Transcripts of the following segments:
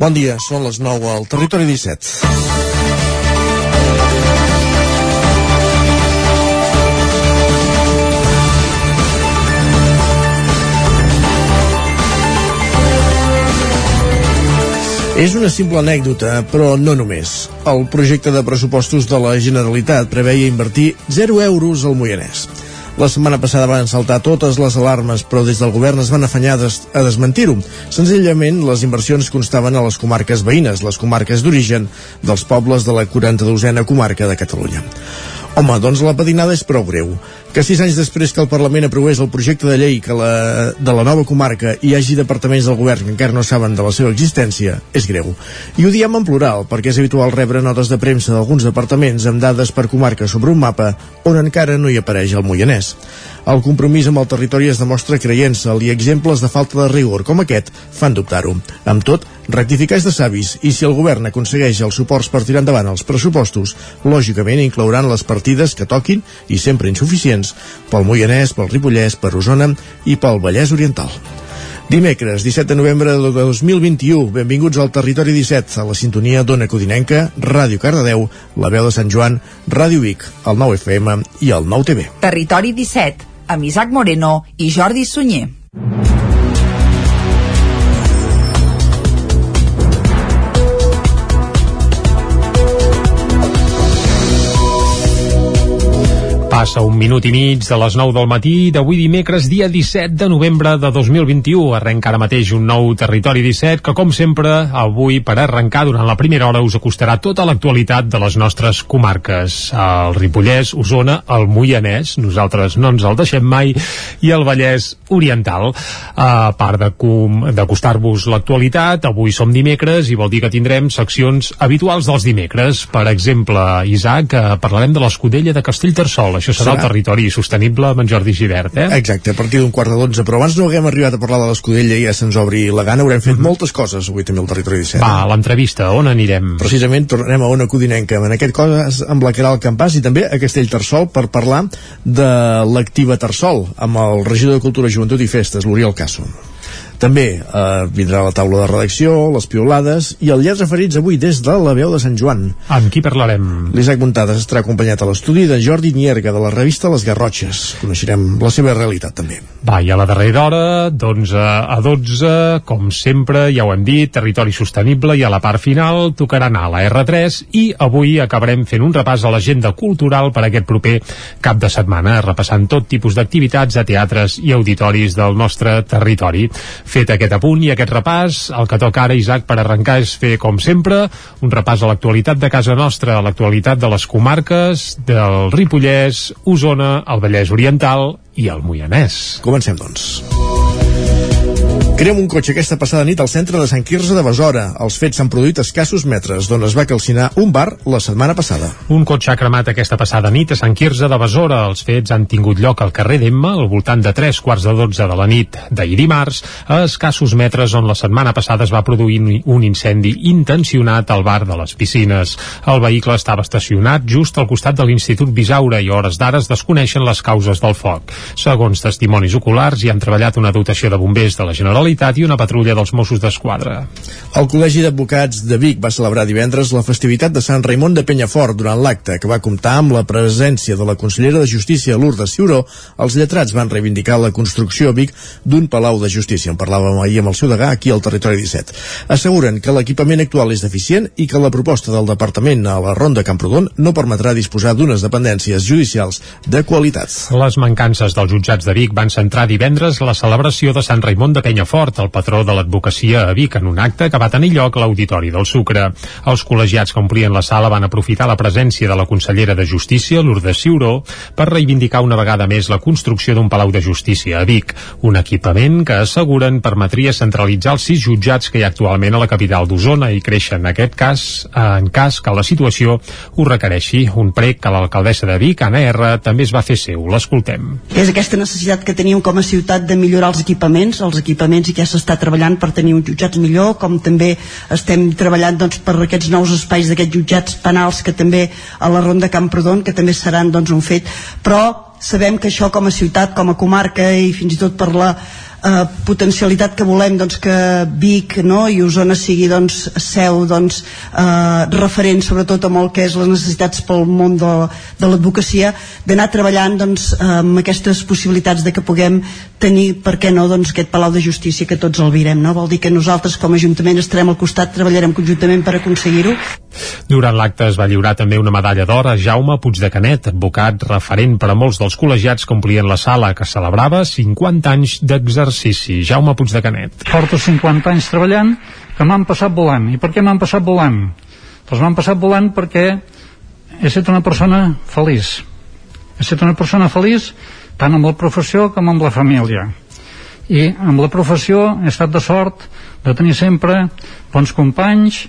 Bon dia, són les 9 al Territori 17. És una simple anècdota, però no només. El projecte de pressupostos de la Generalitat preveia invertir 0 euros al Moianès. La setmana passada van saltar totes les alarmes, però des del govern es van afanyar a desmentir-ho. Senzillament, les inversions constaven a les comarques veïnes, les comarques d'origen dels pobles de la 42a comarca de Catalunya. Home, doncs la patinada és prou greu que sis anys després que el Parlament aprovés el projecte de llei que la, de la nova comarca hi hagi departaments del govern que encara no saben de la seva existència, és greu. I ho diem en plural, perquè és habitual rebre notes de premsa d'alguns departaments amb dades per comarca sobre un mapa on encara no hi apareix el Moianès. El compromís amb el territori es demostra creient-se'l i exemples de falta de rigor com aquest fan dubtar-ho. Amb tot, rectificar és de savis i si el govern aconsegueix els suports per tirar endavant els pressupostos, lògicament inclouran les partides que toquin i sempre insuficients pel Moianès, pel Ripollès, per Osona i pel Vallès Oriental. Dimecres, 17 de novembre de 2021, benvinguts al Territori 17, a la sintonia d'Ona Codinenca, Ràdio Cardedeu, la veu de Sant Joan, Ràdio Vic, el 9 FM i el 9 TV. Territori 17, amb Isaac Moreno i Jordi Sunyer. Passa un minut i mig de les 9 del matí d'avui dimecres, dia 17 de novembre de 2021. Arrenca ara mateix un nou Territori 17 que, com sempre, avui, per arrencar durant la primera hora, us acostarà tota l'actualitat de les nostres comarques. El Ripollès, Osona, el Moianès, nosaltres no ens el deixem mai, i el Vallès Oriental. A part d'acostar-vos l'actualitat, avui som dimecres i vol dir que tindrem seccions habituals dels dimecres. Per exemple, Isaac, parlarem de l'escudella de Castellterçol. Això això serà, serà el territori sostenible amb en Jordi Givert, eh? Exacte, a partir d'un quart de dotze, però abans no haguem arribat a parlar de l'Escudella i ja se'ns obri la gana, haurem fet mm -hmm. moltes coses avui també al territori 17. Va, l'entrevista, on anirem? Precisament tornarem a Ona Codinenca, en aquest cas amb la Caral Campàs i també a Castell Tarsol per parlar de l'activa Tarsol amb el regidor de Cultura, Joventut i Festes, l'Oriol Casso. També eh, vindrà la taula de redacció, les piolades i el llarg referits avui des de la veu de Sant Joan. Amb qui parlarem? L'Isaac Montades estarà acompanyat a l'estudi de Jordi Nierga de la revista Les Garrotxes. Coneixerem la seva realitat també. Va, i a la darrera hora, d'11 a 12, com sempre, ja ho hem dit, territori sostenible i a la part final tocarà anar a la R3 i avui acabarem fent un repàs a l'agenda cultural per aquest proper cap de setmana, repassant tot tipus d'activitats a teatres i auditoris del nostre territori. Fet aquest apunt i aquest repàs, el que toca ara, Isaac, per arrencar és fer, com sempre, un repàs a l'actualitat de casa nostra, a l'actualitat de les comarques, del Ripollès, Osona, el Vallès Oriental i el Moianès. Comencem, doncs. Crem un cotxe aquesta passada nit al centre de Sant Quirze de Besora. Els fets s'han produït a escassos metres, d'on es va calcinar un bar la setmana passada. Un cotxe ha cremat aquesta passada nit a Sant Quirze de Besora. Els fets han tingut lloc al carrer d'Emma, al voltant de 3 quarts de 12 de la nit d'ahir dimarts, a escassos metres on la setmana passada es va produir un incendi intencionat al bar de les piscines. El vehicle estava estacionat just al costat de l'Institut Bisaura i hores d'ara es desconeixen les causes del foc. Segons testimonis oculars, hi han treballat una dotació de bombers de la Generalitat Generalitat i una patrulla dels Mossos d'Esquadra. El Col·legi d'Advocats de Vic va celebrar divendres la festivitat de Sant Raimon de Penyafort durant l'acte, que va comptar amb la presència de la consellera de Justícia Lourdes Ciuró. Els lletrats van reivindicar la construcció a Vic d'un palau de justícia. En parlàvem ahir amb el seu degà aquí al territori 17. Asseguren que l'equipament actual és deficient i que la proposta del departament a la Ronda Camprodon no permetrà disposar d'unes dependències judicials de qualitat. Les mancances dels jutjats de Vic van centrar divendres la celebració de Sant Raimon de Penyafort Fort, el patró de l'advocacia a Vic, en un acte que va tenir lloc a l'Auditori del Sucre. Els col·legiats que omplien la sala van aprofitar la presència de la consellera de Justícia, Lourdes Ciuró, per reivindicar una vegada més la construcció d'un palau de justícia a Vic, un equipament que asseguren permetria centralitzar els sis jutjats que hi ha actualment a la capital d'Osona i créixer en aquest cas, en cas que la situació ho requereixi. Un prec que l'alcaldessa de Vic, Anna R, també es va fer seu. L'escoltem. És aquesta necessitat que teníem com a ciutat de millorar els equipaments, els equipaments i ja s'està treballant per tenir uns jutjats millor, com també estem treballant doncs, per aquests nous espais d'aquests jutjats penals que també a la Ronda Camprodon, que també seran doncs, un fet, però sabem que això com a ciutat, com a comarca i fins i tot per la eh, potencialitat que volem doncs, que Vic no, i Osona sigui doncs, seu doncs, eh, referent sobretot amb el que és les necessitats pel món de, de l'advocacia d'anar treballant doncs, amb aquestes possibilitats de que puguem tenir, per què no, doncs, aquest Palau de Justícia que tots el virem, no? vol dir que nosaltres com a Ajuntament estarem al costat, treballarem conjuntament per aconseguir-ho. Durant l'acte es va lliurar també una medalla d'or a Jaume Puig de Canet, advocat referent per a molts dels col·legiats que omplien la sala que celebrava 50 anys d'exercici. Jaume Puig de Canet. Porto 50 anys treballant que m'han passat volant. I per què m'han passat volant? Doncs m'han passat volant perquè he estat una persona feliç. He estat una persona feliç tant amb la professió com amb la família. I amb la professió he estat de sort de tenir sempre bons companys,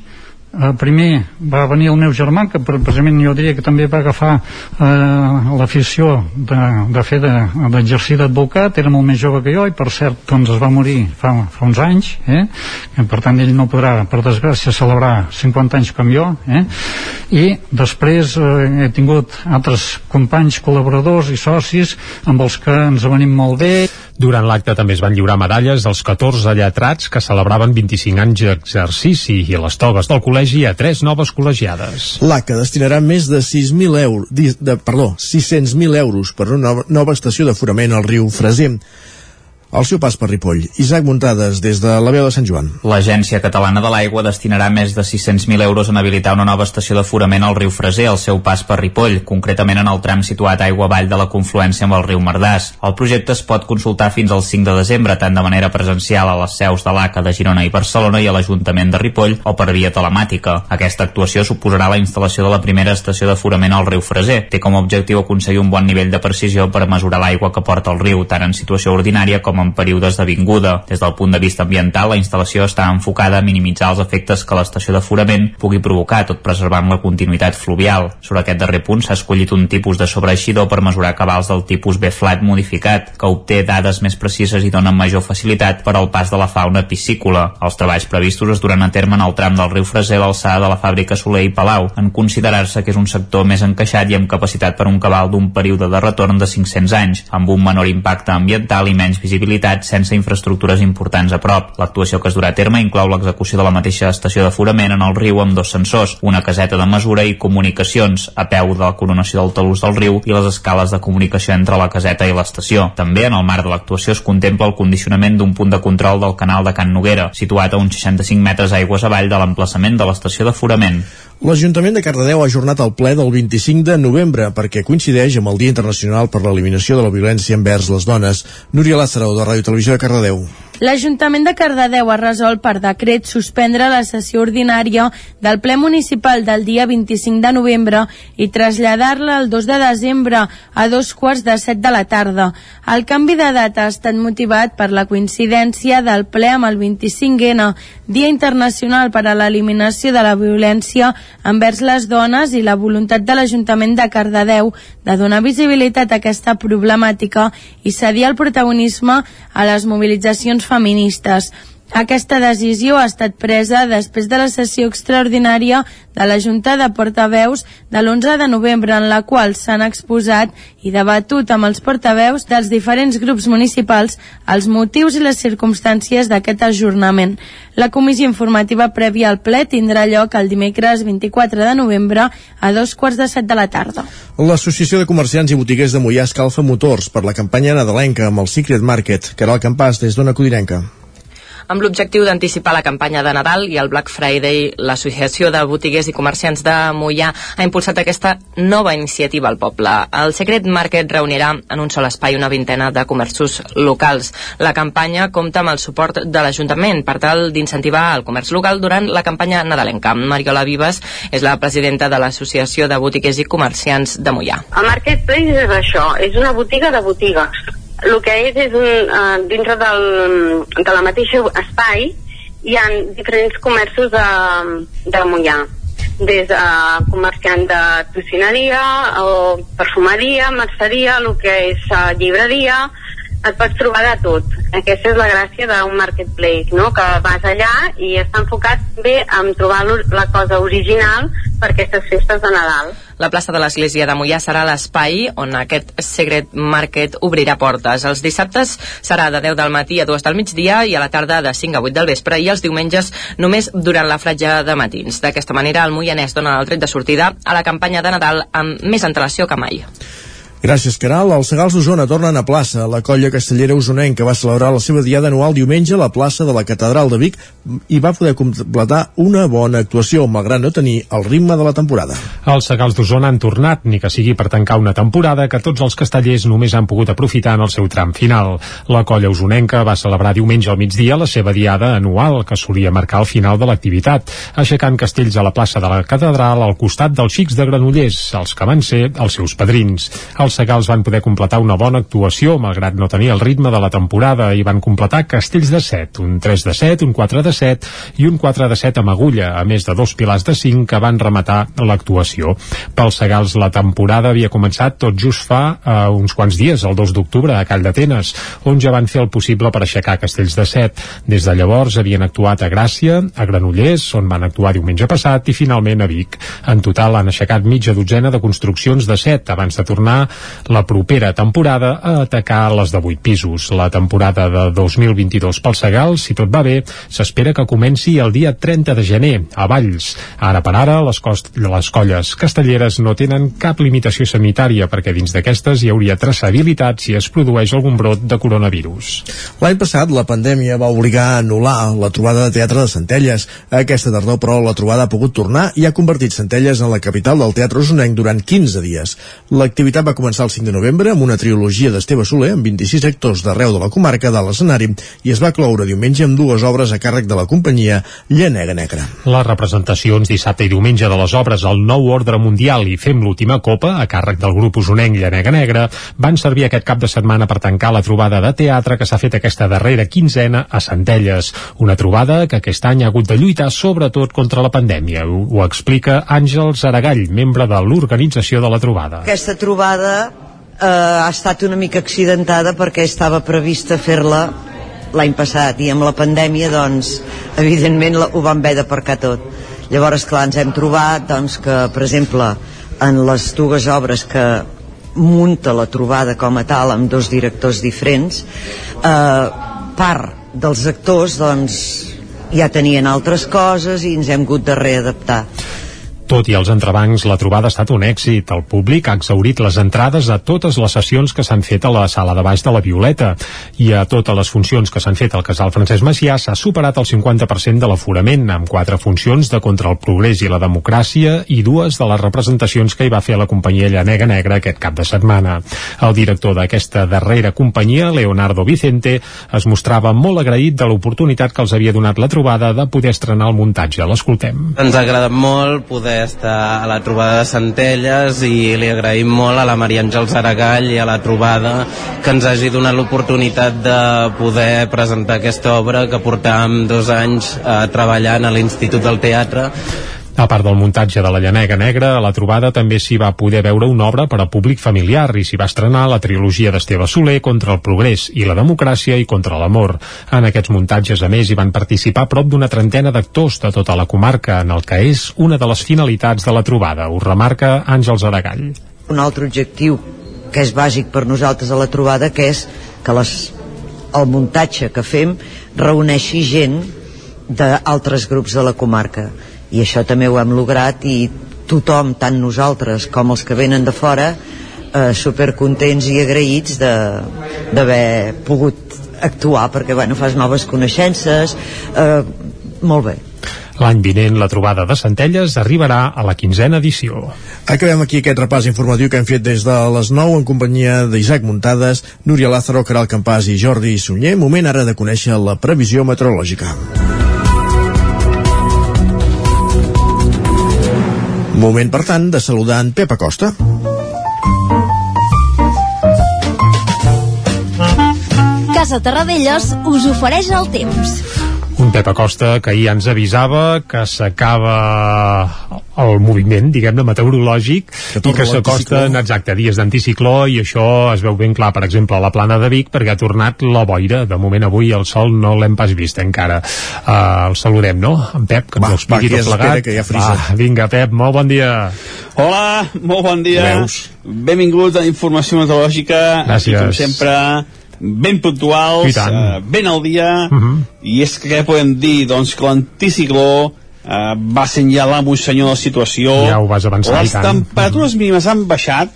eh, primer va venir el meu germà que precisament jo diria que també va agafar eh, l'afició de, de fer d'exercir de, d'advocat era molt més jove que jo i per cert doncs es va morir fa, fa uns anys eh? Per tant ell no podrà per desgràcia celebrar 50 anys com jo eh? i després eh, he tingut altres companys col·laboradors i socis amb els que ens venim molt bé durant l'acte també es van lliurar medalles als 14 lletrats que celebraven 25 anys d'exercici i les togues del col·legi a tres noves col·legiades. L'ACA destinarà més de 6.000 euros, de, perdó, 600.000 euros per una nova, nova estació d'aforament al riu Freser al seu pas per Ripoll. Isaac Muntades, des de la veu de Sant Joan. L'Agència Catalana de l'Aigua destinarà més de 600.000 euros en habilitar una nova estació d'aforament al riu Freser al seu pas per Ripoll, concretament en el tram situat aigua avall de la confluència amb el riu Mardàs. El projecte es pot consultar fins al 5 de desembre, tant de manera presencial a les seus de l'ACA de Girona i Barcelona i a l'Ajuntament de Ripoll o per via telemàtica. Aquesta actuació suposarà la instal·lació de la primera estació d'aforament al riu Freser. Té com a objectiu aconseguir un bon nivell de precisió per mesurar l'aigua que porta el riu, tant en situació ordinària com en períodes de vinguda. Des del punt de vista ambiental, la instal·lació està enfocada a minimitzar els efectes que l'estació d'aforament pugui provocar, tot preservant la continuïtat fluvial. Sobre aquest darrer punt s'ha escollit un tipus de sobreeixidor per mesurar cabals del tipus B-flat modificat, que obté dades més precises i dona major facilitat per al pas de la fauna piscícola. Els treballs previstos es duran a terme en el tram del riu Freser a l'alçada de la fàbrica Soler i Palau, en considerar-se que és un sector més encaixat i amb capacitat per un cabal d'un període de retorn de 500 anys, amb un menor impacte ambiental i menys visibilitat sense infraestructures importants a prop. L'actuació que es durà a terme inclou l'execució de la mateixa estació d'aforament en el riu amb dos sensors, una caseta de mesura i comunicacions a peu de la coronació del talús del riu i les escales de comunicació entre la caseta i l'estació. També en el marc de l'actuació es contempla el condicionament d'un punt de control del canal de Can Noguera, situat a uns 65 metres aigües avall de l'emplaçament de l'estació d'aforament. L'Ajuntament de Cardedeu ha ajornat el ple del 25 de novembre perquè coincideix amb el Dia Internacional per l'Eliminació de la Violència envers les Dones. Núria Lázaro, de Ràdio Televisió de Cardedeu. L'Ajuntament de Cardedeu ha resolt per decret suspendre la sessió ordinària del ple municipal del dia 25 de novembre i traslladar-la el 2 de desembre a dos quarts de set de la tarda. El canvi de data ha estat motivat per la coincidència del ple amb el 25N, Dia Internacional per a l'Eliminació de la Violència envers les dones i la voluntat de l'Ajuntament de Cardedeu de donar visibilitat a aquesta problemàtica i cedir el protagonisme a les mobilitzacions feministes. Aquesta decisió ha estat presa després de la sessió extraordinària de la Junta de Portaveus de l'11 de novembre en la qual s'han exposat i debatut amb els portaveus dels diferents grups municipals els motius i les circumstàncies d'aquest ajornament. La comissió informativa prèvia al ple tindrà lloc el dimecres 24 de novembre a dos quarts de set de la tarda. L'Associació de Comerciants i Botiguers de Mollà escalfa motors per la campanya nadalenca amb el Secret Market, que era el campàs des d'una codinenca. Amb l'objectiu d'anticipar la campanya de Nadal i el Black Friday, l'Associació de Botiguers i Comerciants de Mollà ha impulsat aquesta nova iniciativa al poble. El Secret Market reunirà en un sol espai una vintena de comerços locals. La campanya compta amb el suport de l'Ajuntament per tal d'incentivar el comerç local durant la campanya nadalenca. Mariola Vives és la presidenta de l'Associació de Botiguers i Comerciants de Mollà. El Marketplace és això, és una botiga de botigues el que és és un, uh, dintre del, de la mateixa espai hi ha diferents comerços de, de Mollà des de comerciant de tocineria o perfumeria, merceria, el que és uh, llibreria, et pots trobar de tot. Aquesta és la gràcia d'un marketplace, no? que vas allà i està enfocat bé en trobar la cosa original per aquestes festes de Nadal. La plaça de l'Església de Mollà serà l'espai on aquest Secret Market obrirà portes. Els dissabtes serà de 10 del matí a 2 del migdia i a la tarda de 5 a 8 del vespre i els diumenges només durant la fratja de matins. D'aquesta manera, el Moianès dona el tret de sortida a la campanya de Nadal amb més antelació que mai. Gràcies, Caral. Els Segals d'Osona tornen a plaça. La colla castellera usonenca va celebrar la seva diada anual diumenge a la plaça de la Catedral de Vic i va poder completar una bona actuació, malgrat no tenir el ritme de la temporada. Els Segals d'Osona han tornat, ni que sigui per tancar una temporada que tots els castellers només han pogut aprofitar en el seu tram final. La colla usonenca va celebrar diumenge al migdia la seva diada anual, que solia marcar el final de l'activitat, aixecant castells a la plaça de la Catedral al costat dels xics de Granollers, els que van ser els seus padrins. El els Segals van poder completar una bona actuació, malgrat no tenir el ritme de la temporada, i van completar castells de 7, un 3 de 7, un 4 de 7 i un 4 de 7 amb agulla, a més de dos pilars de 5 que van rematar l'actuació. Pels Segals la temporada havia començat tot just fa uh, uns quants dies, el 2 d'octubre, a Call d'Atenes, on ja van fer el possible per aixecar castells de 7. Des de llavors havien actuat a Gràcia, a Granollers, on van actuar diumenge passat, i finalment a Vic. En total han aixecat mitja dotzena de construccions de 7 abans de tornar la propera temporada a atacar les de 8 pisos. La temporada de 2022 pel Segal, si tot va bé, s'espera que comenci el dia 30 de gener, a Valls. Ara per ara, les, cost les colles castelleres no tenen cap limitació sanitària perquè dins d'aquestes hi hauria traçabilitat si es produeix algun brot de coronavirus. L'any passat, la pandèmia va obligar a anul·lar la trobada de teatre de Centelles. Aquesta tardor, però, la trobada ha pogut tornar i ha convertit Centelles en la capital del teatre usonenc durant 15 dies. L'activitat va començar començar el 5 de novembre amb una trilogia d'Esteve Soler amb 26 actors d'arreu de la comarca de l'escenari i es va cloure diumenge amb dues obres a càrrec de la companyia Llanega Negra. Les representacions dissabte i diumenge de les obres El nou ordre mundial i Fem l'última copa a càrrec del grup usonenc Llanega Negra van servir aquest cap de setmana per tancar la trobada de teatre que s'ha fet aquesta darrera quinzena a Centelles. Una trobada que aquest any ha hagut de lluitar sobretot contra la pandèmia. Ho, ho explica Àngels Aragall, membre de l'organització de la trobada. Aquesta trobada eh, ha estat una mica accidentada perquè estava prevista fer-la l'any passat i amb la pandèmia doncs evidentment ho vam haver d'aparcar tot. Llavors clar ens hem trobat doncs que per exemple en les dues obres que munta la trobada com a tal amb dos directors diferents eh, part dels actors doncs ja tenien altres coses i ens hem hagut de readaptar tot i els entrebancs, la trobada ha estat un èxit. El públic ha exaurit les entrades a totes les sessions que s'han fet a la sala de baix de la Violeta i a totes les funcions que s'han fet al casal Francesc Macià s'ha superat el 50% de l'aforament, amb quatre funcions de contra el progrés i la democràcia i dues de les representacions que hi va fer la companyia Llanega Negra aquest cap de setmana. El director d'aquesta darrera companyia, Leonardo Vicente, es mostrava molt agraït de l'oportunitat que els havia donat la trobada de poder estrenar el muntatge. L'escoltem. Ens ha agradat molt poder estar a la trobada de Centelles i li agraïm molt a la Maria Àngels Aragall i a la trobada que ens hagi donat l'oportunitat de poder presentar aquesta obra que portàvem dos anys eh, treballant a l'Institut del Teatre a part del muntatge de la Llanega Negra, a la trobada també s'hi va poder veure una obra per a públic familiar i s'hi va estrenar la trilogia d'Esteve Soler contra el progrés i la democràcia i contra l'amor. En aquests muntatges, a més, hi van participar prop d'una trentena d'actors de tota la comarca, en el que és una de les finalitats de la trobada, ho remarca Àngels Aragall. Un altre objectiu que és bàsic per nosaltres a la trobada, que és que les, el muntatge que fem reuneixi gent d'altres grups de la comarca i això també ho hem lograt i tothom, tant nosaltres com els que venen de fora eh, supercontents i agraïts d'haver pogut actuar perquè bueno, fas noves coneixences eh, molt bé L'any vinent la trobada de Centelles arribarà a la quinzena edició. Acabem aquí aquest repàs informatiu que hem fet des de les 9 en companyia d'Isaac Muntades, Núria Lázaro, Caral Campàs i Jordi Sunyer. Moment ara de conèixer la previsió meteorològica. Moment, per tant, de saludar en Pep Acosta. Casa Terradellos us ofereix el temps. Un Pep Acosta que ahir ens avisava que s'acaba el moviment, diguem-ne, meteorològic Que i que s'acosten, exacte, dies d'anticicló i això es veu ben clar, per exemple, a la plana de Vic perquè ha tornat la boira. De moment avui el sol no l'hem pas vist encara. Uh, el saludem, no? En Pep, que ens Va, ho expliqui va, que tot plegat. que ja frisa. Va, vinga, Pep, molt bon dia. Hola, molt bon dia. Veus? Benvinguts a Informació Meteorològica. Gràcies. Aquí, com sempre, ben puntuals, eh, ben al dia, Uh -huh. i és que què podem dir? Doncs que l'anticicló eh, va l'amo i senyor de la situació. Ja ho vas avançar, Les temperatures mínimes han baixat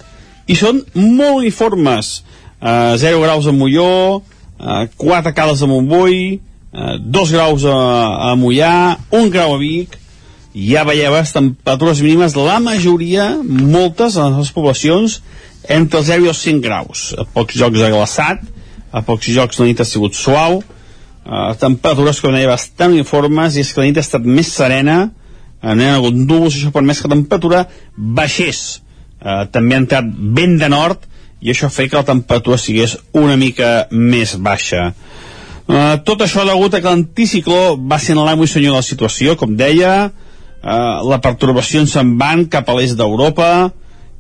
i són molt uniformes. Eh, 0 graus a Molló, eh, 4 a Cales de Montbui, eh, 2 graus a, a Mollà, 1 grau a Vic, ja veieu les temperatures mínimes, la majoria, moltes, a les poblacions, entre els 0 i els 5 graus. A pocs jocs ha glaçat, a pocs jocs la nit ha sigut suau, uh, temperatures, com deia, bastant uniformes, i és que la nit ha estat més serena, uh, no hi ha hagut núvols, això ha permès que la temperatura baixés. Uh, també ha entrat vent de nord, i això fa que la temperatura sigués una mica més baixa. Uh, tot això degut a que l'anticicló va ser l'amo i senyor de la situació, com deia, uh, la pertorbació se'n van cap a l'est d'Europa,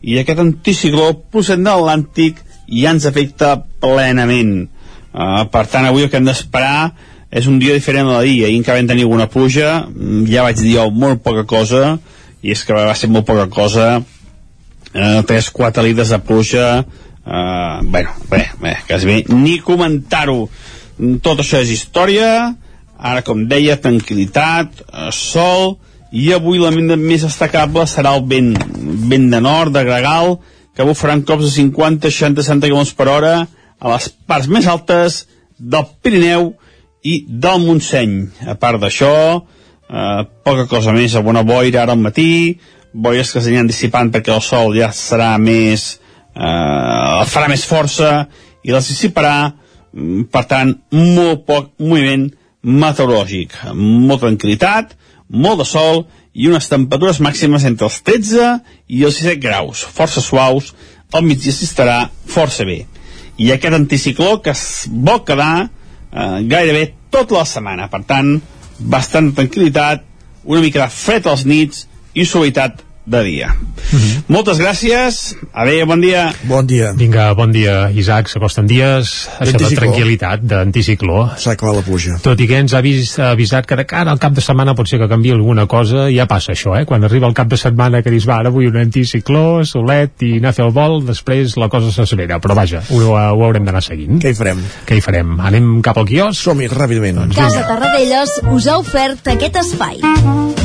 i aquest anticicló procedent de l'Atlàntic ja ens afecta plenament. Uh, per tant, avui el que hem d'esperar és un dia diferent a l'ahir. Ahir encara vam tenir alguna pluja, mm, ja vaig dir jo molt poca cosa, i és que va ser molt poca cosa, uh, 3-4 litres de pluja, uh, bueno, bé, bé, quasi bé, ni comentar-ho. Tot això és història, ara, com deia, tranquil·litat, eh, sol, i avui la més destacable serà el vent, vent de nord, de gregal, que bufaran cops de 50, 60, 60 km per hora a les parts més altes del Pirineu i del Montseny. A part d'això, eh, poca cosa més, alguna boira ara al matí, boires que s'aniran dissipant perquè el sol ja serà més... Eh, farà més força i les dissiparà, mm, per tant, molt poc moviment meteorològic. Molta tranquil·litat, molt de sol i unes temperatures màximes entre els 13 i els 17 graus, força suaus, al migdia s'estarà força bé. I aquest anticicló que es vol quedar eh, gairebé tota la setmana, per tant, bastant tranquil·litat, una mica de fred als nits i suavitat de dia. Uh -huh. Moltes gràcies, adéu, bon dia. Bon dia. Vinga, bon dia, Isaac. S'acosten dies, això de tranquil·litat, d'anticicló. S'ha acabat la pluja. Tot i que ens ha ha avisat que de cara al cap de setmana pot ser que canvi alguna cosa, ja passa això, eh? Quan arriba el cap de setmana que dius, va, ara vull un anticicló, solet i anar a fer el vol, després la cosa s'acelera. Però vaja, ho, ho haurem d'anar seguint. Què hi farem? Què hi farem? Anem cap al quiosc? Som-hi, ràpidament. Doncs Casa Tarradellas us ha ofert aquest espai.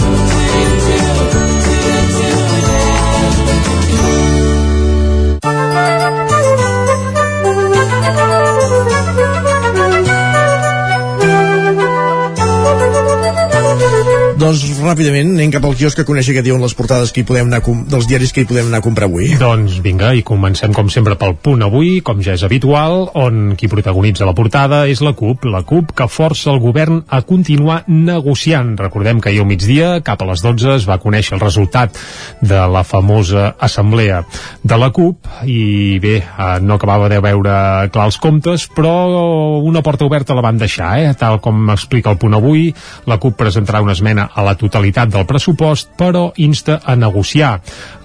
Doncs ràpidament anem cap al quiosc que coneix que diuen les portades que hi podem anar dels diaris que hi podem anar a comprar avui. Doncs vinga, i comencem com sempre pel punt avui, com ja és habitual, on qui protagonitza la portada és la CUP, la CUP que força el govern a continuar negociant. Recordem que ahir al migdia, cap a les 12, es va conèixer el resultat de la famosa assemblea de la CUP i bé, eh, no acabava de veure clar els comptes, però una porta oberta la van deixar, eh? tal com explica el punt avui, la CUP presentarà una esmena a la totalitat del pressupost, però insta a negociar.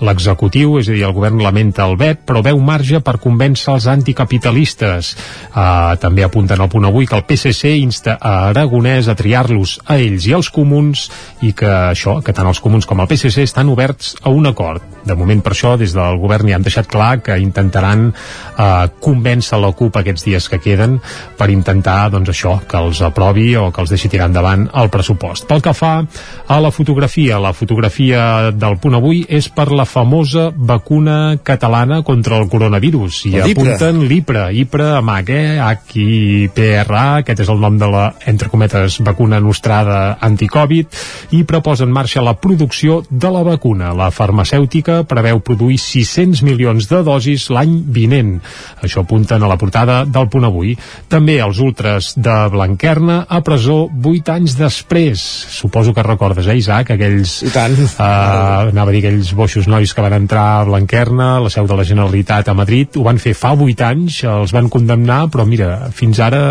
L'executiu, és a dir, el govern lamenta el vet, però veu marge per convèncer els anticapitalistes. Uh, també apunten al punt avui que el PSC insta a Aragonès a triar-los a ells i als comuns i que això, que tant els comuns com el PSC estan oberts a un acord. De moment, per això, des del govern ja han deixat clar que intentaran uh, convèncer la CUP aquests dies que queden per intentar, doncs això, que els aprovi o que els deixi tirar endavant el pressupost. Pel que fa a la fotografia. La fotografia del punt avui és per la famosa vacuna catalana contra el coronavirus. I El Lipra. apunten l'IPRA, IPRA H, eh? H-I-P-R-A, aquest és el nom de la, entre cometes, vacuna nostrada anticovid, i proposa en marxa la producció de la vacuna. La farmacèutica preveu produir 600 milions de dosis l'any vinent. Això apunten a la portada del punt avui. També els ultres de Blanquerna a presó 8 anys després. Suposo que recordes, eh, Isaac, aquells... I tant. Uh, anava a dir aquells boixos nois que van entrar a Blanquerna, la seu de la Generalitat a Madrid, ho van fer fa 8 anys, els van condemnar, però mira, fins ara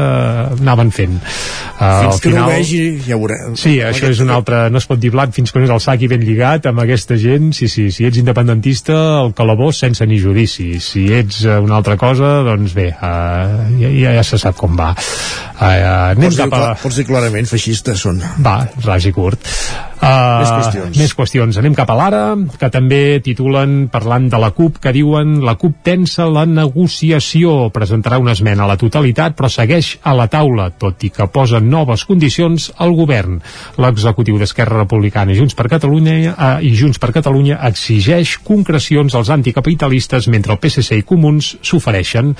anaven fent. Uh, Fins que no ho vegi, ja ho veurem. Sí, això és un altre... No es pot dir blat fins que no és el sac i ben lligat amb aquesta gent. Sí, sí, si ets independentista, el calabós sense ni judici. Si ets eh, una altra cosa, doncs bé, uh, ja, ja, ja se sap com va. Uh, anem Pots dir, cap a... pots dir clarament feixistes són. Va, ras i curt. Nord. Uh, Més qüestions. Més qüestions. Anem cap a l'ara, que també titulen, parlant de la CUP, que diuen la CUP tensa la negociació, presentarà una esmena a la totalitat, però segueix a la taula, tot i que posa noves condicions al govern. L'executiu d'Esquerra Republicana i Junts per Catalunya eh, i Junts per Catalunya exigeix concrecions als anticapitalistes mentre el PSC i Comuns s'ofereixen.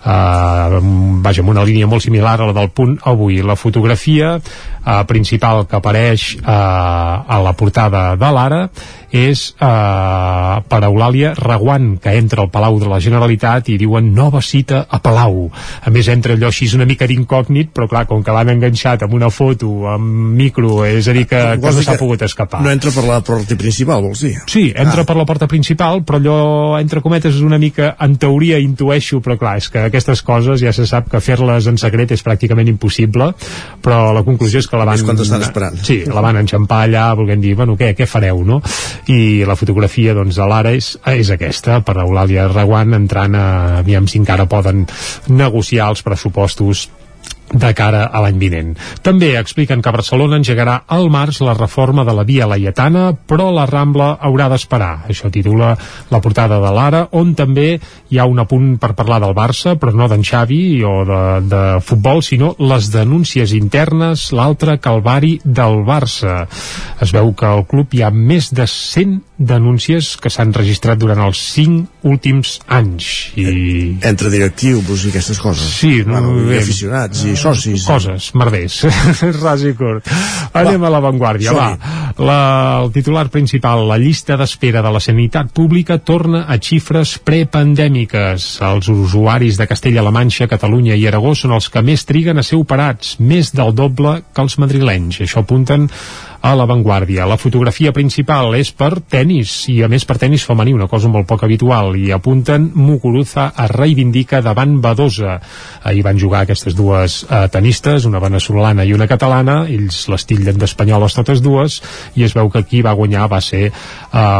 Uh, vaja, amb una línia molt similar a la del punt avui. La fotografia uh, principal que apareix uh, a la portada de l'Ara és uh, per Eulàlia Reguant, que entra al Palau de la Generalitat i diuen nova cita a Palau. A més, entra allò així una mica d'incògnit, però clar, com que l'han enganxat amb una foto, amb micro, és a dir, que, que no s'ha pogut escapar. No entra per la porta principal, vols dir? Sí, entra ah. per la porta principal, però allò, entre cometes, és una mica, en teoria, intueixo, però clar, és que aquestes coses ja se sap que fer-les en secret és pràcticament impossible, però la conclusió és que la van... És quan t'estan esperant. Sí, la van enxampar allà, volent dir, bueno, què, què fareu, no? I la fotografia, doncs, de l'ara és, és aquesta, per Eulàlia Reguant, entrant a, aviam si encara poden negociar els pressupostos de cara a l'any vinent. També expliquen que Barcelona engegarà al març la reforma de la via laietana, però la Rambla haurà d'esperar. Això titula la portada de l'Ara, on també hi ha un apunt per parlar del Barça, però no d'en Xavi o de, de futbol, sinó les denúncies internes, l'altre calvari del Barça. Es veu que al club hi ha més de 100 denúncies que s'han registrat durant els 5 últims anys. I... Entre directius i aquestes coses. Sí, bueno, no, i bé. aficionats i socis. Coses, merders. Ras i curt. Anem a l'avantguàrdia, va. La, el titular principal, la llista d'espera de la sanitat pública torna a xifres prepandèmiques. Els usuaris de Castella-La Manxa, Catalunya i Aragó són els que més triguen a ser operats, més del doble que els madrilenys. Això apunten a l'avantguàrdia. La fotografia principal és per tennis, i a més per tennis femení, una cosa molt poc habitual, i apunten Muguruza es reivindica davant Badosa. Ahir van jugar aquestes dues eh, tenistes, una venezolana i una catalana, ells les tillen d'espanyoles totes dues, i es veu que qui va guanyar va ser eh,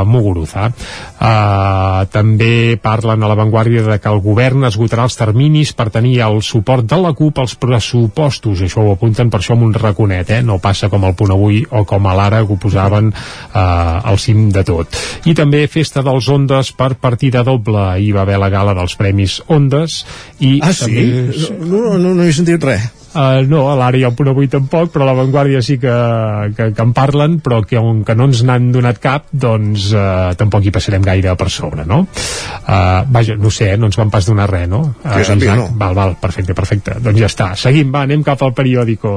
Muguruza. Eh, també parlen a l'avantguàrdia de que el govern esgotarà els terminis per tenir el suport de la CUP als pressupostos, això ho apunten per això amb un raconet, eh? no passa com el punt avui o com a l'ara que ho posaven eh, al cim de tot. I també festa dels Ondes per partida doble. Ahir va haver la gala dels Premis Ondes i Ah, sí? també... No, no, no, no he sentit res. Uh, no, a l'ara i al punt avui tampoc, però a l'avantguàrdia sí que, que, que en parlen, però que on que no ens n'han donat cap, doncs uh, tampoc hi passarem gaire per sobre, no? Uh, vaja, no sé, eh, no ens van pas donar res, no? Que jo sàpiga, no. Val, val, perfecte, perfecte. Doncs ja està. Seguim, va, anem cap al periòdico.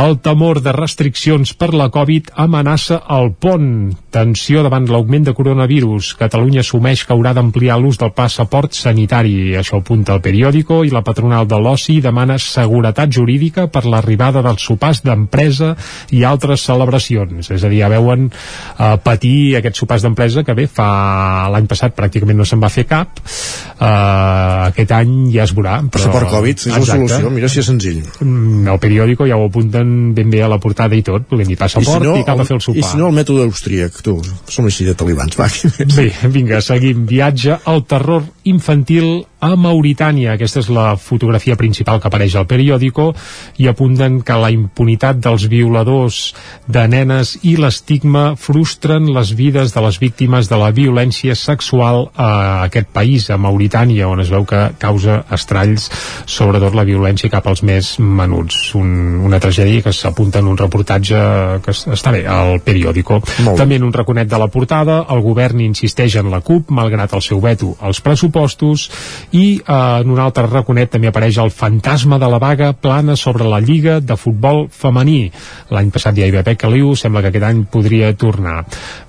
El temor de restriccions per la Covid amenaça el pont. Tensió davant l'augment de coronavirus. Catalunya assumeix que haurà d'ampliar l'ús del passaport sanitari. Això apunta el periòdico i la patronal de l'OCI demana seguretat jurídica per l'arribada dels sopars d'empresa i altres celebracions. És a dir, ja veuen eh, patir aquests sopars d'empresa que bé, fa l'any passat pràcticament no se'n va fer cap. Eh, aquest any ja es veurà. Però... Passaport Covid, és la Exacte. solució, mira si és senzill. Mm, el periòdico ja ho apunten ben bé a la portada i tot, volem dir passaport i, no, cap a fer el sopar. I si no, el mètode austríac, tu, som així de talibans, va. Bé, vinga, seguim. Viatge al terror infantil a Mauritània. Aquesta és la fotografia principal que apareix al periòdico i apunten que la impunitat dels violadors de nenes i l'estigma frustren les vides de les víctimes de la violència sexual a aquest país, a Mauritània, on es veu que causa estralls, sobretot la violència cap als més menuts. Un, una tragèdia que s'apunta en un reportatge que està bé, al periòdico. També en un raconet de la portada, el govern insisteix en la CUP, malgrat el seu veto als pressupostos, i eh, en un altre raconet també apareix el fantasma de la vaga plana sobre la Lliga de Futbol Femení. L'any passat ja hi va haver Caliu, sembla que aquest any podria tornar.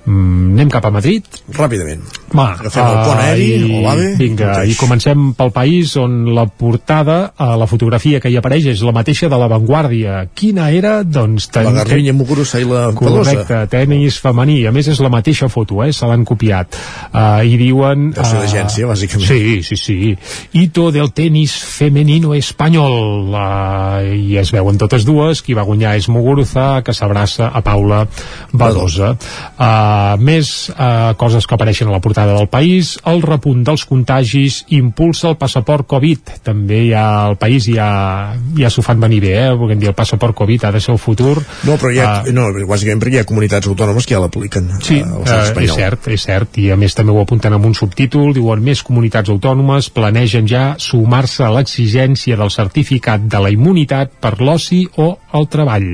Mm, anem cap a Madrid? Ràpidament. Va, Agafem el pont aeri, i, l'AVE, Vinga, i comencem pel país on la portada, eh, la fotografia que hi apareix és la mateixa de la Vanguardia. Quina era? Doncs... ten- La Garbinya Muguruza i la Pelosa. Correcte, tenis femení. A més, és la mateixa foto, eh? Se l'han copiat. Uh, I diuen... Deu ser eh, d'agència, bàsicament. Sí, sí, sí. Hito del tenis femenino espanyol. Uh, I es veuen totes dues. Qui va guanyar és Muguruza, que s'abraça a Paula Badosa. Uh, més uh, coses que apareixen a la portada del país. El repunt dels contagis impulsa el passaport Covid. També hi ha al país ja, ja s'ho fan venir bé, eh? Volguem dir, el passaport Covid ha de ser el futur. No, però hi ha, Ah. no, bàsicament hi ha comunitats autònomes que ja l'apliquen Sí, a l'estat eh, és cert, és cert, i a més també ho apunten amb un subtítol, diuen més comunitats autònomes planegen ja sumar-se a l'exigència del certificat de la immunitat per l'oci o el treball.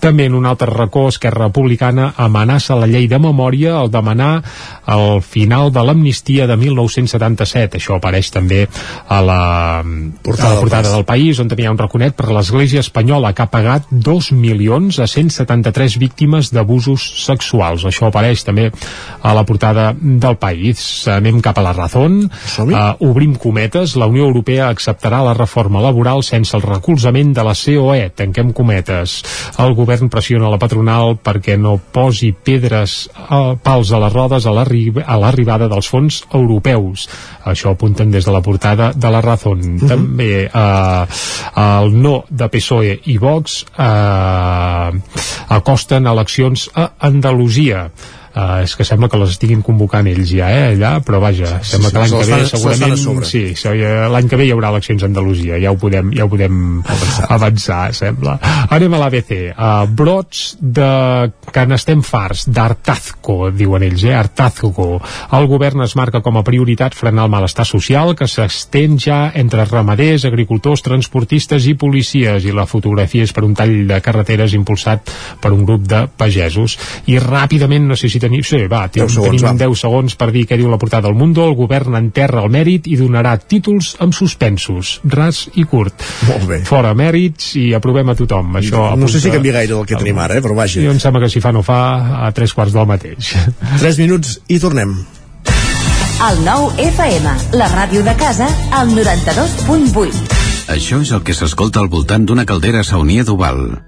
També en un altre racó, Esquerra Republicana amenaça la llei de memòria al demanar el final de l'amnistia de 1977. Això apareix també a la portada, a la portada del país, on també hi ha un raconet per l'Església Espanyola, que ha pagat 2 milions a 173 víctimes d'abusos sexuals. Això apareix també a la portada del país. Anem cap a la Razón. Uh, obrim cometes. La Unió Europea acceptarà la reforma laboral sense el recolzament de la COE. Tanquem cometes. El govern pressiona la patronal perquè no posi pedres uh, pals a les rodes a l'arri- a l'arribada dels fons europeus. Això apunten des de la portada de la Razón. Mhm. També uh, el no de PSOE i Vox uh, acosten eleccions a Andalusia. Uh, és que sembla que les estiguin convocant ells ja, eh, allà, però vaja, Sí, sembla sí, que l'any que ve segurament sí, l'any que ve hi haurà eleccions a Andalusia, ja ho podem, ja ho podem avançar, avançar sembla. Anem a l'ABC. Uh, brots de que n'estem farts d'Artazco, diuen ells, eh? Artazco. El govern es marca com a prioritat frenar el malestar social que s'estén ja entre ramaders, agricultors, transportistes i policies i la fotografia és per un tall de carreteres impulsat per un grup de pagesos. I ràpidament, si tenim... Sí, va, 10 tenim, segons, tenim va. 10 segons per dir què diu la portada del Mundo. El govern enterra el mèrit i donarà títols amb suspensos. Ras i curt. Molt bé. Fora mèrits i aprovem a tothom. Això no sé si apunta- canvia gaire del que tenim ara, eh, però vaja. Jo em sembla que si fa no fa a tres quarts del mateix. 3 minuts i tornem. El nou FM, la ràdio de casa, al 92.8. Això és el que s'escolta al voltant d'una caldera saunia d'Oval.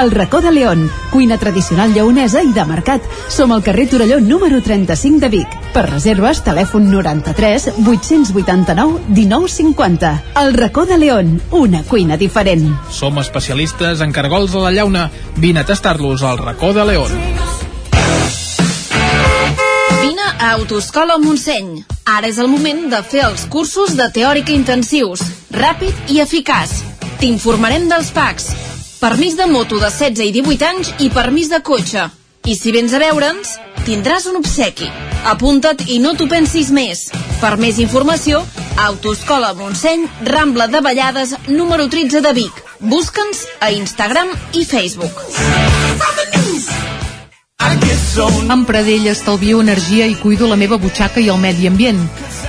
El racó de León, cuina tradicional lleonesa i de mercat. Som al carrer Torelló número 35 de Vic. Per reserves, telèfon 93 889 1950. El racó de León, una cuina diferent. Som especialistes en cargols a la llauna. Vine a tastar-los al racó de León. Vine a Autoscola Montseny. Ara és el moment de fer els cursos de teòrica intensius, ràpid i eficaç. T'informarem dels PACs, permís de moto de 16 i 18 anys i permís de cotxe. I si vens a veure'ns, tindràs un obsequi. Apunta't i no t'ho pensis més. Per més informació, Autoscola Montseny, Rambla de Vallades, número 13 de Vic. Busca'ns a Instagram i Facebook. Amb Pradell estalvio energia i cuido la meva butxaca i el medi ambient.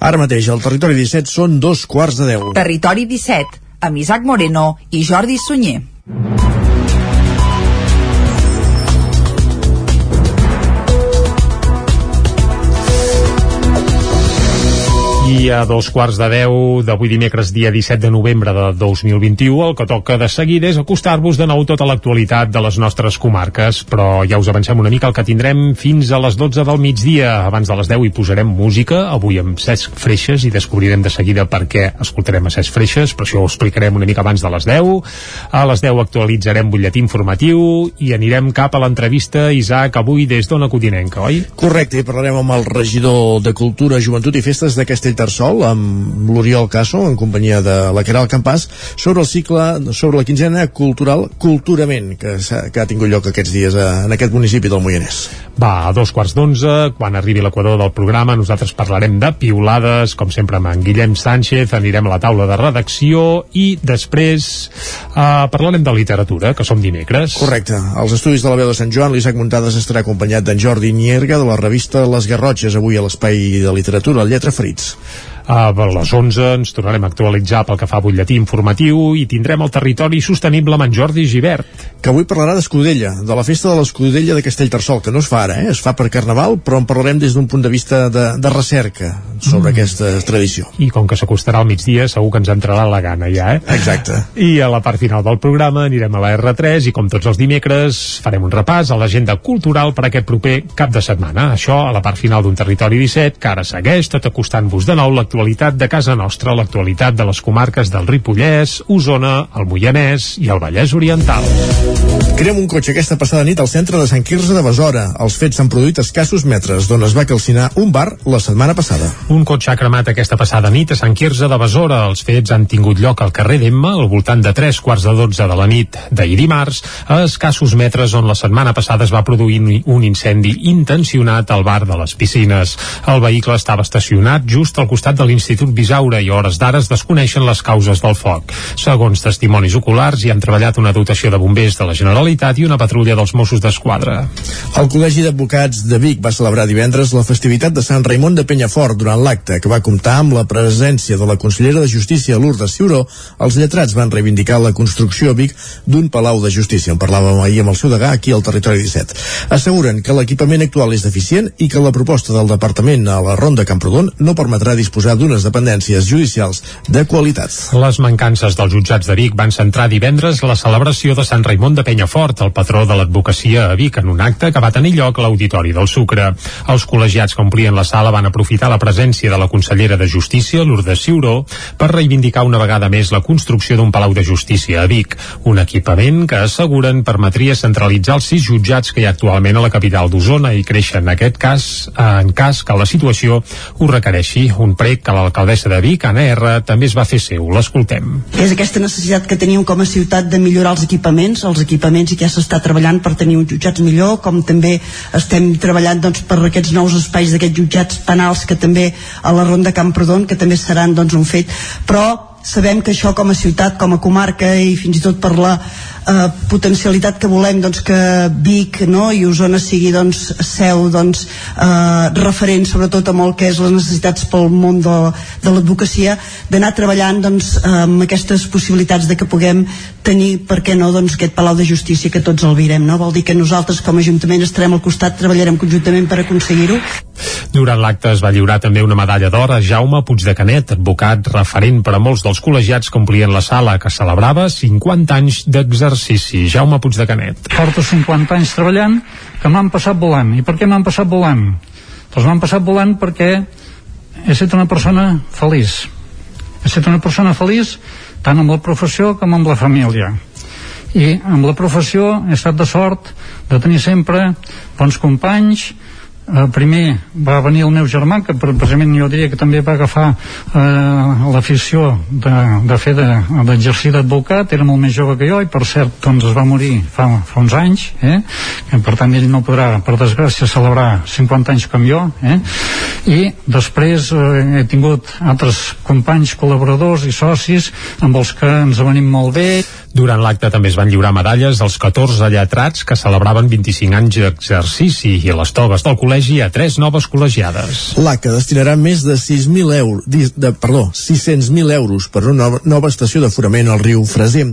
Ara mateix, al Territori 17 són dos quarts de deu. Territori 17, amb Isaac Moreno i Jordi Sunyer. I a dos quarts de deu d'avui dimecres, dia 17 de novembre de 2021, el que toca de seguida és acostar-vos de nou tota l'actualitat de les nostres comarques, però ja us avancem una mica el que tindrem fins a les 12 del migdia. Abans de les 10 hi posarem música, avui amb Cesc Freixes, i descobrirem de seguida per què escoltarem a Cesc Freixes, però això ho explicarem una mica abans de les 10. A les 10 actualitzarem butlletí informatiu i anirem cap a l'entrevista Isaac avui des d'Ona Codinenca, oi? Correcte, i parlarem amb el regidor de Cultura, Joventut i Festes de Castellterçol, amb l'Oriol Caso, en companyia de la Caral Campàs, sobre el cicle, sobre la quinzena cultural Culturament, que, ha, que ha tingut lloc aquests dies a, en aquest municipi del Moianès. Va, a dos quarts d'onze, quan arribi l'equador del programa, nosaltres parlarem de piulades, com sempre amb en Guillem Sánchez, anirem a la taula de redacció i després eh, parlarem de literatura, que som dimecres. Correcte. Als estudis de la veu de Sant Joan, l'Isaac Muntades estarà acompanyat d'en Jordi Nierga de la revista Les Garrotxes, avui a l'espai de literatura, el Lletra Ferits. A les 11 ens tornarem a actualitzar pel que fa a butlletí informatiu i tindrem el territori sostenible amb en Jordi Givert. Que avui parlarà d'Escudella, de la festa de l'Escudella de Castellterçol, que no es fa ara, eh? es fa per Carnaval, però en parlarem des d'un punt de vista de, de recerca sobre mm. aquesta tradició. I com que s'acostarà al migdia, segur que ens entrarà la gana ja, eh? Exacte. I a la part final del programa anirem a la R3 i com tots els dimecres farem un repàs a l'agenda cultural per aquest proper cap de setmana. Això a la part final d'un territori 17 que ara segueix tot acostant-vos de nou l'actualitat de casa nostra, l'actualitat de les comarques del Ripollès, Osona, el Moianès i el Vallès Oriental. Crem un cotxe aquesta passada nit al centre de Sant Quirze de Besora. Els fets s'han produït a escassos metres, d'on es va calcinar un bar la setmana passada. Un cotxe ha cremat aquesta passada nit a Sant Quirze de Besora. Els fets han tingut lloc al carrer d'Emma, al voltant de 3 quarts de 12 de la nit d'ahir dimarts, a escassos metres on la setmana passada es va produir un incendi intencionat al bar de les piscines. El vehicle estava estacionat just al costat de l'Institut Bisaura i a hores d'ara es desconeixen les causes del foc. Segons testimonis oculars, hi han treballat una dotació de bombers de la Generalitat i una patrulla dels Mossos d'Esquadra. El Col·legi d'Advocats de Vic va celebrar divendres la festivitat de Sant Raimon de Penyafort durant l'acte, que va comptar amb la presència de la consellera de Justícia Lourdes Ciuró. Els lletrats van reivindicar la construcció a Vic d'un palau de justícia. En parlàvem ahir amb el seu degà aquí al Territori 17. Asseguren que l'equipament actual és deficient i que la proposta del departament a la Ronda Camprodon no permetrà disposar d'unes dependències judicials de qualitat. Les mancances dels jutjats de Vic van centrar divendres la celebració de Sant Raimon de Penyafort, el patró de l'advocacia a Vic, en un acte que va tenir lloc a l'Auditori del Sucre. Els col·legiats que omplien la sala van aprofitar la presència de la consellera de Justícia, Lourdes Ciuró, per reivindicar una vegada més la construcció d'un palau de justícia a Vic, un equipament que asseguren permetria centralitzar els sis jutjats que hi ha actualment a la capital d'Osona i créixer en aquest cas, en cas que la situació ho requereixi. Un prec que l'alcaldessa de Vic, Anna R, també es va fer seu. L'escoltem. És aquesta necessitat que teníem com a ciutat de millorar els equipaments, els equipaments i que ja s'està treballant per tenir uns jutjats millor, com també estem treballant doncs, per aquests nous espais d'aquests jutjats penals que també a la Ronda Camprodon, que també seran doncs, un fet, però sabem que això com a ciutat, com a comarca i fins i tot per la eh, potencialitat que volem doncs, que Vic no, i Osona sigui doncs, seu doncs, eh, referent sobretot amb el que és les necessitats pel món de, de l'advocacia d'anar treballant doncs, amb aquestes possibilitats de que puguem tenir, per què no, doncs, aquest Palau de Justícia que tots el virem. No? Vol dir que nosaltres com a Ajuntament estarem al costat, treballarem conjuntament per aconseguir-ho. Durant l'acte es va lliurar també una medalla d'or a Jaume Puig de Canet, advocat referent per a molts dels col·legiats que omplien la sala que celebrava 50 anys d'exercici. Jaume Puig de Canet. Porto 50 anys treballant que m'han passat volant. I per què m'han passat volant? Doncs m'han passat volant perquè he estat una persona feliç. He estat una persona feliç tant amb la professió com amb la família i amb la professió he estat de sort de tenir sempre bons companys eh, primer va venir el meu germà que precisament jo diria que també va agafar eh, l'afició de, de fer d'exercir de, d'advocat era molt més jove que jo i per cert doncs es va morir fa, fa uns anys eh? per tant ell no podrà per desgràcia celebrar 50 anys com jo eh? i després eh, he tingut altres companys col·laboradors i socis amb els que ens venim molt bé durant l'acte també es van lliurar medalles als 14 lletrats que celebraven 25 anys d'exercici i a les togues del col·legi a tres noves col·legiades. L'ACA destinarà més de 6.000 euros, de, perdó, 600.000 euros per una nova, nova estació d'aforament al riu Freser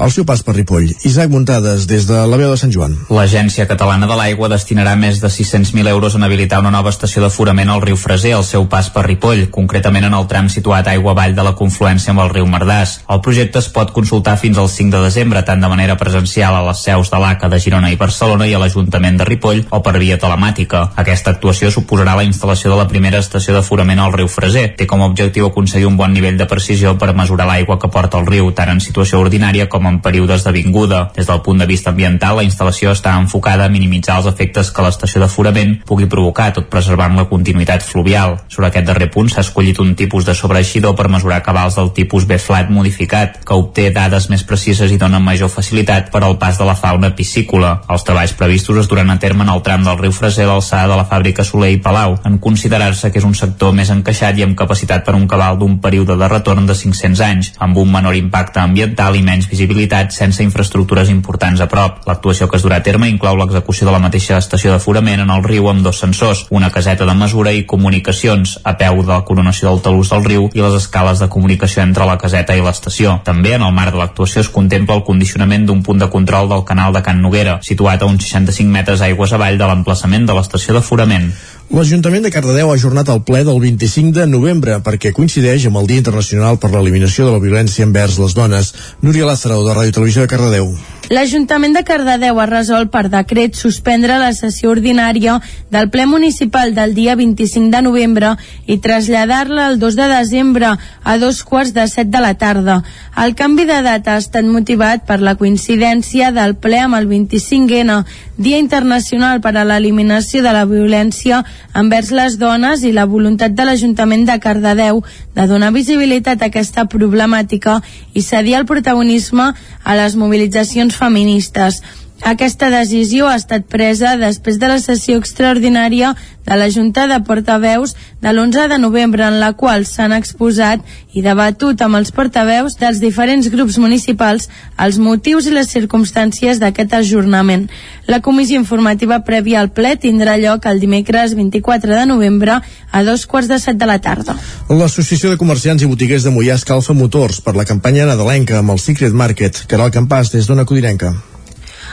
al seu pas per Ripoll. Isaac Muntades, des de la veu de Sant Joan. L'Agència Catalana de l'Aigua destinarà més de 600.000 euros en habilitar una nova estació d'aforament al riu Freser al seu pas per Ripoll, concretament en el tram situat aigua avall de la confluència amb el riu Mardàs. El projecte es pot consultar fins al 5 de desembre, tant de manera presencial a les seus de l'ACA de Girona i Barcelona i a l'Ajuntament de Ripoll o per via telemàtica. Aquesta actuació suposarà la instal·lació de la primera estació d'aforament al riu Freser. Té com a objectiu aconseguir un bon nivell de precisió per mesurar l'aigua que porta el riu, tant en situació ordinària com en períodes d'avinguda. Des del punt de vista ambiental, la instal·lació està enfocada a minimitzar els efectes que l'estació d'aforament pugui provocar, tot preservant la continuïtat fluvial. Sobre aquest darrer punt s'ha escollit un tipus de sobreeixidor per mesurar cabals del tipus B-flat modificat, que obté dades més precises i dona major facilitat per al pas de la fauna piscícola. Els treballs previstos es duran a terme en el tram del riu Freser a l'alçada de la fàbrica Soler i Palau, en considerar-se que és un sector més encaixat i amb capacitat per un cabal d'un període de retorn de 500 anys, amb un menor impacte ambiental i menys visibilitat sense infraestructures importants a prop. L'actuació que es durà a terme inclou l'execució de la mateixa estació d'aforament en el riu amb dos sensors, una caseta de mesura i comunicacions a peu de la coronació del talús del riu i les escales de comunicació entre la caseta i l'estació. També en el marc de l'actuació es contempla el condicionament d'un punt de control del canal de Can Noguera, situat a uns 65 metres aigües avall de l'emplaçament de l'estació d'aforament. L'Ajuntament de Cardedeu ha ajornat el ple del 25 de novembre perquè coincideix amb el Dia Internacional per l'Eliminació de la Violència envers les Dones. Núria Lázaro, de Ràdio Televisió de Cardedeu. L'Ajuntament de Cardedeu ha resolt per decret suspendre la sessió ordinària del ple municipal del dia 25 de novembre i traslladar-la el 2 de desembre a dos quarts de set de la tarda. El canvi de data ha estat motivat per la coincidència del ple amb el 25N, Dia Internacional per a l'Eliminació de la Violència envers les dones i la voluntat de l'Ajuntament de Cardedeu de donar visibilitat a aquesta problemàtica i cedir el protagonisme a les mobilitzacions feministas Aquesta decisió ha estat presa després de la sessió extraordinària de la Junta de Portaveus de l'11 de novembre en la qual s'han exposat i debatut amb els portaveus dels diferents grups municipals els motius i les circumstàncies d'aquest ajornament. La comissió informativa prèvia al ple tindrà lloc el dimecres 24 de novembre a dos quarts de set de la tarda. L'Associació de Comerciants i Botiguers de Mollà escalfa motors per la campanya nadalenca amb el Secret Market, el campàs des d'una codirenca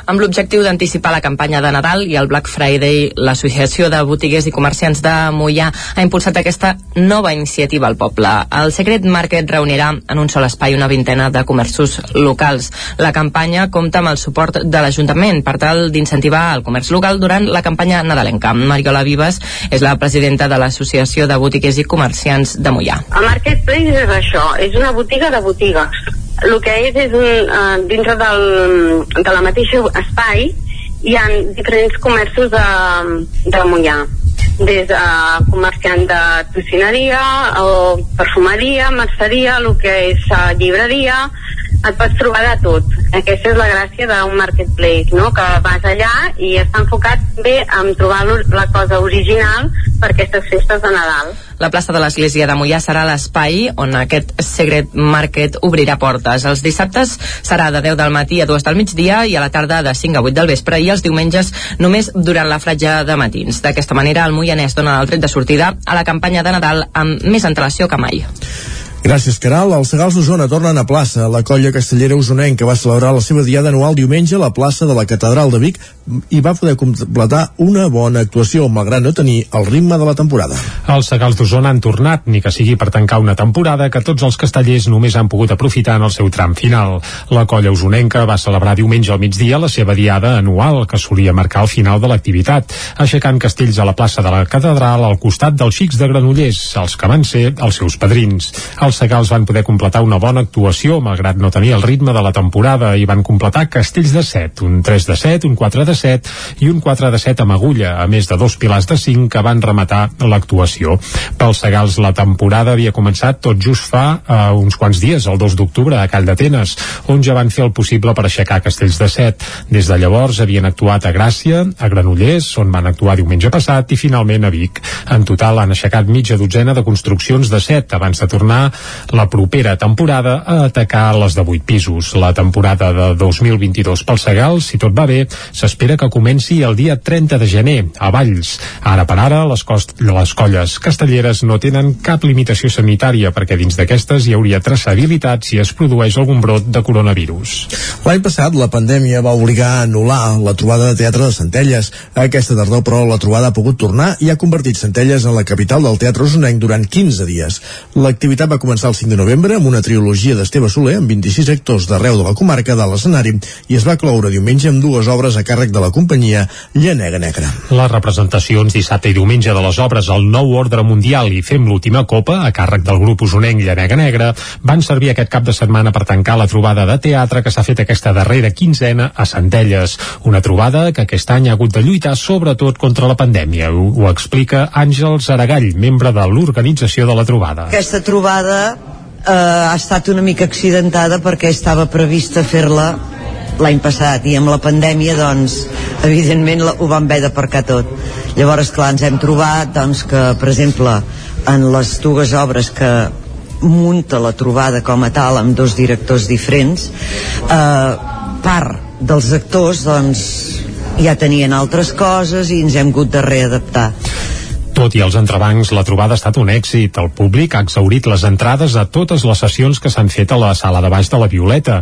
amb l'objectiu d'anticipar la campanya de Nadal i el Black Friday, l'Associació de Botiguers i Comerciants de Mollà ha impulsat aquesta nova iniciativa al poble. El Secret Market reunirà en un sol espai una vintena de comerços locals. La campanya compta amb el suport de l'Ajuntament per tal d'incentivar el comerç local durant la campanya nadalenca. Mariola Vives és la presidenta de l'Associació de Botiguers i Comerciants de Mollà. El Marketplace és això, és una botiga de botigues el que és és un, uh, dintre del, de la mateixa espai hi ha diferents comerços de, de Mollà des de comerciant de tocineria o perfumeria, merceria, el que és uh, llibreria et pots trobar de tot. Aquesta és la gràcia d'un marketplace, no? que vas allà i està enfocat bé en trobar la cosa original per aquestes festes de Nadal. La plaça de l'Església de Mollà serà l'espai on aquest Secret Market obrirà portes. Els dissabtes serà de 10 del matí a 2 del migdia i a la tarda de 5 a 8 del vespre i els diumenges només durant la fratja de matins. D'aquesta manera, el Moianès dona el tret de sortida a la campanya de Nadal amb més antelació que mai. Gràcies, Caral. Els Segals d'Osona tornen a plaça. La colla castellera usonenca va celebrar la seva diada anual diumenge a la plaça de la Catedral de Vic i va poder completar una bona actuació, malgrat no tenir el ritme de la temporada. Els Segals d'Osona han tornat, ni que sigui per tancar una temporada que tots els castellers només han pogut aprofitar en el seu tram final. La colla usonenca va celebrar diumenge al migdia la seva diada anual, que solia marcar el final de l'activitat, aixecant castells a la plaça de la Catedral al costat dels xics de Granollers, els que van ser els seus padrins. Els Segals van poder completar una bona actuació, malgrat no tenir el ritme de la temporada, i van completar castells de 7, un 3 de 7, un 4 de 7 i un 4 de 7 amb agulla, a més de dos pilars de 5 que van rematar l'actuació. Pels Segals la temporada havia començat tot just fa uh, uns quants dies, el 2 d'octubre, a Call d'Atenes, on ja van fer el possible per aixecar castells de 7. Des de llavors havien actuat a Gràcia, a Granollers, on van actuar diumenge passat, i finalment a Vic. En total han aixecat mitja dotzena de construccions de 7 abans de tornar la propera temporada a atacar les de 8 pisos. La temporada de 2022 pel Segal, si tot va bé, s'espera que comenci el dia 30 de gener, a Valls. Ara per ara, les, cost les colles castelleres no tenen cap limitació sanitària perquè dins d'aquestes hi hauria traçabilitat si es produeix algun brot de coronavirus. L'any passat, la pandèmia va obligar a anul·lar la trobada de teatre de Centelles. Aquesta tardor, però, la trobada ha pogut tornar i ha convertit Centelles en la capital del teatre usonenc durant 15 dies. L'activitat va començar el 5 de novembre amb una trilogia d'Esteve Soler amb 26 actors d'arreu de la comarca de l'escenari i es va cloure diumenge amb dues obres a càrrec de la companyia Llanega Negra. Les representacions dissabte i diumenge de les obres El nou ordre mundial i Fem l'última copa a càrrec del grup usonenc Llanega Negra van servir aquest cap de setmana per tancar la trobada de teatre que s'ha fet aquesta darrera quinzena a Centelles. Una trobada que aquest any ha hagut de lluitar sobretot contra la pandèmia. Ho, ho explica Àngels Aragall, membre de l'organització de la trobada. Aquesta trobada eh, ha estat una mica accidentada perquè estava prevista fer-la l'any passat i amb la pandèmia doncs evidentment ho vam haver d'aparcar tot. Llavors clar ens hem trobat doncs que per exemple en les dues obres que munta la trobada com a tal amb dos directors diferents eh, part dels actors doncs ja tenien altres coses i ens hem hagut de readaptar tot i els entrebancs, la trobada ha estat un èxit. El públic ha exaurit les entrades a totes les sessions que s'han fet a la sala de baix de la Violeta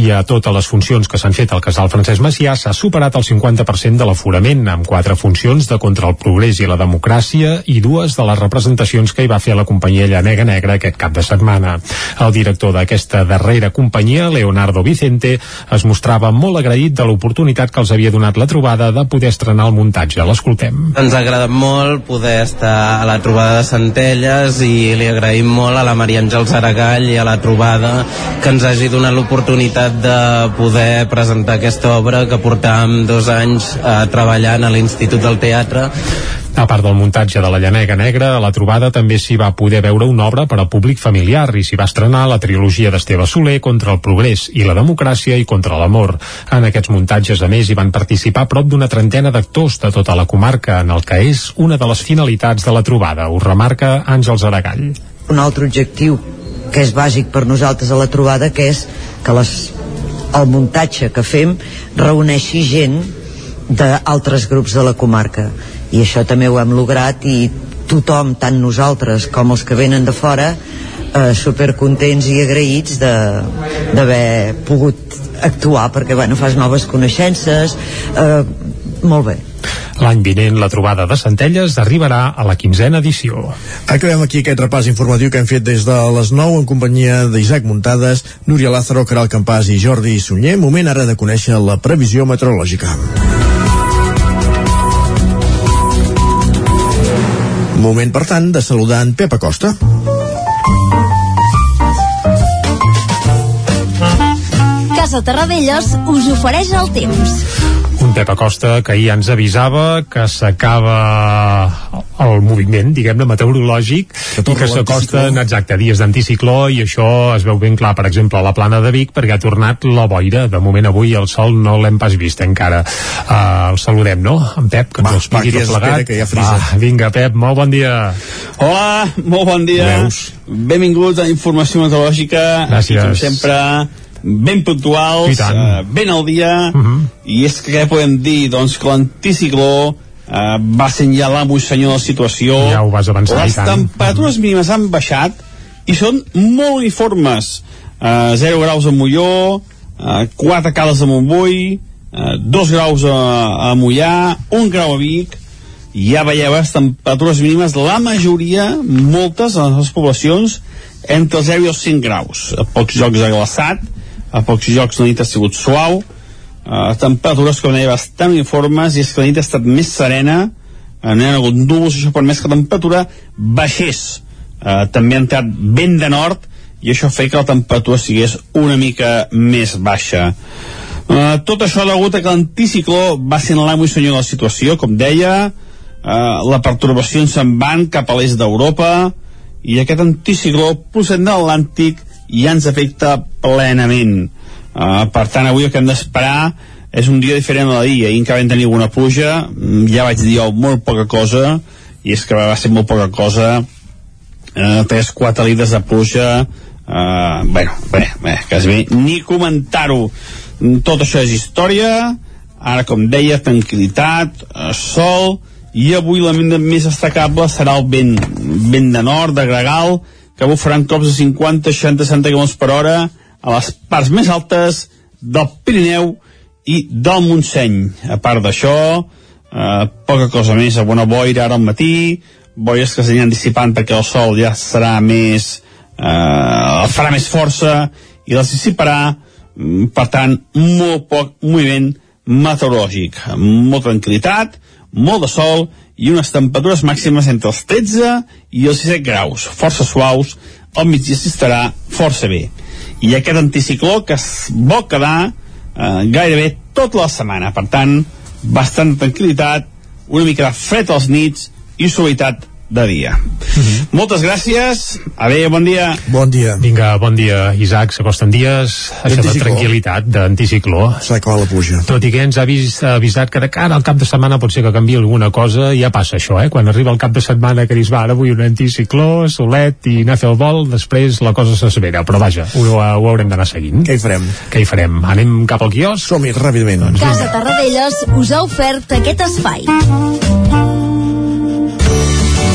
i a totes les funcions que s'han fet al casal Francesc Macià s'ha superat el 50% de l'aforament, amb quatre funcions de contra el progrés i la democràcia i dues de les representacions que hi va fer la companyia Llanega Negra aquest cap de setmana. El director d'aquesta darrera companyia, Leonardo Vicente, es mostrava molt agraït de l'oportunitat que els havia donat la trobada de poder estrenar el muntatge. L'escoltem. Ens ha agradat molt poder estar a la trobada de Centelles i li agraïm molt a la Maria Àngels Aragall i a la trobada que ens hagi donat l'oportunitat de poder presentar aquesta obra que portàvem dos anys eh, treballant a l'Institut del Teatre a part del muntatge de la Llanega Negra, a la trobada també s'hi va poder veure una obra per al públic familiar i s'hi va estrenar la trilogia d'Esteve Soler contra el progrés i la democràcia i contra l'amor. En aquests muntatges, a més, hi van participar prop d'una trentena d'actors de tota la comarca, en el que és una de les finalitats de la trobada, ho remarca Àngels Aragall. Un altre objectiu que és bàsic per nosaltres a la trobada, que és que les, el muntatge que fem reuneixi gent d'altres grups de la comarca i això també ho hem lograt i tothom, tant nosaltres com els que venen de fora eh, supercontents i agraïts d'haver pogut actuar perquè bueno, fas noves coneixences eh, molt bé L'any vinent la trobada de Centelles arribarà a la quinzena edició. Acabem aquí aquest repàs informatiu que hem fet des de les 9 en companyia d'Isaac Muntades, Núria Lázaro, Caral Campàs i Jordi Sunyer. Moment ara de conèixer la previsió meteorològica. Moment, per tant, de saludar en Pep Acosta. Casa Terradellos us ofereix el temps. Un Pep Acosta que ahir ens avisava que s'acaba el moviment, diguem-ne, meteorològic i que s'acosten, exacte, dies d'anticicló i això es veu ben clar, per exemple, a la plana de Vic perquè ha tornat la boira. De moment avui el sol no l'hem pas vist encara. Uh, el saludem, no? En Pep, que ens ho expliqui va, tot plegat. que ja frisa. Va, vinga, Pep, molt bon dia. Hola, molt bon dia. Veus? Benvinguts a Informació Meteorològica. Gràcies. I, com sempre, ben puntuals, eh, ben al dia, Uh -huh. i és que què podem dir? Doncs que l'anticicló eh, va l'amo i senyor de la situació. Ja ho vas avançar, Les i tant. temperatures mínimes han baixat i són molt uniformes. Eh, 0 graus a Molló, eh, 4 a Cales de Montbui, eh, 2 graus a, a Mollà, 1 grau a Vic, i ja veieu les temperatures mínimes, la majoria, moltes de les poblacions, entre els 0 i els 5 graus. A pocs ha glaçat, a pocs jocs la nit ha sigut suau, uh, temperatures, com deia, bastant uniformes, i és que la nit ha estat més serena, uh, no hi ha hagut núvols, això per més que la temperatura baixés. Uh, també ha entrat vent de nord, i això feia que la temperatura sigués una mica més baixa. Uh, tot això degut a que l'anticicló va sent l'amo i senyor de la situació, com deia, uh, la pertorbació se'n van cap a l'est d'Europa, i aquest anticicló procedent de l'Atlàntic ja ens afecta plenament. Uh, per tant, avui el que hem d'esperar és un dia diferent a l'ahir. Ahir encara vam tenir alguna pluja, mm, ja vaig dir jo molt poca cosa, i és que va ser molt poca cosa, uh, 3-4 litres de pluja, uh, bueno, bé, bé, quasi bé, ni comentar-ho. Tot això és història, ara, com deia, tranquil·litat, sol, i avui la més destacable serà el vent, vent de nord, de gregal, que bufaran cops de 50, 60, 60 km per hora a les parts més altes del Pirineu i del Montseny. A part d'això, eh, poca cosa més, a bona boira ara al matí, boires que s'aniran dissipant perquè el sol ja serà més... Eh, farà més força i les dissiparà, mm, per tant, molt poc moviment meteorològic. Molta tranquil·litat, molt de sol i unes temperatures màximes entre els 13 i els 17 graus, força suaus, al migdia s'estarà força bé. I aquest anticicló que es vol quedar eh, gairebé tota la setmana, per tant, bastant tranquil·litat, una mica de fred als nits i suavitat de dia. Moltes gràcies, adéu, bon dia. Bon dia. Vinga, bon dia, Isaac. S'acosten dies, això de tranquil·litat, d'anticicló. S'ha acabat la pluja. Tot i que ens ha avís, ha avisat que de cara al cap de setmana pot ser que canvi alguna cosa, i ja passa això, eh? Quan arriba el cap de setmana que dius, va, ara vull un anticicló, solet i anar a fer el vol, després la cosa s'assevera. Però vaja, ho, ho haurem d'anar seguint. Què hi farem? Què hi farem? Anem cap al quiosc? Som-hi, ràpidament. Doncs Casa Tarradellas us ha ofert aquest espai.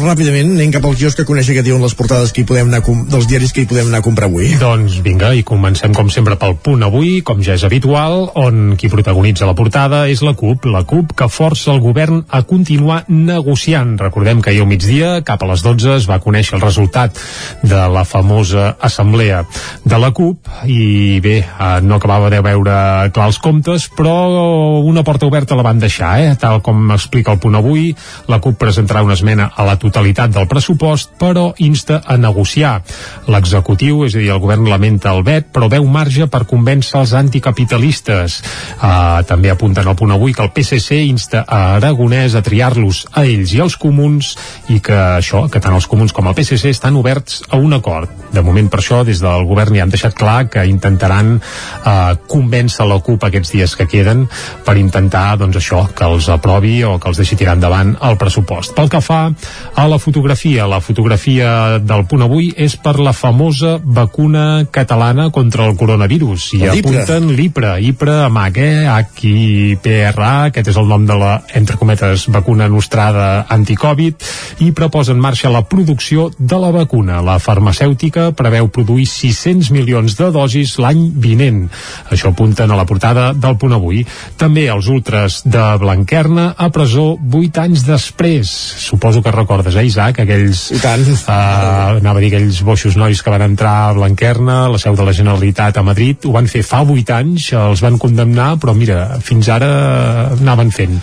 Ràpidament anem cap al quiosc que conèixer què diuen les portades que hi podem anar dels diaris que hi podem anar a comprar avui. Doncs vinga, i comencem com sempre pel punt avui, com ja és habitual, on qui protagonitza la portada és la CUP, la CUP que força el govern a continuar negociant. Recordem que ahir al migdia, cap a les 12, es va conèixer el resultat de la famosa assemblea de la CUP i bé, eh, no acabava de veure clar els comptes, però una porta oberta la van deixar, eh? tal com explica el punt avui, la CUP presentarà una esmena a la totalitat del pressupost, però insta a negociar. L'executiu, és a dir, el govern lamenta el vet, però veu marge per convèncer els anticapitalistes. Uh, també apunten al punt avui que el PSC insta a Aragonès a triar-los a ells i als comuns i que això, que tant els comuns com el PSC estan oberts a un acord. De moment, per això, des del govern ja han deixat clar que intentaran uh, convèncer la CUP aquests dies que queden per intentar, doncs això, que els aprovi o que els deixi tirar endavant el pressupost. Pel que fa al la fotografia. La fotografia del punt avui és per la famosa vacuna catalana contra el coronavirus. I apunten l'IPRA, IPRA amb H, H-I-P-R-A, aquest és el nom de la, entre cometes, vacuna nostrada anticovid, i proposa en marxa la producció de la vacuna. La farmacèutica preveu produir 600 milions de dosis l'any vinent. Això apunten a la portada del punt avui. També els ultres de Blanquerna a presó 8 anys després. Suposo que recordes, eh, Isaac? Aquells... I tant. Uh, anava a dir aquells boixos nois que van entrar a Blanquerna, la seu de la Generalitat a Madrid, ho van fer fa 8 anys, els van condemnar, però mira, fins ara anaven fent.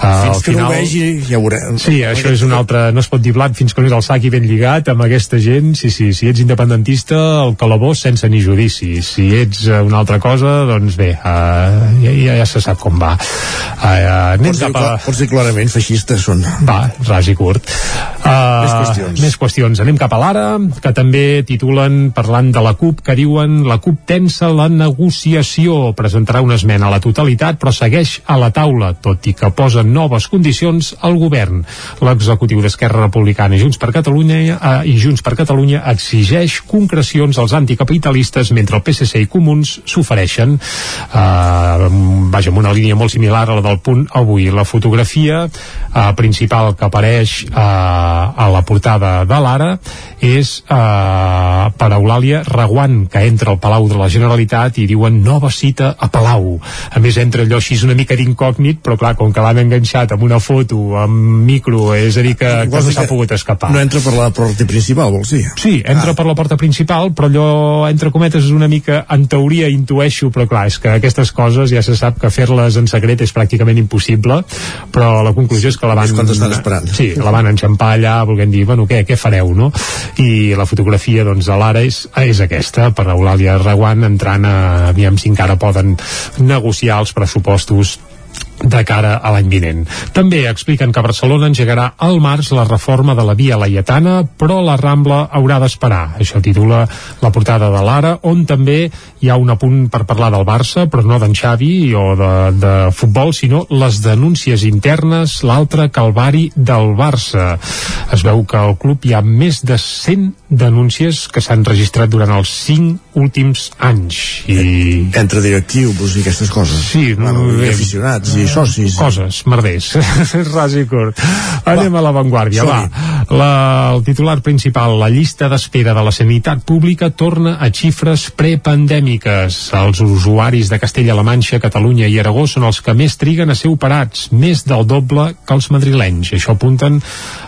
Uh, Fins que no ho vegi, ja ho veurem. Sí, això és un altre... No es pot dir blat fins que no és el sac i ben lligat amb aquesta gent. Sí, sí, si ets independentista, el calabós sense ni judici. Si ets uh, una altra cosa, doncs bé, uh, ja, ja, ja se sap com va. Uh, anem Pots cap a... pots dir clarament, feixistes són. Va, ras i curt. Uh, Més qüestions. Més qüestions. Anem cap a l'ara, que també titulen, parlant de la CUP, que diuen la CUP tensa la negociació. Presentarà una esmena a la totalitat, però segueix a la taula, tot i que posa noves condicions al govern. L'executiu d'Esquerra Republicana i Junts per Catalunya eh, i Junts per Catalunya exigeix concrecions als anticapitalistes mentre el PSC i Comuns s'ofereixen eh, vaja, amb una línia molt similar a la del punt avui. La fotografia eh, principal que apareix eh, a la portada de l'Ara és eh, per Eulàlia Reguant, que entra al Palau de la Generalitat i diuen nova cita a Palau. A més, entra allò així una mica d'incògnit, però clar, com que l'han enganxat amb una foto, amb micro, és a dir, que, que no s'ha pogut escapar. No entra per la porta principal, vols dir? Sí, entra ah. per la porta principal, però allò, entre cometes, és una mica, en teoria, intueixo, però clar, és que aquestes coses ja se sap que fer-les en secret és pràcticament impossible, però la conclusió és que la van... És quan esperant. Sí, la van enxampar allà, volent dir, bueno, què, què fareu, no? I la fotografia, doncs, de l'ara és, és aquesta, per Eulàlia Reguant, entrant a, aviam si encara poden negociar els pressupostos de cara a l'any vinent. També expliquen que Barcelona engegarà al març la reforma de la via laietana, però la Rambla haurà d'esperar. Això titula la portada de l'Ara, on també hi ha un apunt per parlar del Barça, però no d'en Xavi o de, de futbol, sinó les denúncies internes, l'altre calvari del Barça. Es veu que al club hi ha més de 100 denúncies que s'han registrat durant els 5 últims anys. I... Entre directius i aquestes coses. Sí, bueno, i bé. aficionats i socis. Coses, merders. ras i curt. Anem a l'avantguàrdia, va. La, el titular principal, la llista d'espera de la sanitat pública torna a xifres prepandèmiques. Els usuaris de Castella-La Manxa, Catalunya i Aragó són els que més triguen a ser operats, més del doble que els madrilenys. Això apunten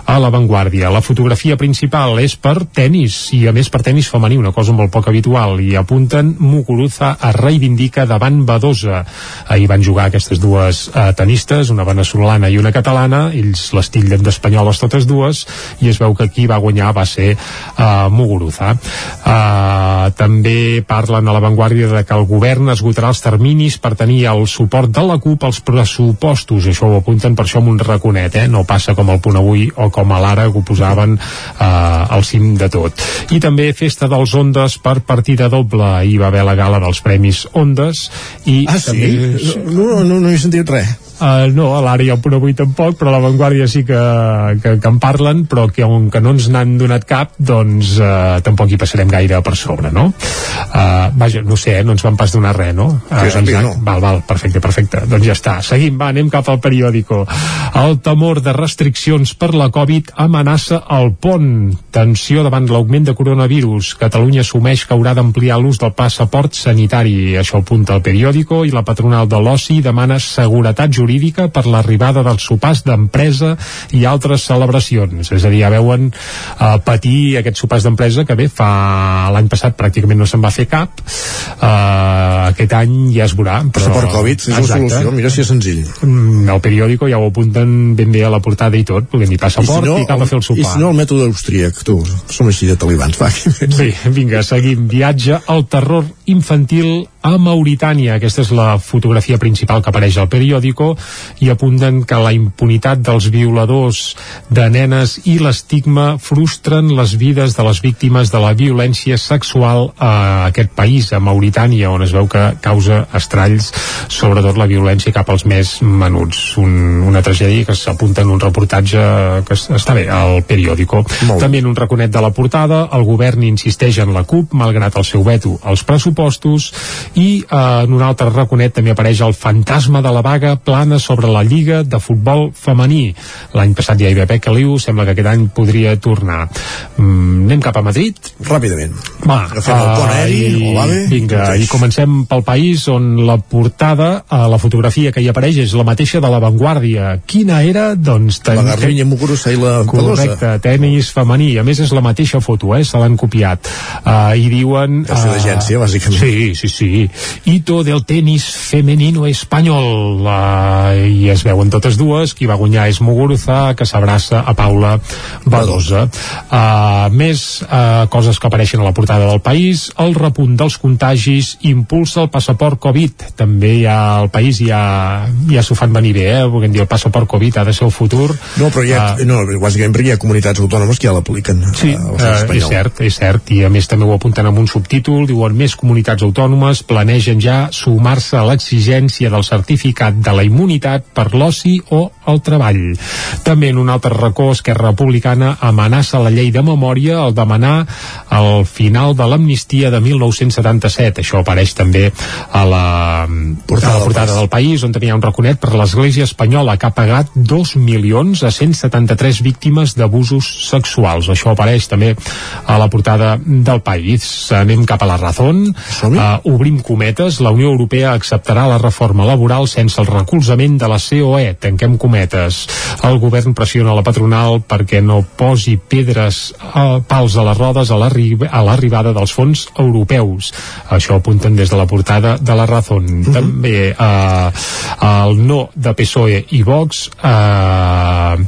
a l'avantguàrdia. La fotografia principal és per tennis, i a més per tennis femení, una cosa molt poc habitual, i apunten Muguruza es reivindica davant Badosa. Ahir van jugar aquestes dues eh, tenistes, una venezolana i una catalana, ells les tillen d'espanyoles totes dues, i es veu que qui va guanyar va ser eh, Muguruza. Eh, també parlen a l'avantguàrdia de que el govern esgotarà els terminis per tenir el suport de la CUP als pressupostos, això ho apunten per això amb un raconet, eh? no passa com el punt avui o com a l'ara que ho posaven eh, al cim de tot. I també festa dels Ondes per partida doble. Hi va haver la gala dels Premis Ondes i Ah, sí? també... No, no, no he sentit res. Uh, no, a l'ara i al punt avui tampoc, però a l'avantguàrdia sí que, que, que en parlen, però que com que no ens n'han donat cap, doncs uh, tampoc hi passarem gaire per sobre, no? Uh, vaja, no sé, eh, no ens van pas donar res, no? Que jo sàpiga, no. Val, val, perfecte, perfecte. Doncs ja està. Seguim, va, anem cap al periòdico. El temor de restriccions per la Covid amenaça el pont. Tensió davant l'augment de coronavirus. Catalunya assumeix que haurà d'ampliar l'ús del passaport sanitari. Això apunta el periòdico i la patronal de l'OCI demana seguretat jurídica per l'arribada dels sopars d'empresa i altres celebracions. És a dir, ja veuen eh, patir aquests sopars d'empresa que bé, fa l'any passat pràcticament no se'n va fer cap. Eh, aquest any ja es veurà. Però... Passaport Covid és una solució, mira si és senzill. Mm, el periòdico ja ho apunten ben bé a la portada i tot, volem dir passaport i, si no, i cap a fer el I sopar. si no, el mètode austríac, tu, som així de talibans, va. Bé, vinga, seguim. Viatge al terror infantil a Mauritània. Aquesta és la fotografia principal que apareix al periòdico i apunten que la impunitat dels violadors de nenes i l'estigma frustren les vides de les víctimes de la violència sexual a aquest país, a Mauritània, on es veu que causa estralls, sobretot la violència cap als més menuts. Un, una tragèdia que s'apunta en un reportatge que està bé, al periòdico. També en un raconet de la portada, el govern insisteix en la CUP, malgrat el seu veto als pressupostos, i eh, en un altre raconet també apareix el fantasma de la vaga plana sobre la Lliga de Futbol Femení. L'any passat ja hi va haver Caliu, sembla que aquest any podria tornar. Mm, anem cap a Madrid? Ràpidament. Va, Agafem el pont aeri, i, vinga, i comencem pel país on la portada, eh, la fotografia que hi apareix és la mateixa de la Vanguardia. Quina era? Doncs... ten- La Garbiñe Muguruza i la Pelosa. Correcte, tenis femení. A més, és la mateixa foto, eh? Se l'han copiat. Uh, I diuen... Ser eh, d'agència, bàsicament. Sí, sí, sí. Hito del tenis femenino espanyol. Uh, I es veuen totes dues. Qui va guanyar és Muguruza, que s'abraça a Paula Badosa. Uh, més uh, coses que apareixen a la portada del país. El repunt dels contagis impulsa el passaport Covid. També hi ha al país ja, ja s'ho fan venir bé, eh? Volguem dir, el passaport Covid ha de ser el futur. No, però hi ha, Ah. no, bàsicament hi ha comunitats autònomes que ja l'apliquen Sí, eh, és cert, és cert, i a més també ho apunten amb un subtítol, diuen més comunitats autònomes planegen ja sumar-se a l'exigència del certificat de la immunitat per l'oci o el treball. També en un altre racó, Esquerra Republicana amenaça la llei de memòria al demanar el final de l'amnistia de 1977. Això apareix també a la portada, a la portada del país, on també hi ha un raconet per l'Església Espanyola, que ha pagat 2 milions a 173 víctimes d'abusos sexuals. Això apareix també a la portada del país. Anem cap a la Razón. Uh, obrim cometes. La Unió Europea acceptarà la reforma laboral sense el recolzament de la COE. Tanquem cometes. El govern pressiona la patronal perquè no posi pedres uh, pals a les rodes a l'arri- a l'arribada dels fons europeus. Això apunten des de la portada de la Razón. També uh, el no de PSOE i Vox uh,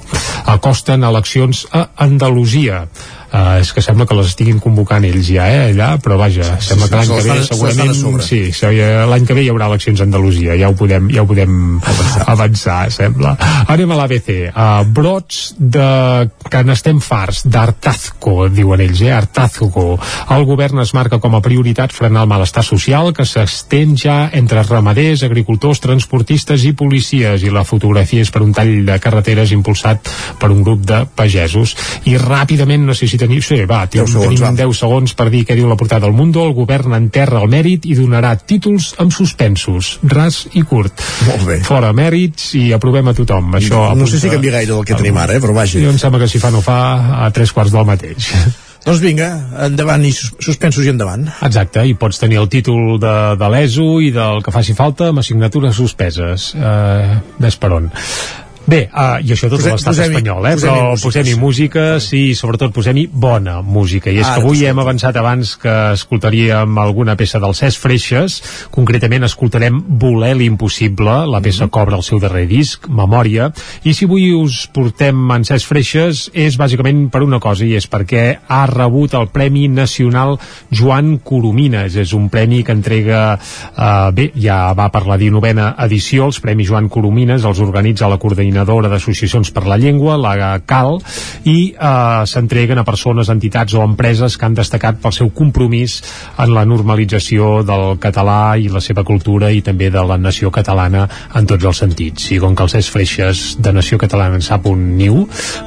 acosten eleccions a Andalusia. Uh, és que sembla que les estiguin convocant ells ja, eh, allà, però vaja, sembla que l'any que ve segurament sí, sí, l'any que ve hi haurà eleccions a Andalusia, ja ho podem, ja ho podem avançar, avançar sembla. Anem a l'ABC. Uh, brots de que n'estem farts d'Artazco, diuen ells, eh? Artazco. El govern es marca com a prioritat frenar el malestar social que s'estén ja entre ramaders, agricultors, transportistes i policies i la fotografia és per un tall de carreteres impulsat per un grup de pagesos. I ràpidament, no teniu... Sí, va, tenim, 10 segons, tenim va. 10 segons per dir què diu la portada del Mundo. El govern enterra el mèrit i donarà títols amb suspensos, ras i curt. Molt bé. Fora mèrits i aprovem a tothom. Això no sé si apunta- canvia gaire del que tenim ara, eh, però vaja. Jo em sembla que si fa no fa a tres quarts del mateix. Doncs vinga, endavant i sus- suspensos i endavant. Exacte, i pots tenir el títol de, de l'ESO i del que faci falta amb assignatures suspeses. Uh, ves per on. Bé, uh, i això tot Posem- l'estat espanyol, eh? posem-hi però posem-hi música, sí, i sobretot posem-hi bona música. I és Ara que avui hem avançat abans que escoltaríem alguna peça del Cesc Freixes, concretament escoltarem Voler l'impossible, la peça que obre el seu darrer disc, Memòria, i si avui us portem en Cesc Freixes és bàsicament per una cosa, i és perquè ha rebut el Premi Nacional Joan Coromines. És un premi que entrega, eh, bé, ja va per la 19a edició, els Premis Joan Coromines els organitza la coordinadora d'associacions per la llengua, la CAL, i eh, s'entreguen a persones, entitats o empreses que han destacat pel seu compromís en la normalització del català i la seva cultura i també de la nació catalana en tots els sentits. I com que el Cesc Freixes de Nació Catalana en sap un niu,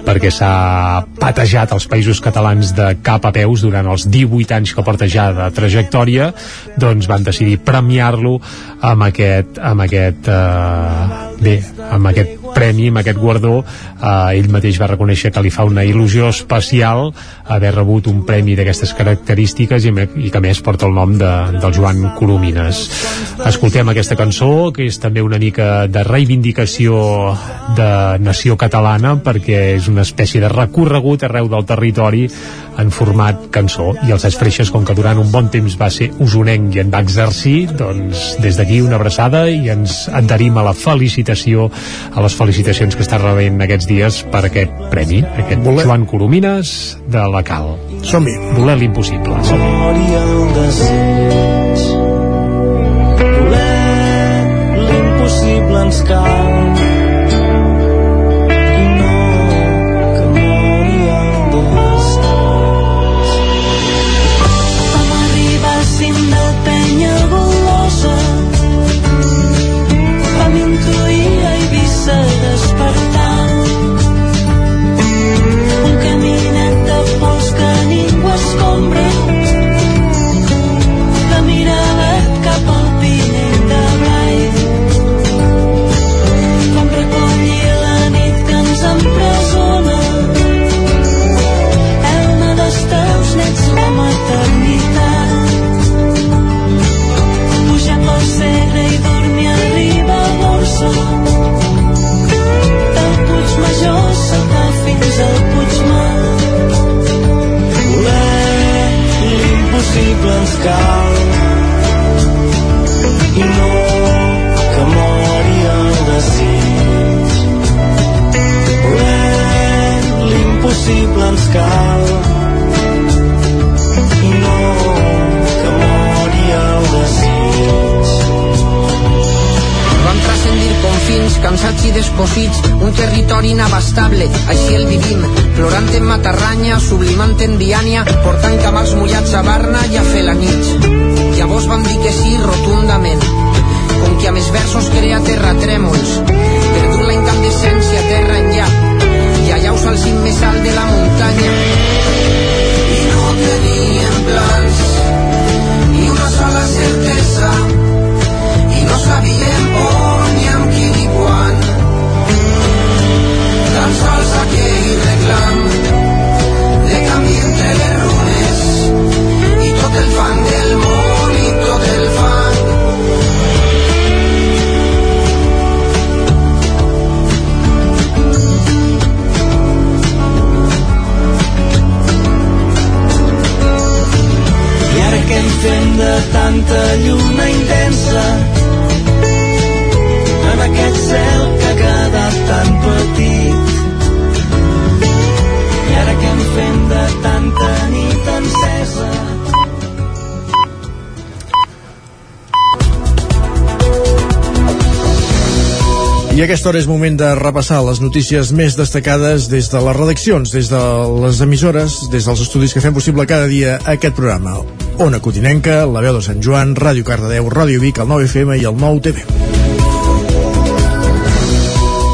perquè s'ha patejat els països catalans de cap a peus durant els 18 anys que porta ja de trajectòria, doncs van decidir premiar-lo amb aquest, amb aquest eh, bé, amb aquest premi, amb aquest guardó eh, ell mateix va reconèixer que li fa una il·lusió especial haver rebut un premi d'aquestes característiques i, i que més porta el nom de, del Joan Coromines. Escoltem aquesta cançó que és també una mica de reivindicació de nació catalana perquè és una espècie de recorregut arreu del territori en format cançó. I els Freixes, com que durant un bon temps va ser usonenc i en va exercir doncs des d'aquí una abraçada i ens adherim a la felicitació a les felicitacions que està rebent aquests dies per aquest premi aquest Volem. Joan Coromines de la Cal. Som-hi. Voler l'impossible. Som Voler l'impossible ens cal. Al Puigmar voler l'impossible ens cal. I no que mori el desig voler l'impossible ens cal transcendir confins, cansats i desposits, un territori inabastable, així el vivim, plorant en Matarranya, sublimant en Biània, portant camals mullats a Barna i a fer la nit. Llavors vam dir que sí rotundament, com que a més versos crea terratrèmols, perdut la incandescència terra enllà, i allà us al cim més alt de la muntanya. I no teníem plans, ni una sola certesa, de camí entre les runes i tot el fang del món i tot el què en de tanta lluna intensa en aquest cel que ha quedat tan petit? Fem de tanta nit encesa? I aquesta hora és moment de repassar les notícies més destacades des de les redaccions, des de les emissores, des dels estudis que fem possible cada dia aquest programa. Ona Cotinenca, La Veu de Sant Joan, Ràdio Cardedeu, Ràdio Vic, el 9FM i el 9TV.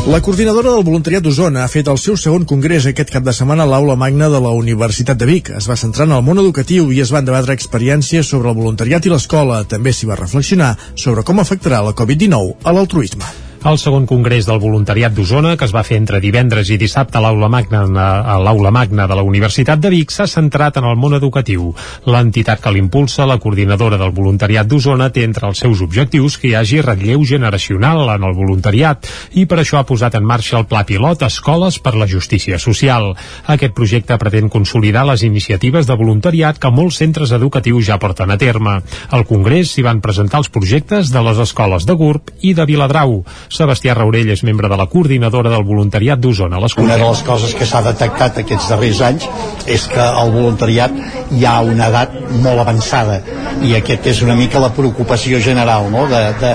La coordinadora del voluntariat d'Osona ha fet el seu segon congrés aquest cap de setmana a l'Aula Magna de la Universitat de Vic. Es va centrar en el món educatiu i es van debatre experiències sobre el voluntariat i l'escola. També s'hi va reflexionar sobre com afectarà la Covid-19 a l'altruisme. El segon congrés del voluntariat d'Osona, que es va fer entre divendres i dissabte a l'Aula Magna, a l'Aula Magna de la Universitat de Vic, s'ha centrat en el món educatiu. L'entitat que l'impulsa, la coordinadora del voluntariat d'Osona, té entre els seus objectius que hi hagi relleu generacional en el voluntariat i per això ha posat en marxa el Pla Pilot Escoles per la Justícia Social. Aquest projecte pretén consolidar les iniciatives de voluntariat que molts centres educatius ja porten a terme. Al congrés s'hi van presentar els projectes de les escoles de GURB i de Viladrau. Sebastià Raurell és membre de la coordinadora del voluntariat d'Osona. Una de les coses que s'ha detectat aquests darrers anys és que el voluntariat hi ha una edat molt avançada i aquest és una mica la preocupació general no? de, de,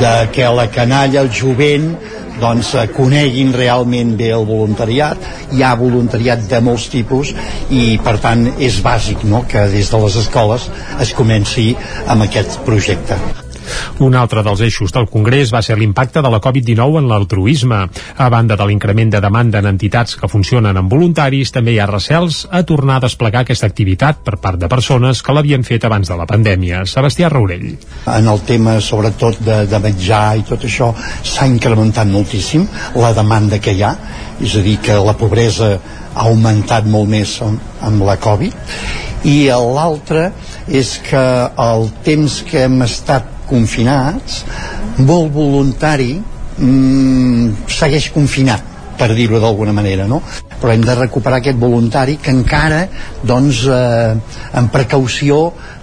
de que la canalla, el jovent doncs coneguin realment bé el voluntariat hi ha voluntariat de molts tipus i per tant és bàsic no? que des de les escoles es comenci amb aquest projecte un altre dels eixos del Congrés va ser l'impacte de la Covid-19 en l'altruisme. A banda de l'increment de demanda en entitats que funcionen amb voluntaris, també hi ha recels a tornar a desplegar aquesta activitat per part de persones que l'havien fet abans de la pandèmia. Sebastià Raurell. En el tema, sobretot, de, de menjar i tot això, s'ha incrementat moltíssim la demanda que hi ha, és a dir, que la pobresa ha augmentat molt més amb, amb la Covid i l'altre és que el temps que hem estat confinats molt voluntari mmm, segueix confinat per dir-ho d'alguna manera, no? Però hem de recuperar aquest voluntari que encara, doncs, eh, en precaució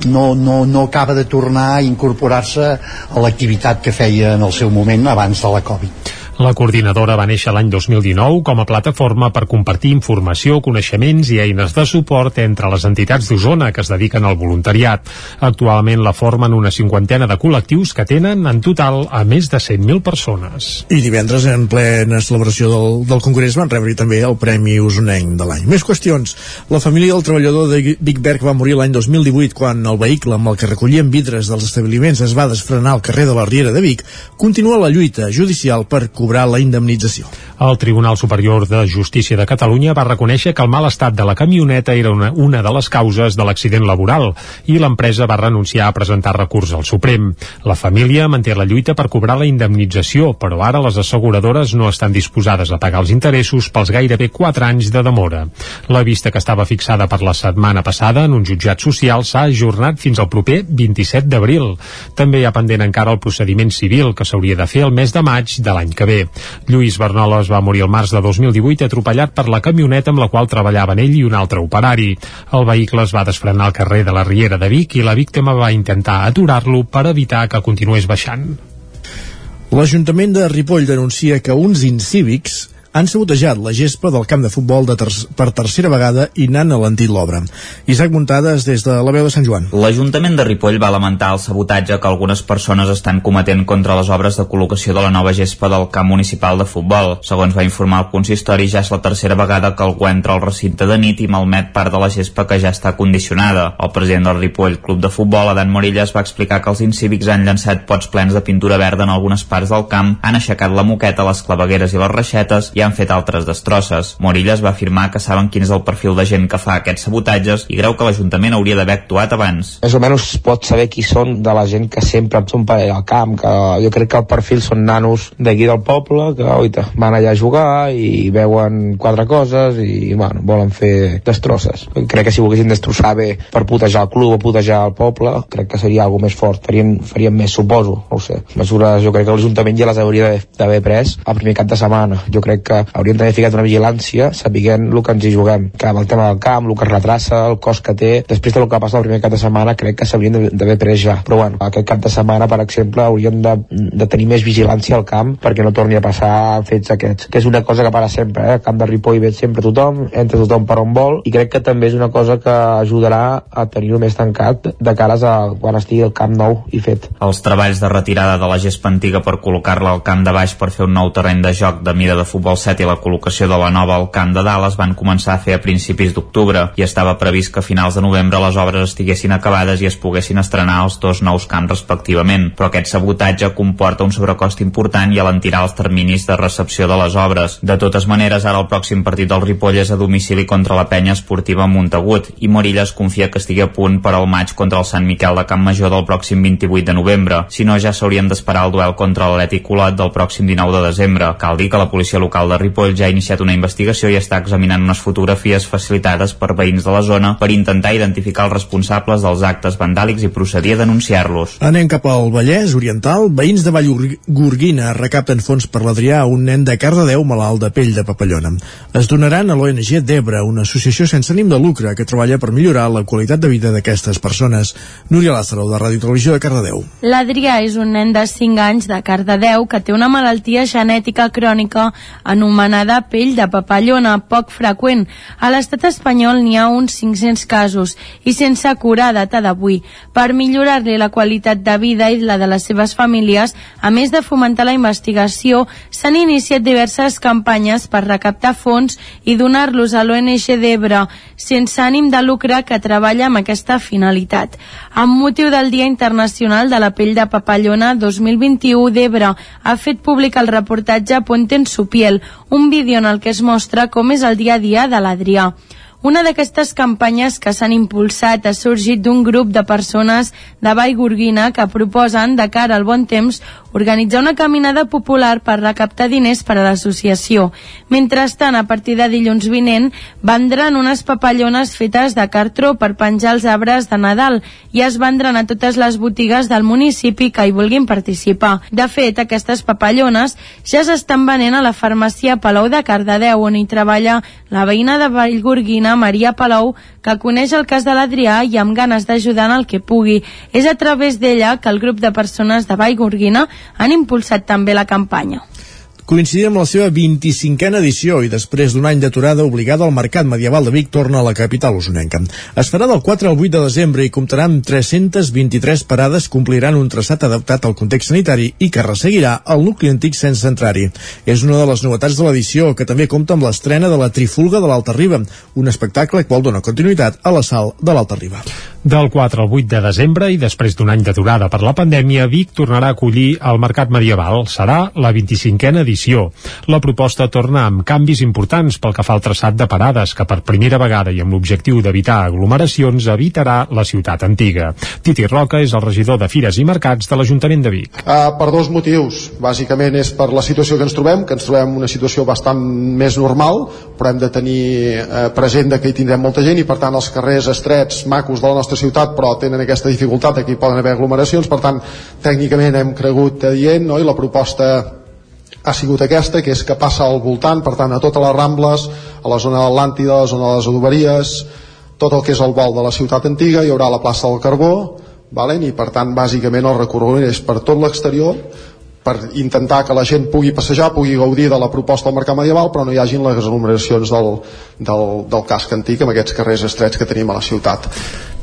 no, no, no acaba de tornar a incorporar-se a l'activitat que feia en el seu moment abans de la Covid. La coordinadora va néixer l'any 2019 com a plataforma per compartir informació, coneixements i eines de suport entre les entitats d'Osona que es dediquen al voluntariat. Actualment la formen una cinquantena de col·lectius que tenen en total a més de 100.000 persones. I divendres, en plena celebració del, del Congrés, van rebre també el Premi Osonenc de l'any. Més qüestions. La família del treballador de Big Berg va morir l'any 2018 quan el vehicle amb el que recollien vidres dels establiments es va desfrenar al carrer de la Riera de Vic. Continua la lluita judicial per cobrar la indemnització. El Tribunal Superior de Justícia de Catalunya va reconèixer que el mal estat de la camioneta era una, una de les causes de l'accident laboral i l'empresa va renunciar a presentar recurs al Suprem. La família manté la lluita per cobrar la indemnització, però ara les asseguradores no estan disposades a pagar els interessos pels gairebé 4 anys de demora. La vista que estava fixada per la setmana passada en un jutjat social s'ha ajornat fins al proper 27 d'abril. També hi ha pendent encara el procediment civil que s'hauria de fer el mes de maig de l'any que ve. Lluís Bernoles va morir el març de 2018 atropellat per la camioneta amb la qual treballaven ell i un altre operari. El vehicle es va desfrenar al carrer de la Riera de Vic i la víctima va intentar aturar-lo per evitar que continués baixant. L'Ajuntament de Ripoll denuncia que uns incívics han sabotejat la gespa del camp de futbol de ter per tercera vegada i n'han alentit l'obra. Isaac Muntades des de la veu de Sant Joan. L'Ajuntament de Ripoll va lamentar el sabotatge que algunes persones estan cometent contra les obres de col·locació de la nova gespa del camp municipal de futbol. Segons va informar el consistori, ja és la tercera vegada que algú entra al recinte de nit i malmet part de la gespa que ja està condicionada. El president del Ripoll Club de Futbol, Adan Morillas, va explicar que els incívics han llançat pots plens de pintura verda en algunes parts del camp, han aixecat la moqueta, les clavegueres i les reixetes i han fet altres destrosses. Morillas va afirmar que saben quin és el perfil de gent que fa aquests sabotatges i creu que l'Ajuntament hauria d'haver actuat abans. Més o menys pot saber qui són de la gent que sempre són per al camp, que jo crec que el perfil són nanos d'aquí del poble, que oita, van allà a jugar i veuen quatre coses i bueno, volen fer destrosses. Crec que si volguessin destrossar bé per putejar el club o putejar el poble, crec que seria algo més fort, farien, farien més, suposo, no ho sé. Mesures, jo crec que l'Ajuntament ja les hauria d'haver pres el primer cap de setmana. Jo crec que hauríem d'haver ficat una vigilància sapiguent el que ens hi juguem, que amb el tema del camp, el que es retrassa, el cost que té, després del que passa el primer cap de setmana crec que s'haurien d'haver pres ja. Però bueno, aquest cap de setmana, per exemple, hauríem de, de tenir més vigilància al camp perquè no torni a passar fets aquests, que és una cosa que para sempre, eh? El camp de Ripoll ve sempre tothom, entra tothom per on vol, i crec que també és una cosa que ajudarà a tenir-ho més tancat de cares a quan estigui el camp nou i fet. Els treballs de retirada de la gespa antiga per col·locar-la al camp de baix per fer un nou terreny de joc de mida de futbol 7 i la col·locació de la nova al camp de dalt es van començar a fer a principis d'octubre i estava previst que a finals de novembre les obres estiguessin acabades i es poguessin estrenar els dos nous camps respectivament, però aquest sabotatge comporta un sobrecost important i alentirà els terminis de recepció de les obres. De totes maneres, ara el pròxim partit del Ripoll és a domicili contra la penya esportiva Montagut i Morillas confia que estigui a punt per al maig contra el Sant Miquel de Camp Major del pròxim 28 de novembre. Si no, ja s'haurien d'esperar el duel contra l'Atlètic Colot del pròxim 19 de desembre. Cal dir que la policia local de Ripoll ja ha iniciat una investigació i està examinant unes fotografies facilitades per veïns de la zona per intentar identificar els responsables dels actes vandàlics i procedir a denunciar-los. Anem cap al Vallès Oriental. Veïns de Vallgorguina recapten fons per l'Adrià a un nen de Cardedeu malalt de pell de papallona. Es donaran a l'ONG d'Ebre, una associació sense ànim de lucre que treballa per millorar la qualitat de vida d'aquestes persones. Núria Lázaro, de Ràdio Televisió de Cardedeu. L'Adrià és un nen de 5 anys de Cardedeu que té una malaltia genètica crònica anomenada pell de papallona, poc freqüent. A l'estat espanyol n'hi ha uns 500 casos i sense cura a data d'avui. Per millorar-li la qualitat de vida i la de les seves famílies, a més de fomentar la investigació, s'han iniciat diverses campanyes per recaptar fons i donar-los a l'ONG d'Ebre, sense ànim de lucre que treballa amb aquesta finalitat. Amb motiu del Dia Internacional de la Pell de Papallona 2021 d'Ebre, ha fet públic el reportatge Ponte en su piel, un vídeo en el que es mostra com és el dia a dia de l'Adrià. Una d'aquestes campanyes que s'han impulsat ha sorgit d'un grup de persones de Vallgorguina que proposen, de cara al bon temps, organitzar una caminada popular per recaptar diners per a l'associació. Mentrestant, a partir de dilluns vinent, vendran unes papallones fetes de cartró per penjar els arbres de Nadal i es vendran a totes les botigues del municipi que hi vulguin participar. De fet, aquestes papallones ja s'estan venent a la farmàcia Palau de Cardedeu, on hi treballa la veïna de Vallgorguina, Maria Palau, que coneix el cas de l'Adrià i amb ganes d'ajudar en el que pugui. És a través d'ella que el grup de persones de Vallgorguina han impulsat també la campanya. Coincidint amb la seva 25a edició i després d'un any d'aturada obligada al Mercat Medieval de Vic torna a la capital usonenca. Es farà del 4 al 8 de desembre i comptarà amb 323 parades, compliran un traçat adaptat al context sanitari i que resseguirà el nucli antic sense entrar-hi. És una de les novetats de l'edició, que també compta amb l'estrena de la Trifulga de l'Alta Riba, un espectacle qual dona continuïtat a la sal de l'Alta Riba. Del 4 al 8 de desembre i després d'un any d'aturada per la pandèmia, Vic tornarà a acollir el Mercat Medieval. Serà la 25a edició. La proposta torna amb canvis importants pel que fa al traçat de parades, que per primera vegada i amb l'objectiu d'evitar aglomeracions evitarà la ciutat antiga. Titi Roca és el regidor de Fires i Mercats de l'Ajuntament de Vic. Uh, per dos motius. Bàsicament és per la situació que ens trobem, que ens trobem una situació bastant més normal, però hem de tenir uh, present que hi tindrem molta gent i per tant els carrers estrets, macos de la nostra nostra ciutat però tenen aquesta dificultat, aquí poden haver aglomeracions per tant tècnicament hem cregut adient no? i la proposta ha sigut aquesta, que és que passa al voltant per tant a totes les Rambles a la zona d'Atlàntida, a la zona de les adoberies tot el que és el vol de la ciutat antiga hi haurà la plaça del Carbó valen? i per tant bàsicament el recorregut és per tot l'exterior per intentar que la gent pugui passejar, pugui gaudir de la proposta del mercat medieval, però no hi hagin les aglomeracions del, del, del casc antic amb aquests carrers estrets que tenim a la ciutat.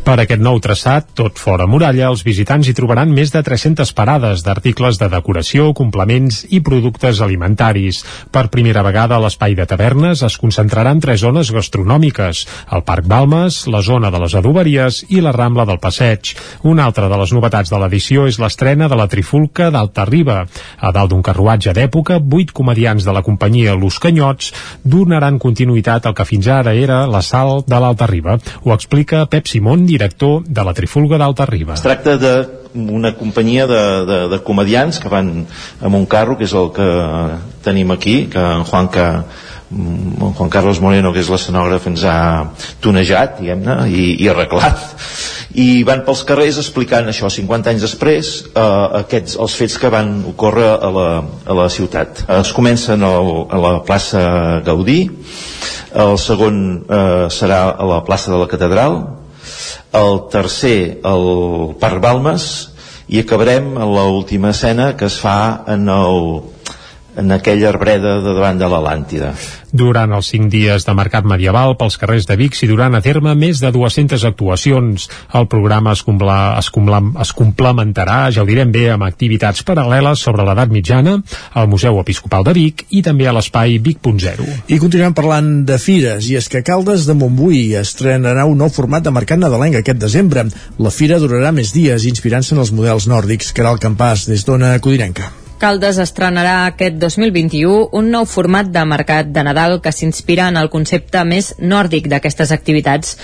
Per aquest nou traçat, tot fora muralla, els visitants hi trobaran més de 300 parades d'articles de decoració, complements i productes alimentaris. Per primera vegada a l'espai de tavernes es concentraran tres zones gastronòmiques, el Parc Balmes, la zona de les adoberies i la Rambla del Passeig. Una altra de les novetats de l'edició és l'estrena de la Trifulca d'Alta Riba. A dalt d'un carruatge d'època, vuit comedians de la companyia Los Canyots donaran continuïtat al que fins ara era la sal de l'Alta Riba. Ho explica Pep Simón, director de la Trifulga d'Alta Riba. Es tracta d'una companyia de, de, de comedians que van amb un carro, que és el que tenim aquí, que en Juan, que, en Juan Carlos Moreno, que és l'escenògraf, ens ha tonejat, diguem-ne, i, i arreglat. I van pels carrers explicant això 50 anys després eh, aquests, els fets que van ocórrer a la, a la ciutat. Es comencen el, a la plaça Gaudí el segon eh, serà a la plaça de la Catedral el tercer el Parc Balmes i acabarem en l'última escena que es fa en, el, en aquella arbreda de davant de l'Atlàntida. Durant els cinc dies de mercat medieval pels carrers de Vic s'hi duran a terme més de 200 actuacions. El programa es, compla, es, compla, es complementarà, ja ho direm bé, amb activitats paral·leles sobre l'edat mitjana, al Museu Episcopal de Vic i també a l'espai Vic.0. I continuem parlant de fires, i és que Caldes de Montbui estrenarà un nou format de mercat nadalenc aquest desembre. La fira durarà més dies, inspirant-se en els models nòrdics. Caral Campàs, des d'Ona Codinenca. Caldes estrenarà aquest 2021 un nou format de mercat de Nadal que s'inspira en el concepte més nòrdic d'aquestes activitats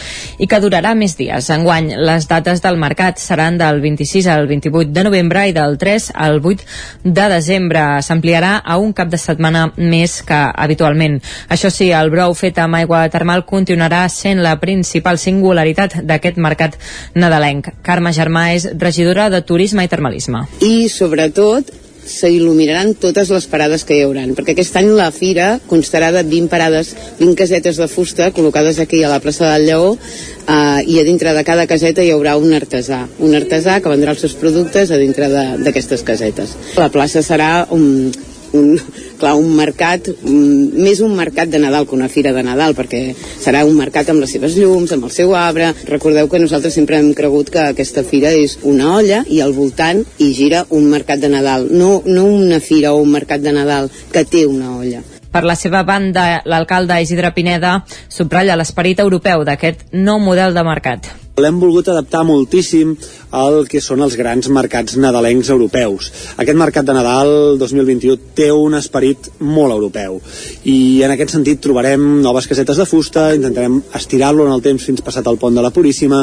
i que durarà més dies. Enguany, les dates del mercat seran del 26 al 28 de novembre i del 3 al 8 de desembre. S'ampliarà a un cap de setmana més que habitualment. Això sí, el brou fet amb aigua termal continuarà sent la principal singularitat d'aquest mercat nadalenc. Carme Germà és regidora de Turisme i Termalisme. I, sobretot, s'il·luminaran totes les parades que hi hauran, perquè aquest any la fira constarà de 20 parades, 20 casetes de fusta col·locades aquí a la plaça del Lleó eh, i a dintre de cada caseta hi haurà un artesà, un artesà que vendrà els seus productes a dintre d'aquestes casetes. La plaça serà un, un, clar, un mercat, un, més un mercat de Nadal que una fira de Nadal, perquè serà un mercat amb les seves llums, amb el seu arbre. Recordeu que nosaltres sempre hem cregut que aquesta fira és una olla i al voltant hi gira un mercat de Nadal, no, no una fira o un mercat de Nadal que té una olla. Per la seva banda, l'alcalde Isidre Pineda subratlla l'esperit europeu d'aquest nou model de mercat. L'hem volgut adaptar moltíssim al que són els grans mercats nadalencs europeus. Aquest mercat de Nadal 2021 té un esperit molt europeu i en aquest sentit trobarem noves casetes de fusta, intentarem estirar-lo en el temps fins passat el pont de la Puríssima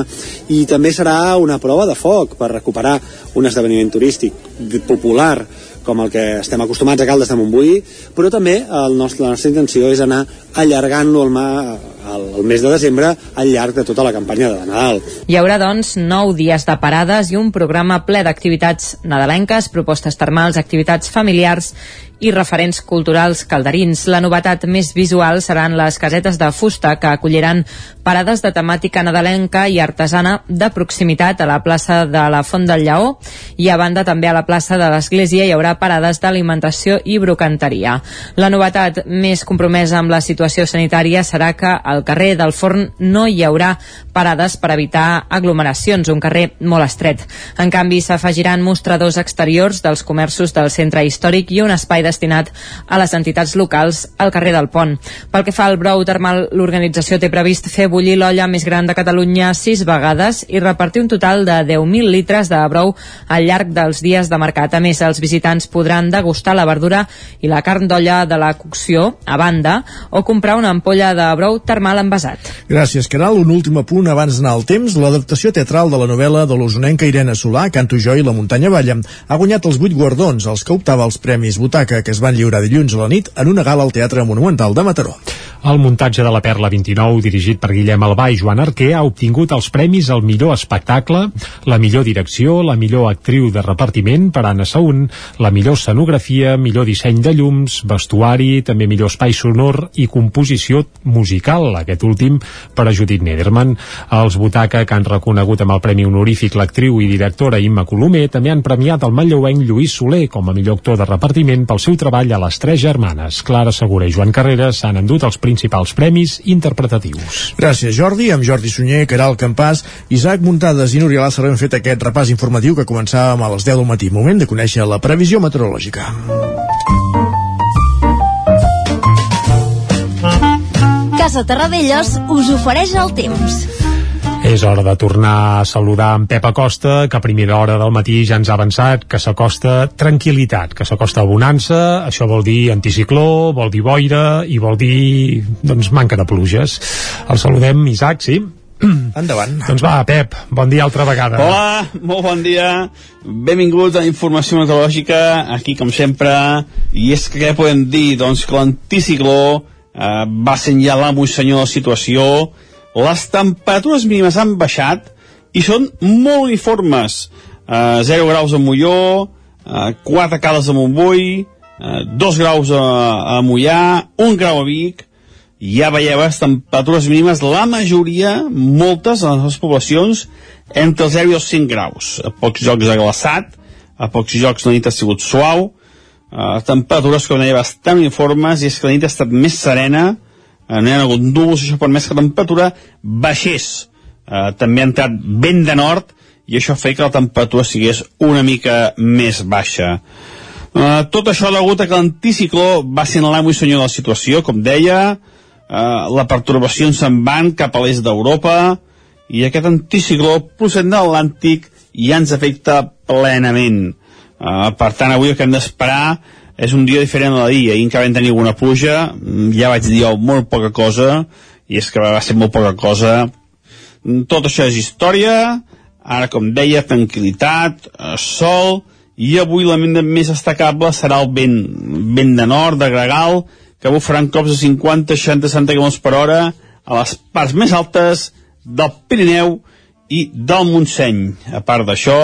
i també serà una prova de foc per recuperar un esdeveniment turístic popular com el que estem acostumats a Caldes de Montbui, però també el nostre, la nostra intenció és anar allargant-lo al, el, el mes de desembre al llarg de tota la campanya de Nadal. Hi haurà, doncs, nou dies de parades i un programa ple d'activitats nadalenques, propostes termals, activitats familiars i referents culturals calderins. La novetat més visual seran les casetes de fusta que acolliran parades de temàtica nadalenca i artesana de proximitat a la plaça de la Font del Lleó i a banda també a la plaça de l'Església hi haurà parades d'alimentació i brocanteria. La novetat més compromesa amb la situació sanitària serà que al carrer del Forn no hi haurà parades per evitar aglomeracions, un carrer molt estret. En canvi, s'afegiran mostradors exteriors dels comerços del centre històric i un espai destinat a les entitats locals al carrer del Pont. Pel que fa al brou termal, l'organització té previst fer bullir l'olla més gran de Catalunya sis vegades i repartir un total de 10.000 litres de brou al llarg dels dies de mercat. A més, els visitants podran degustar la verdura i la carn d'olla de la cocció, a banda, o comprar una ampolla de brou termal envasat. Gràcies, Caral. Un últim apunt abans d'anar al temps. L'adaptació teatral de la novel·la de l'usonenca Irene Solà, Canto jo i la muntanya balla, ha guanyat els vuit guardons, els que optava als Premis Butaca, que es van lliurar dilluns a la nit en una gala al Teatre Monumental de Mataró. El muntatge de la Perla 29, dirigit per Guillem Albà i Joan Arquer, ha obtingut els premis al millor espectacle, la millor direcció, la millor actriu de repartiment per Anna Saún, la millor escenografia, millor disseny de llums, vestuari, també millor espai sonor i composició musical, aquest últim per a Judit Nederman. Els Butaca, que han reconegut amb el Premi Honorífic l'actriu i directora Imma Colomer, també han premiat el manlleuenc Lluís Soler com a millor actor de repartiment pel seu treball a les Tres Germanes. Clara Segura i Joan Carreras s'han endut els principals premis interpretatius. Gràcies, Jordi. Amb Jordi Sunyer, Caral Campàs, Isaac Muntades i Núria Lázaro hem fet aquest repàs informatiu que començàvem a les 10 del matí. Moment de conèixer la previsió meteorològica. Casa Terradellos us ofereix el temps. És hora de tornar a saludar en Pep Acosta, que a primera hora del matí ja ens ha avançat que s'acosta tranquil·litat, que s'acosta bonança, això vol dir anticicló, vol dir boira i vol dir, doncs, manca de pluges. El saludem, Isaac, sí? Endavant. Doncs va, Pep, bon dia altra vegada. Hola, molt bon dia. Benvinguts a la informació meteorològica, aquí com sempre. I és que què podem dir? Doncs que l'anticicló eh, va sent ja l'amo i senyor de la situació. Les temperatures mínimes han baixat i són molt uniformes. Eh, 0 graus a Molló, eh, 4 cales a Montbui, eh, 2 graus a, a Mollà, 1 grau a Vic, ja veieu les temperatures mínimes, la majoria, moltes de les poblacions, entre els 0 i els 5 graus. A pocs jocs ha glaçat, a pocs jocs la nit ha sigut suau, uh, temperatures, com deia, bastant uniformes, i és que la nit ha estat més serena, uh, no hi ha hagut núvols, això per més que la temperatura baixés. Uh, també ha entrat vent de nord, i això feia que la temperatura sigués una mica més baixa. Uh, tot això degut a que l'anticicló va ser l'amo i senyor de la situació, com deia, Uh, la pertorbació se'n van cap a l'est d'Europa i aquest anticicló procedent de l'Atlàntic ja ens afecta plenament. Uh, per tant, avui el que hem d'esperar és un dia diferent a la dia. Ahir encara vam tenir alguna pluja, ja vaig dir molt poca cosa, i és que va ser molt poca cosa. Tot això és història, ara, com deia, tranquil·litat, eh, sol, i avui l'element més destacable serà el vent, vent de nord, de gregal, que bufaran cops de 50, 60, 60 km per hora a les parts més altes del Pirineu i del Montseny. A part d'això,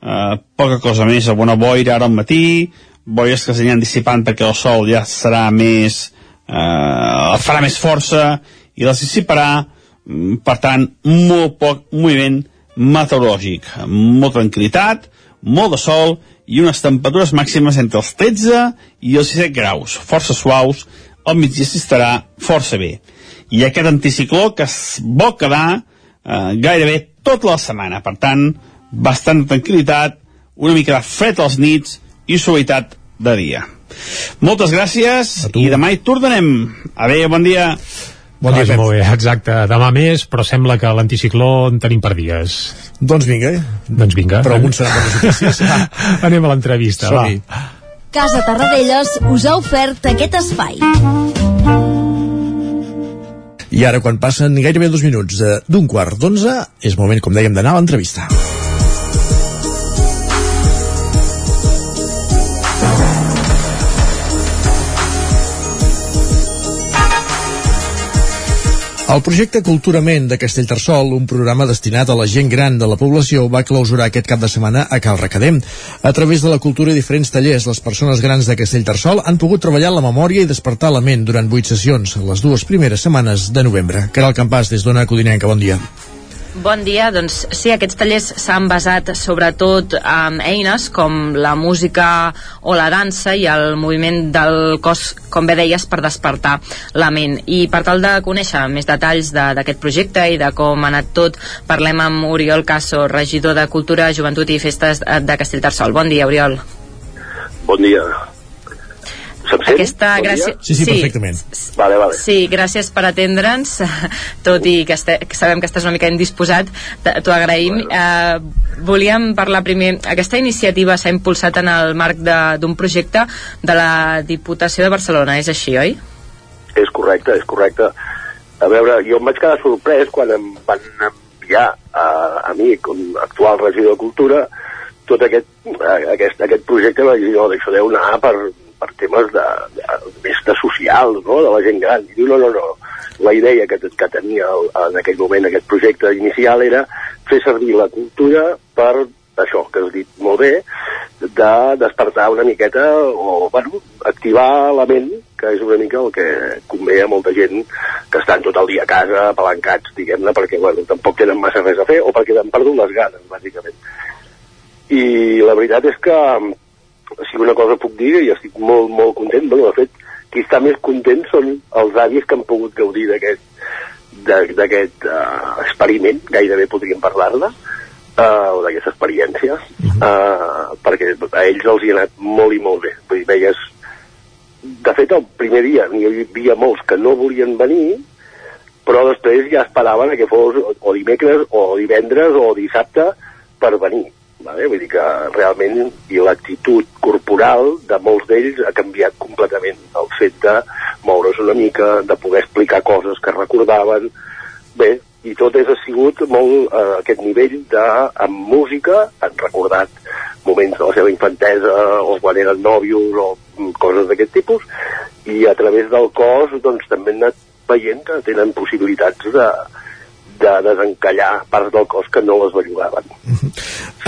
eh, poca cosa més, a bona boira ara al matí, boires que s'aniran dissipant perquè el sol ja serà més... Eh, farà més força i les dissiparà, mm, per tant, molt poc moviment meteorològic. Molta tranquil·litat, molt de sol i unes temperatures màximes entre els 13 i els 17 graus, força suaus, al migdia s'estarà força bé. I aquest anticicló que es vol quedar eh, gairebé tota la setmana, per tant, bastant tranquil·litat, una mica de fred als nits i suavitat de dia. Moltes gràcies i demà hi tornarem. Adéu, bon dia. Bon dia, molt bé, exacte. Demà més, però sembla que l'anticicló en tenim per dies. Doncs vinga? Doncs vinga. Però alguns seran bones notícies. Anem a l'entrevista, va. Casa Tarradellas us ha ofert aquest espai. I ara, quan passen gairebé dos minuts de- d'un quart d'onze, és moment, com dèiem, d'anar a l'entrevista. El projecte Culturament de Castellterçol, un programa destinat a la gent gran de la població, va clausurar aquest cap de setmana a Cal Recadem. A través de la cultura i diferents tallers, les persones grans de Castellterçol han pogut treballar la memòria i despertar la ment durant vuit sessions, les dues primeres setmanes de novembre. Caral Campàs, des d'Ona Codinenca, bon dia. Bon dia, doncs sí, aquests tallers s'han basat sobretot en eines com la música o la dansa i el moviment del cos, com bé deies, per despertar la ment. I per tal de conèixer més detalls d'aquest de, projecte i de com ha anat tot, parlem amb Oriol Caso, regidor de Cultura, Joventut i Festes de Castellterçol. Bon dia, Oriol. Bon dia. Aquesta gràcia... Sí, sí, perfectament. Vale, vale. Sí, gràcies per atendre'ns, tot i que, este, que sabem que estàs una mica indisposat, t'ho agraïm. Eh, volíem parlar primer, aquesta iniciativa s'ha impulsat en el marc de- d'un projecte de la Diputació de Barcelona, és així, oi? És correcte, és correcte. A veure, jo em vaig quedar sorprès quan em van enviar a, a mi, com a actual regidor de Cultura, tot aquest, eh, aquest, aquest projecte, vaig dir, no, això deu anar per, per temes de, de, més de social, no?, de la gent gran. I diu, no, no, no, la idea que, que tenia el- en aquell moment aquest projecte inicial era fer servir la cultura per això que has dit molt bé, de despertar una miqueta o, bueno, activar la ment, que és una mica el que convé a molta gent que estan tot el dia a casa, apalancats, diguem-ne, perquè, bueno, tampoc tenen massa res a fer o perquè han perdut les ganes, bàsicament. I la veritat és que si una cosa puc dir, i estic molt, molt content, bueno, de fet, qui està més content són els avis que han pogut gaudir d'aquest uh, experiment, gairebé podríem parlar-ne, uh, o d'aquesta experiència, uh, perquè a ells els hi ha anat molt i molt bé. Vull dir, veies... De fet, el primer dia n'hi havia molts que no volien venir, però després ja esperaven que fos o dimecres o divendres o dissabte per venir. Vale? Vull dir que realment i l'actitud corporal de molts d'ells ha canviat completament. El fet de moure's una mica, de poder explicar coses que recordaven. Bé, i tot és, ha sigut molt eh, aquest nivell de, amb música, han recordat moments de la seva infantesa o quan eren nòvios o coses d'aquest tipus, i a través del cos doncs també han anat veient que tenen possibilitats de, de desencallar parts del cos que no les bellugaven.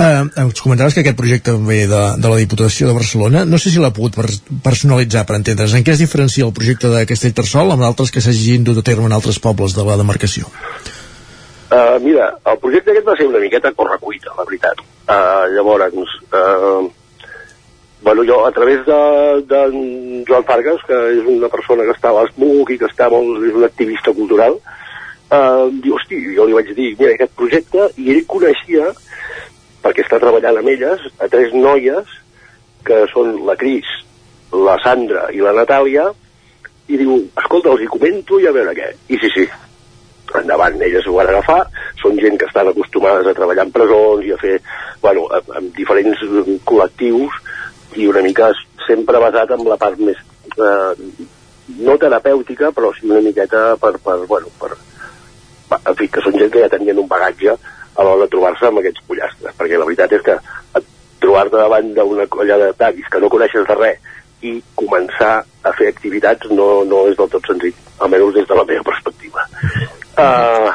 Eh, ens comentaves que aquest projecte ve de, de la Diputació de Barcelona. No sé si l'ha pogut per, personalitzar per entendre's. En què es diferencia el projecte de Castellterçol amb altres que s'hagin dut a terme en altres pobles de la demarcació? Uh, mira, el projecte aquest va ser una miqueta correcuita, la veritat. Uh, llavors, uh, bueno, jo a través de, de Joan Fargas, que és una persona que està a l'ESMUC i que està molt, és un activista cultural, uh, diu, hosti, jo li vaig dir, mira, aquest projecte, i ell coneixia, perquè està treballant amb elles, a tres noies, que són la Cris, la Sandra i la Natàlia, i diu, escolta, els hi comento i a veure què. I sí, sí, endavant, elles ho van agafar, són gent que estan acostumades a treballar en presons i a fer, bueno, amb, diferents eh, col·lectius i una mica sempre basat en la part més, eh, no terapèutica, però sí una miqueta per, per bueno, per, en fi, que són gent que ja tenien un bagatge a l'hora de trobar-se amb aquests pollastres, perquè la veritat és que trobar-te davant d'una colla de tavis que no coneixes de res i començar a fer activitats no, no és del tot senzill, almenys des de la meva perspectiva. Uh,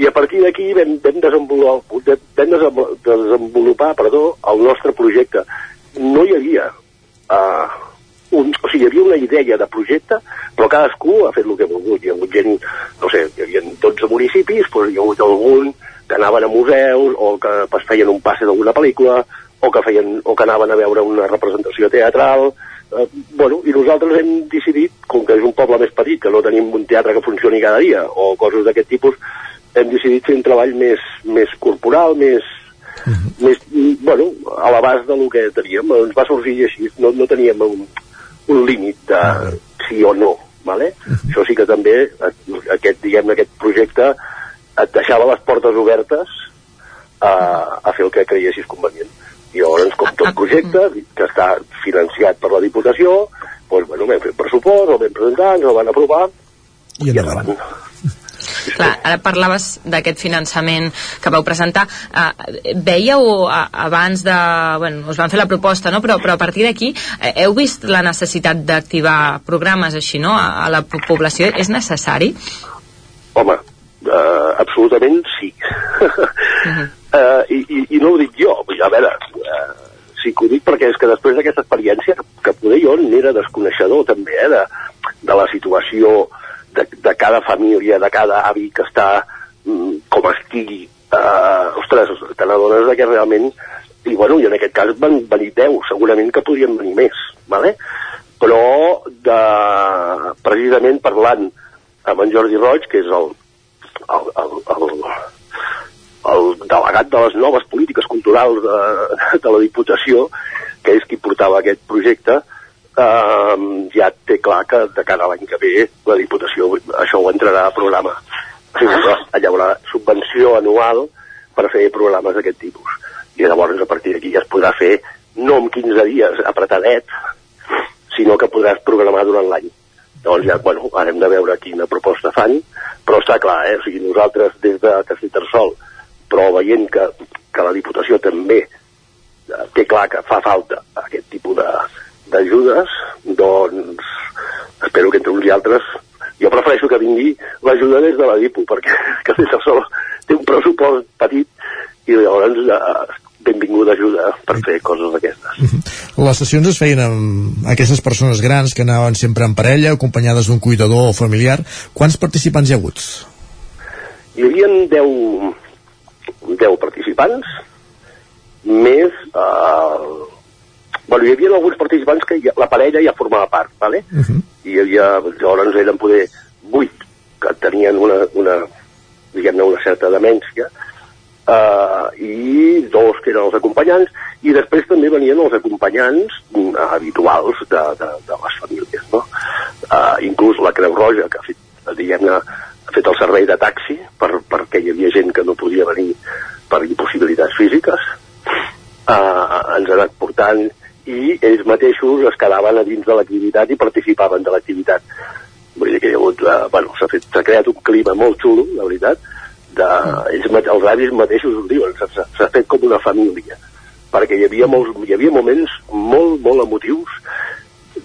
I a partir d'aquí vam, vam, desenvolupar, vam desenvolupar, desenvolupar perdó, el nostre projecte. No hi havia uh, un, o sigui, hi havia una idea de projecte, però cadascú ha fet el que ha volgut. Hi ha hagut gent, no sé, hi havia 12 municipis, doncs hi ha hagut algun que anaven a museus o que pues, feien un passe d'alguna pel·lícula o que, feien, o que anaven a veure una representació teatral, eh, bueno, i nosaltres hem decidit, com que és un poble més petit, que no tenim un teatre que funcioni cada dia, o coses d'aquest tipus, hem decidit fer un treball més, més corporal, més, més bueno, a l'abast del que teníem. Ens va sorgir així, no, no teníem un, un límit de sí o no, vale? Això sí que també, aquest, diguem aquest projecte et deixava les portes obertes a, a fer el que creiessis convenient. I llavors, com tot projecte, que està financiat per la Diputació, doncs, bueno, vam fer pressupost, el vam presentar, ens el van aprovar, i endavant. Clar, ara parlaves d'aquest finançament que vau presentar. Uh, veieu uh, abans de... Bueno, us van fer la proposta, no? però, però a partir d'aquí uh, heu vist la necessitat d'activar programes així, no?, a, a la po- població. És necessari? home, uh, absolutament sí. uh, i, i, I no ho dic jo, a veure, uh, sí que ho dic perquè és que després d'aquesta experiència, que poder jo n'era desconeixedor també, eh, de, de la situació de, de cada família, de cada avi que està mm, com estigui, uh, ostres, te n'adones que realment i bueno, i en aquest cas van venir 10, segurament que podrien venir més, ¿vale? però de, precisament parlant amb en Jordi Roig, que és el, el, el, el, el delegat de les noves polítiques culturals de, de la Diputació, que és qui portava aquest projecte, eh, ja té clar que de cara a l'any que ve la Diputació això ho entrarà a programa. O sigui, hi haurà subvenció anual per fer programes d'aquest tipus. I llavors a partir d'aquí ja es podrà fer no en 15 dies apretadet, sinó que podràs programar durant l'any. Llavors ja, bueno, ara hem de veure quina proposta fan, però està clar, eh? o sigui, nosaltres des de Castellterçol, però veient que, que la Diputació també eh, té clar que fa falta aquest tipus d'ajudes, doncs espero que entre uns i altres jo prefereixo que vingui l'ajuda des de la DIPU, perquè Castellterçol té un pressupost petit i llavors eh, benvinguda ajuda per fer coses d'aquestes. Les sessions es feien amb aquestes persones grans que anaven sempre en parella, acompanyades d'un cuidador o familiar. Quants participants hi ha hagut? Hi havia 10, 10 participants, més... Eh, bueno, hi havia alguns participants que ja, la parella ja formava part, ¿vale? Uh -huh. I hi havia, llavors eren poder 8 que tenien una, una diguem-ne, una certa demència, uh, i dos que eren els acompanyants, i després també venien els acompanyants uh, habituals de, de, de les famílies, no? Uh, inclús la Creu Roja, que ha fet, diguem-ne, ha fet el servei de taxi per, perquè hi havia gent que no podia venir per impossibilitats físiques, uh, ens ha anat portant i ells mateixos es quedaven a dins de l'activitat i participaven de l'activitat. Vull dir que hi ha hagut, uh, bueno, s'ha creat un clima molt xulo, la veritat, de, ells, els avis mateixos ho diuen, s'ha fet com una família, perquè hi havia, molts, hi havia moments molt, molt emotius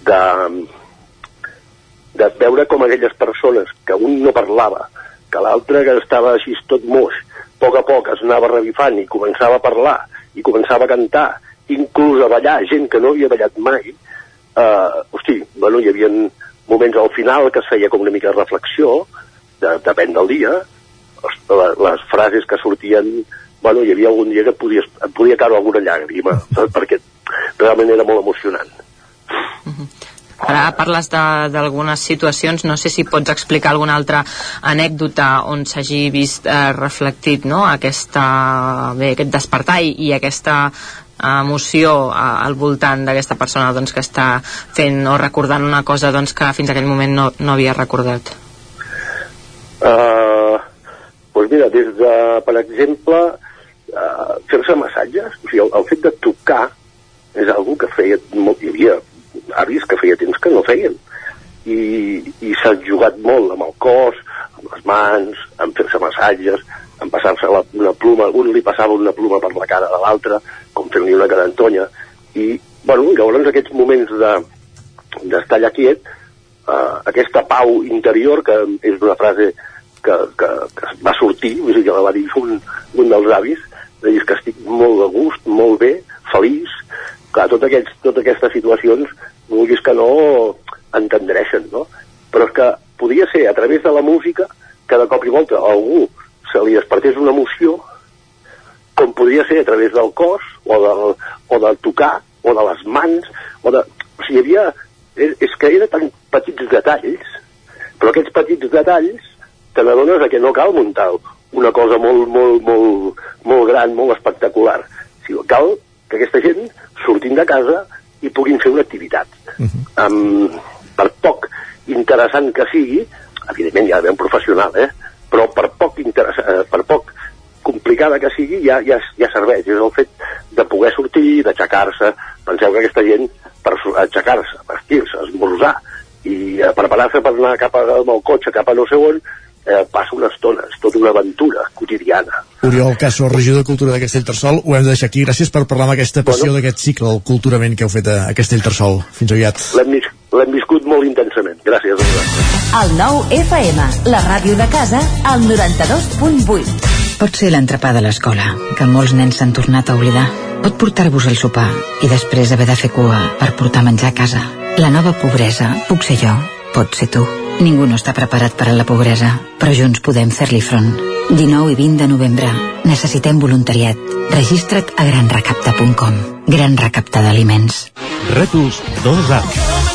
de, de veure com aquelles persones que un no parlava, que l'altre que estava així tot moix, a poc a poc es anava revifant i començava a parlar, i començava a cantar, inclús a ballar, gent que no havia ballat mai, eh, hosti, bueno, hi havia moments al final que es feia com una mica de reflexió, de, depèn del dia, les, les frases que sortien bueno, hi havia algun dia que podia, em podia caure alguna llàgrima, perquè realment era molt emocionant. Ara parles d'algunes situacions, no sé si pots explicar alguna altra anècdota on s'hagi vist eh, reflectit no? aquesta, bé, aquest despertar i, i aquesta emoció eh, al voltant d'aquesta persona doncs, que està fent o recordant una cosa doncs, que fins aquell moment no, no havia recordat. Uh, doncs mira, des de, per exemple, uh, fer-se massatges, o sigui, el, el fet de tocar és algo que feia, molt, hi havia avis que feia temps que no feien i, i s'ha jugat molt amb el cos, amb les mans, amb fer-se massatges, amb passar-se una pluma, un li passava una pluma per la cara de l'altre, com fent-li una carantonya, i, bueno, llavors aquests moments de d'estar allà quiet, uh, aquesta pau interior, que és una frase que, que, que va sortir, vull dir, que la va dir un, un dels avis, de dir que estic molt de gust, molt bé, feliç, clar, tot aquests, totes aquestes situacions, vulguis que no, entendreixen, no? Però és que podia ser a través de la música que de cop i volta a algú se li despertés una emoció, com podria ser a través del cos, o del, o del tocar, o de les mans, o de... O sigui, hi havia... És, que eren tan petits detalls, però aquests petits detalls te n'adones que no cal muntar una cosa molt, molt, molt, molt gran, molt espectacular. O sigui, cal que aquesta gent sortint de casa i puguin fer una activitat. Uh -huh. um, per poc interessant que sigui, evidentment hi ha d'haver un professional, eh? però per poc, eh, per poc complicada que sigui ja, ja, ja serveix. És el fet de poder sortir, d'aixecar-se. Penseu que aquesta gent, per aixecar-se, vestir-se, esmorzar i eh, preparar-se per anar cap amb el cotxe, cap a no sé on, eh, passa una estona, és tota una aventura quotidiana. Oriol Caso, regidor de Cultura de Castellterçol, ho hem de deixar aquí. Gràcies per parlar amb aquesta passió bueno, d'aquest cicle, el culturament que heu fet a, Castellterçol. Fins aviat. l'hem viscut molt intensament. Gràcies. El nou FM, la ràdio de casa, al 92.8. Pot ser l'entrepà de l'escola, que molts nens s'han tornat a oblidar. Pot portar-vos al sopar i després haver de fer cua per portar menjar a casa. La nova pobresa puc ser jo, pot ser tu. Ningú no està preparat per a la pobresa, però junts podem fer-li front. 19 i 20 de novembre. Necessitem voluntariat. Registra't a granrecapta.com. Gran recapta d'aliments. Rètols 2A.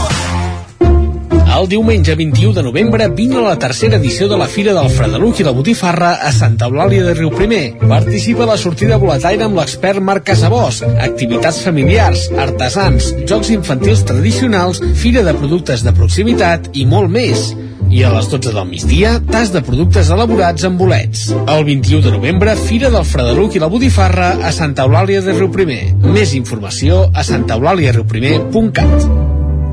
El diumenge 21 de novembre vine a la tercera edició de la Fira del Fredeluc i la Botifarra a Santa Eulàlia de Riuprimer. Participa a la sortida boletaire amb l'expert Marc Casabós, activitats familiars, artesans, jocs infantils tradicionals, fira de productes de proximitat i molt més. I a les 12 del migdia, tas de productes elaborats amb bolets. El 21 de novembre, Fira del Fredeluc i la Botifarra a Santa Eulàlia de Riuprimer. Més informació a santaeulàliariuprimer.cat.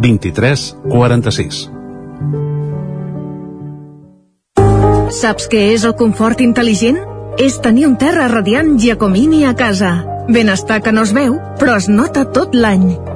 23 46. Saps què és el confort intel·ligent? És tenir un terra radiant Giacomini a casa. Benestar que no es veu, però es nota tot l'any.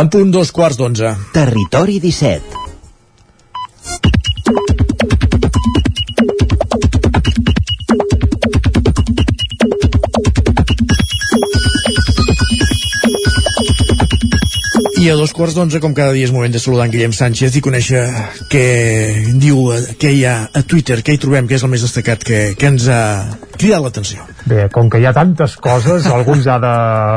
En punt dos quarts d'onze. Territori 17. I a dos quarts d'onze, com cada dia, és moment de saludar en Guillem Sánchez i conèixer què diu, eh, què hi ha a Twitter, què hi trobem, què és el més destacat que, que ens ha cridat l'atenció. Bé, com que hi ha tantes coses, algú ens ha de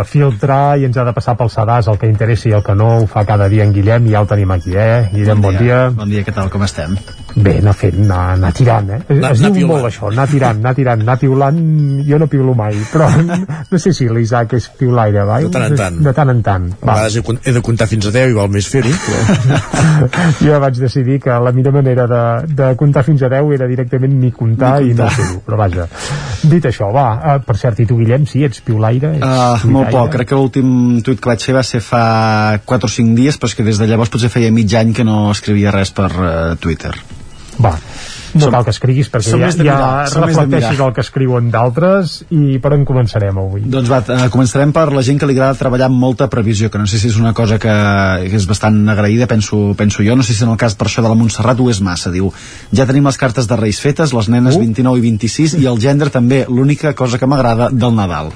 filtrar i ens ha de passar pel sedàs el que interessi i el que no, ho fa cada dia en Guillem i ja el tenim aquí, eh? Guillem, bon dia. Bon dia, què tal, com estem? Bé, anar fent, anar, anar tirant, eh? Anar- es anar diu piulant. molt això, anar tirant, anar tirant, anar piulant, jo no piulo mai, però no sé si l'Isaac és piulaire, va? De tant en tant. De tant en tant, A va. vegades he, de comptar fins a 10 i val més fer-ho, però... jo vaig decidir que la millor manera de, de comptar fins a 10 era directament ni comptar, Ni i no comptar. fer-ho, però vaja. Dit això, va, uh, per cert, i tu, Guillem, sí, ets piulaire? Ets Uh, molt poc, crec que l'últim tuit que vaig fer va ser fa 4 o 5 dies, però és que des de llavors potser feia mig any que no escrivia res per uh, Twitter. Va, no Som- cal que escriguis perquè ja, ja reflecteixis el que escriuen d'altres i per on començarem avui? Doncs va, uh, començarem per la gent que li agrada treballar amb molta previsió, que no sé si és una cosa que, és bastant agraïda, penso, penso jo, no sé si en el cas per això de la Montserrat ho és massa, diu, ja tenim les cartes de Reis fetes, les nenes Uh. 29 i 26 i el gender també, l'única cosa que m'agrada del Nadal.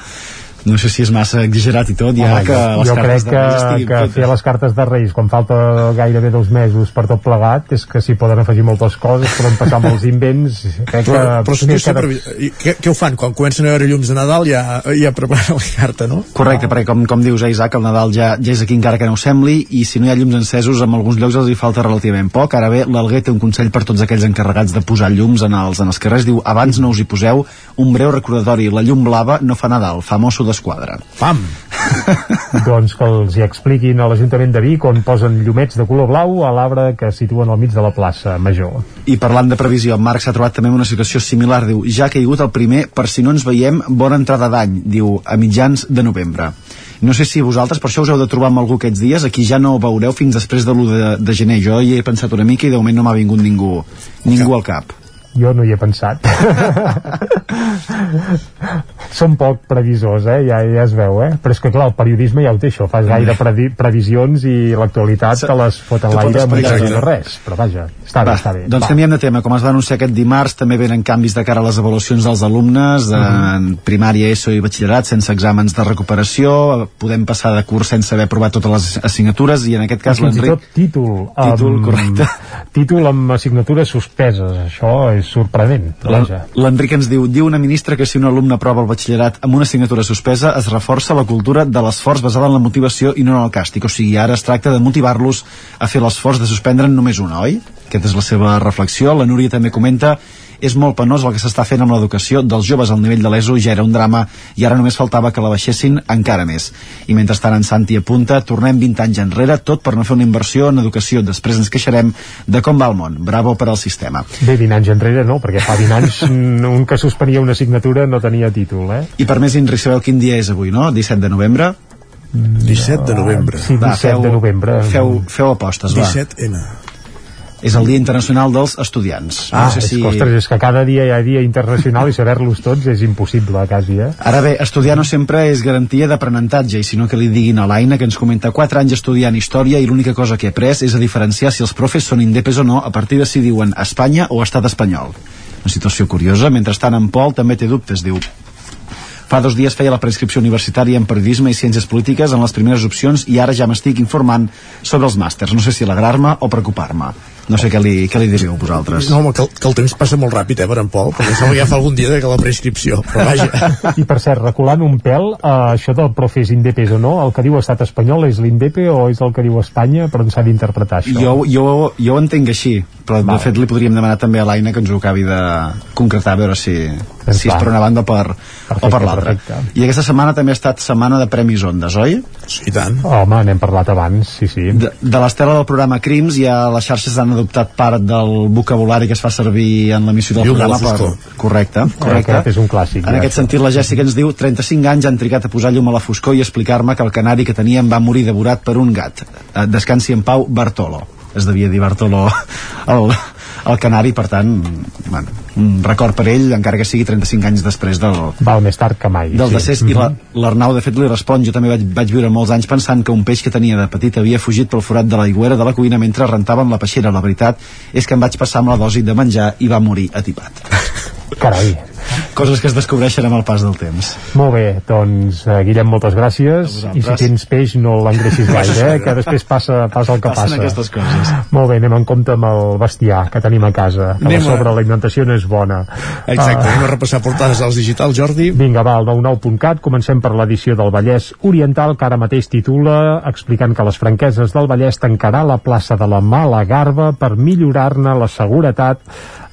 No sé si és massa exagerat i tot, ja Home, que jo, les jo cartes crec de Reis que, que fetes. fer les cartes de Reis quan falta gairebé dos mesos per tot plegat és que s'hi poden afegir moltes coses poden passar molts invents crec Però, que, però si que tu sempre... i Què, què ho fan? Quan comencen a veure llums de Nadal ja, ja preparen la carta, no? Correcte, perquè com, com dius, eh, Isaac, el Nadal ja, ja és aquí encara que no ho sembli, i si no hi ha llums encesos, en alguns llocs els hi falta relativament poc. Ara bé, l'Alguer té un consell per tots aquells encarregats de posar llums en els, en els carrers. Diu, abans no us hi poseu un breu recordatori. La llum blava no fa Nadal, fa mosso d'esquadra. Pam! doncs que els hi expliquin a l'Ajuntament de Vic on posen llumets de color blau a l'arbre que situen al mig de la plaça Major. I parlant de previsió, en Marc s'ha trobat també una situació similar, diu, ja ha caigut el primer, per si no ens veiem, bona entrada d'any, diu, a mitjans de novembre. No sé si vosaltres per això us heu de trobar amb algú aquests dies, aquí ja no veureu fins després de l'1 de, de gener. Jo hi he pensat una mica i de moment no m'ha vingut ningú, ningú al cap. Jo no hi he pensat. Són poc previsors, eh? Ja, ja es veu, eh? Però és que, clar, el periodisme ja ho té, això. Fas gaire previ previsions i l'actualitat te les fot en l'aire amb de res. Però vaja, està bé, Va, està bé. Doncs Va. canviem de tema. Com es va anunciar aquest dimarts, també venen canvis de cara a les avaluacions dels alumnes Mhm. en primària, ESO i batxillerat, sense exàmens de recuperació. Podem passar de curs sense haver aprovat totes les assignatures i en aquest cas I fins i l'Enric... tot títol. Títol, amb- correcte. Títol amb assignatures suspeses. Això és sorprenent. L'Enric ens diu, diu una ministra que si un alumne aprova el batxillerat amb una assignatura suspesa es reforça la cultura de l'esforç basada en la motivació i no en el càstig. O sigui, ara es tracta de motivar-los a fer l'esforç de suspendre'n només una, oi? Aquesta és la seva reflexió. La Núria també comenta és molt penós el que s'està fent amb l'educació dels joves al nivell de l'ESO, ja era un drama i ara només faltava que la baixessin encara més. I mentrestant en Santi apunta, tornem 20 anys enrere, tot per no fer una inversió en educació. Després ens queixarem de com va el món. Bravo per al sistema. Bé, 20 anys enrere no, perquè fa 20 anys un que suspenia una assignatura no tenia títol, eh? I per més Inri, sabeu quin dia és avui, no? 17 de novembre? 17 de novembre. Sí, 17 de novembre. Feu, feu apostes, va. 17N. És el Dia Internacional dels Estudiants. Ah, és que, ostres, és que cada dia hi ha dia internacional i saber-los tots és impossible, quasi, eh? Ara bé, estudiar no sempre és garantia d'aprenentatge, i sinó que li diguin a l'Aina, que ens comenta 4 anys estudiant història i l'única cosa que he après és a diferenciar si els profes són indepes o no a partir de si diuen Espanya o Estat espanyol. Una situació curiosa. Mentrestant, en Pol també té dubtes, diu Fa dos dies feia la prescripció universitària en periodisme i ciències polítiques en les primeres opcions i ara ja m'estic informant sobre els màsters. No sé si alegrar-me o preocupar-me. No sé què li, què li diríeu vosaltres. No, home, que, el- que el temps passa molt ràpid, eh, per en Pol, perquè sembla que ja fa algun dia de que la prescripció, però vaja. I per cert, reculant un pèl, eh, això del profe és indepes o no, el que diu estat espanyol és l'indepe o és el que diu Espanya, però on s'ha d'interpretar això? Jo, jo, jo ho entenc així, però Val. de fet li podríem demanar també a l'Aina que ens ho acabi de concretar, a veure si, Ben si és per una banda o per, o per l'altra. perfecte. I aquesta setmana també ha estat setmana de Premis Ondes, oi? Sí, i tant. Home, n'hem parlat abans, sí, sí. De, de l'estela del programa Crims ja les xarxes han adoptat part del vocabulari que es fa servir en l'emissió del la programa. foscor. Correcte, correcte. Aquest és un clàssic. En ja, aquest sentit, la Jèssica ens diu 35 anys han trigat a posar llum a la foscor i explicar-me que el canari que teníem va morir devorat per un gat. Eh, Descansi en pau, Bartolo. Es devia dir Bartolo el, el canari, per tant, bueno, un record per ell, encara que sigui 35 anys després del, Val més tard que mai. del sí. decés i la- l'Arnau de fet li respon jo també vaig, vaig viure molts anys pensant que un peix que tenia de petit havia fugit pel forat de l'aigüera de la cuina mentre rentàvem la peixera la veritat és que em vaig passar amb la dosi de menjar i va morir atipat Carai. Coses que es descobreixen amb el pas del temps Molt bé, doncs, eh, Guillem, moltes gràcies. I si tens peix, no l'engreixis gaire, eh, que després passa, passa el que Passen passa. aquestes coses. Molt bé, anem en compte amb el bestiar que tenim a casa, que Anem a sobre l'alimentació no és bona. Exacte, Ah, anem a repassar portades als digitals, Jordi. Vinga, va, al 99.cat, comencem per l'edició del Vallès Oriental, que ara mateix titula explicant que les franqueses del Vallès tancarà la plaça de la Mala Garba per millorar-ne la seguretat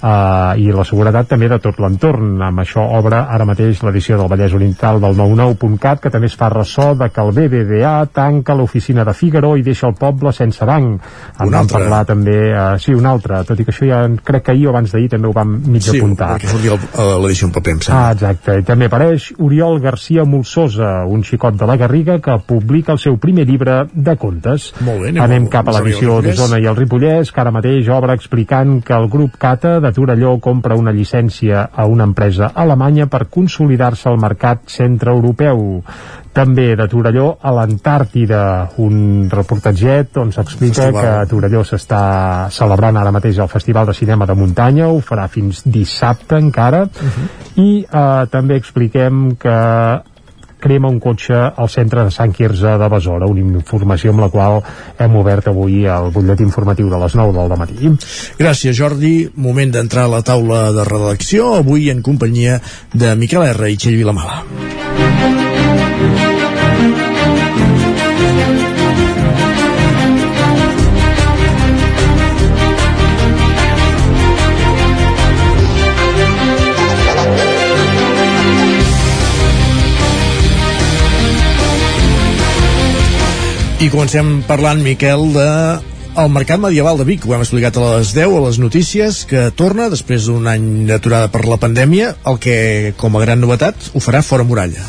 eh, i la seguretat també de tot l'entorn. Amb això obre ara mateix l'edició del Vallès Oriental del 99.cat, que també es fa ressò de que el BBVA tanca l'oficina de Figaró i deixa el poble sense banc. En Un vam altre. parlar també, eh, sí, un altre, tot i que això ja crec que ahir o abans d'ahir també ho vam mig Sí, apuntar. perquè sortia a l'edició en paper, em sembla. Ah, exacte. I també apareix Oriol Garcia Molsosa, un xicot de la Garriga que publica el seu primer llibre de contes. Molt bé, anem Anem cap a l'edició d'Osona i el Ripollès, que ara mateix obre explicant que el grup Cata de Torelló compra una llicència a una empresa alemanya per consolidar-se al mercat centreeuropeu. També de Torelló a l'Antàrtida, un reportatget on s'explica que a Torelló s'està celebrant ara mateix el Festival de Cinema de Muntanya, ho farà fins dissabte encara, i eh, també expliquem que crema un cotxe al centre de Sant Quirze de Besora, una informació amb la qual hem obert avui el butlletí informatiu de les 9 del matí. Gràcies, Jordi. Moment d'entrar a la taula de redacció, avui en companyia de Miquel R. i Txell Vilamala. I comencem parlant, Miquel, de el Mercat Medieval de Vic, ho hem explicat a les 10 a les notícies, que torna després d'un any d'aturada per la pandèmia, el que, com a gran novetat, ho farà fora muralla.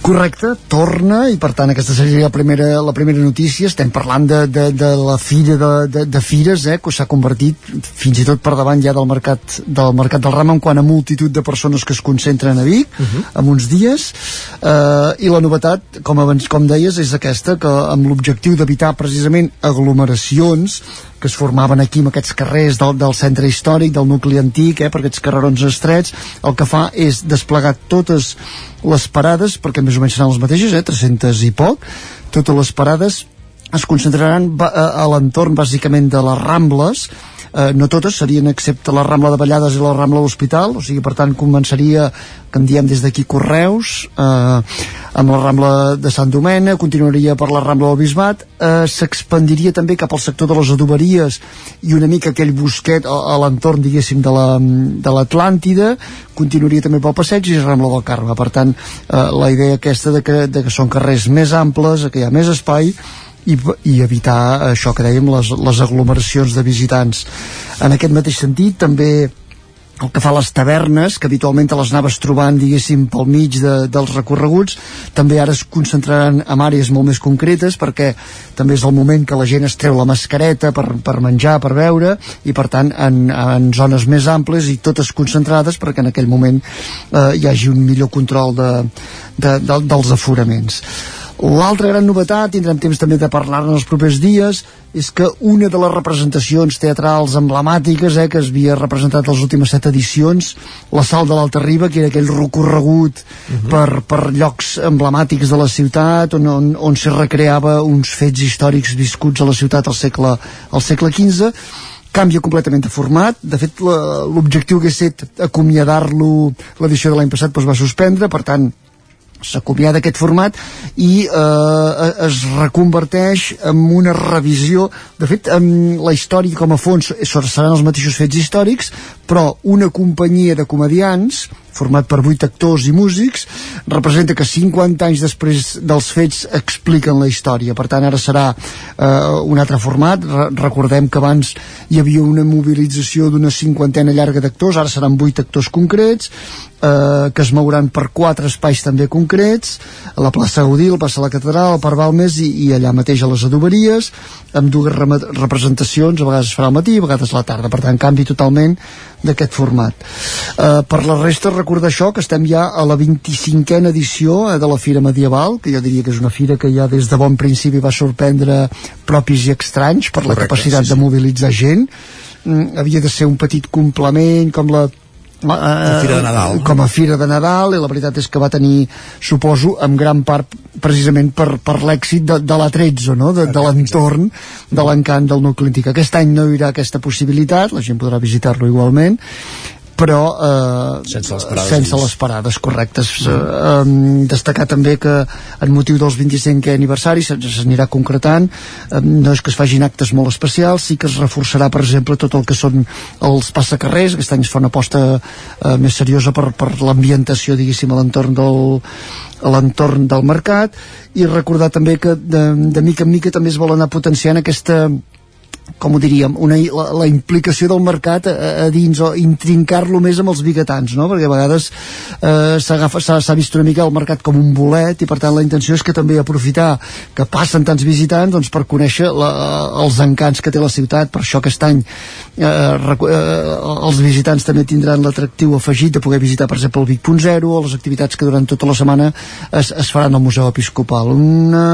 Correcte, torna i per tant aquesta seria la primera, la primera notícia estem parlant de, de, de la fira de, de, de fires eh, que s'ha convertit fins i tot per davant ja del mercat del mercat del ram en quant a multitud de persones que es concentren a Vic uh -huh. en uns dies eh, i la novetat, com abans com deies és aquesta, que amb l'objectiu d'evitar precisament aglomeracions que es formaven aquí en aquests carrers del, del centre històric, del nucli antic, eh, per aquests carrerons estrets, el que fa és desplegar totes les parades, perquè més o menys seran les mateixes, eh, 300 i poc, totes les parades es concentraran a, l'entorn bàsicament de les Rambles, eh, no totes serien excepte la Rambla de Vallades i la Rambla de l'Hospital, o sigui, per tant, començaria, que en diem des d'aquí Correus, eh, amb la Rambla de Sant Domena, continuaria per la Rambla del Bisbat, eh, s'expandiria també cap al sector de les adoberies i una mica aquell bosquet a, a l'entorn, diguéssim, de l'Atlàntida, la, continuaria també pel passeig i Rambla del Carme. Per tant, eh, la idea aquesta de que, de que són carrers més amples, que hi ha més espai, i, i evitar això que dèiem, les, les aglomeracions de visitants. En aquest mateix sentit, també el que fa les tavernes, que habitualment te les anaves trobant, diguéssim, pel mig de, dels recorreguts, també ara es concentraran en àrees molt més concretes, perquè també és el moment que la gent es treu la mascareta per, per menjar, per beure, i per tant en, en zones més amples i totes concentrades perquè en aquell moment eh, hi hagi un millor control de, de, de, dels aforaments. L'altra gran novetat, tindrem temps també de parlar en els propers dies, és que una de les representacions teatrals emblemàtiques eh, que es havia representat les últimes set edicions, la Sal de l'Alta Riba, que era aquell recorregut uh -huh. per, per llocs emblemàtics de la ciutat, on, on, on se recreava uns fets històrics viscuts a la ciutat al segle, al segle XV, canvia completament de format. De fet l'objectiu que ha estat acomiadar-lo l'edició de l'any passat doncs va suspendre, per tant s'acomiada d'aquest format i eh, es reconverteix en una revisió. De fet en la història com a fons seran els mateixos fets històrics però una companyia de comedians format per vuit actors i músics representa que 50 anys després dels fets expliquen la història. Per tant ara serà eh, un altre format. Re recordem que abans hi havia una mobilització d'una cinquantena llarga d'actors ara seran vuit actors concrets eh, que es mouran per quatre espais també concrets a la plaça Gaudí, al plaça de la Catedral al Parc Balmes i, i allà mateix a les adoberies amb dues representacions a vegades es farà al matí, a vegades a la tarda. Per tant canvi totalment d'aquest format. Uh, per la resta, recordar això, que estem ja a la 25a edició uh, de la Fira Medieval, que jo diria que és una fira que ja des de bon principi va sorprendre propis i estranys per la Correcte, capacitat sí, sí. de mobilitzar gent. Mm, havia de ser un petit complement com la a Fira de Nadal. com a Fira de Nadal i la veritat és que va tenir suposo en gran part precisament per, per l'èxit de, de la 13 no? de, de l'entorn de l'encant del nucli antic aquest any no hi haurà aquesta possibilitat la gent podrà visitar-lo igualment però eh, sense les parades, sense les parades correctes. Eh, eh, destacar també que en motiu dels 25è aniversari s'anirà concretant. Eh, no és que es facin actes molt especials sí que es reforçarà per exemple tot el que són els passacarrers aquest any es fa una aposta eh, més seriosa per, per l'ambientació diguéssim a l'entorn del a l'entorn del mercat. I recordar també que de, de mica en mica també es vol anar potenciant aquesta com ho diríem, una, la, la implicació del mercat a, a dins o intrincar-lo més amb els biguetans, no? perquè a vegades eh, s'ha vist una mica el mercat com un bolet i per tant la intenció és que també aprofitar que passen tants visitants doncs, per conèixer la, els encants que té la ciutat, per això aquest any eh, eh, els visitants també tindran l'atractiu afegit de poder visitar per exemple el Vic.0 o les activitats que durant tota la setmana es, es faran al Museu Episcopal una,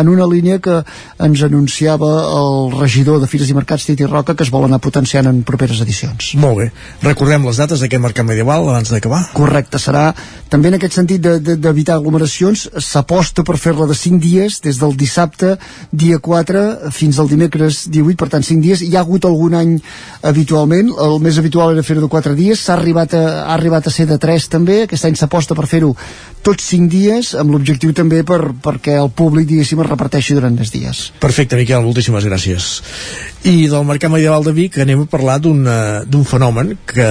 en una línia que ens anunciava el regidor de Fira Fires i Mercats Titi Roca que es volen anar potenciant en properes edicions. Molt bé. Recordem les dates d'aquest mercat medieval abans d'acabar. Correcte, serà també en aquest sentit d'evitar de, de, aglomeracions s'aposta per fer-la de 5 dies des del dissabte dia 4 fins al dimecres 18, per tant 5 dies. Hi ha hagut algun any habitualment, el més habitual era fer-ho de 4 dies, s'ha arribat, a, ha arribat a ser de 3 també, aquest any s'aposta per fer-ho tots 5 dies amb l'objectiu també per, perquè el públic diguéssim es reparteixi durant més dies. Perfecte, Miquel, moltíssimes gràcies. I del mercat medieval de Vic anem a parlar d'un fenomen que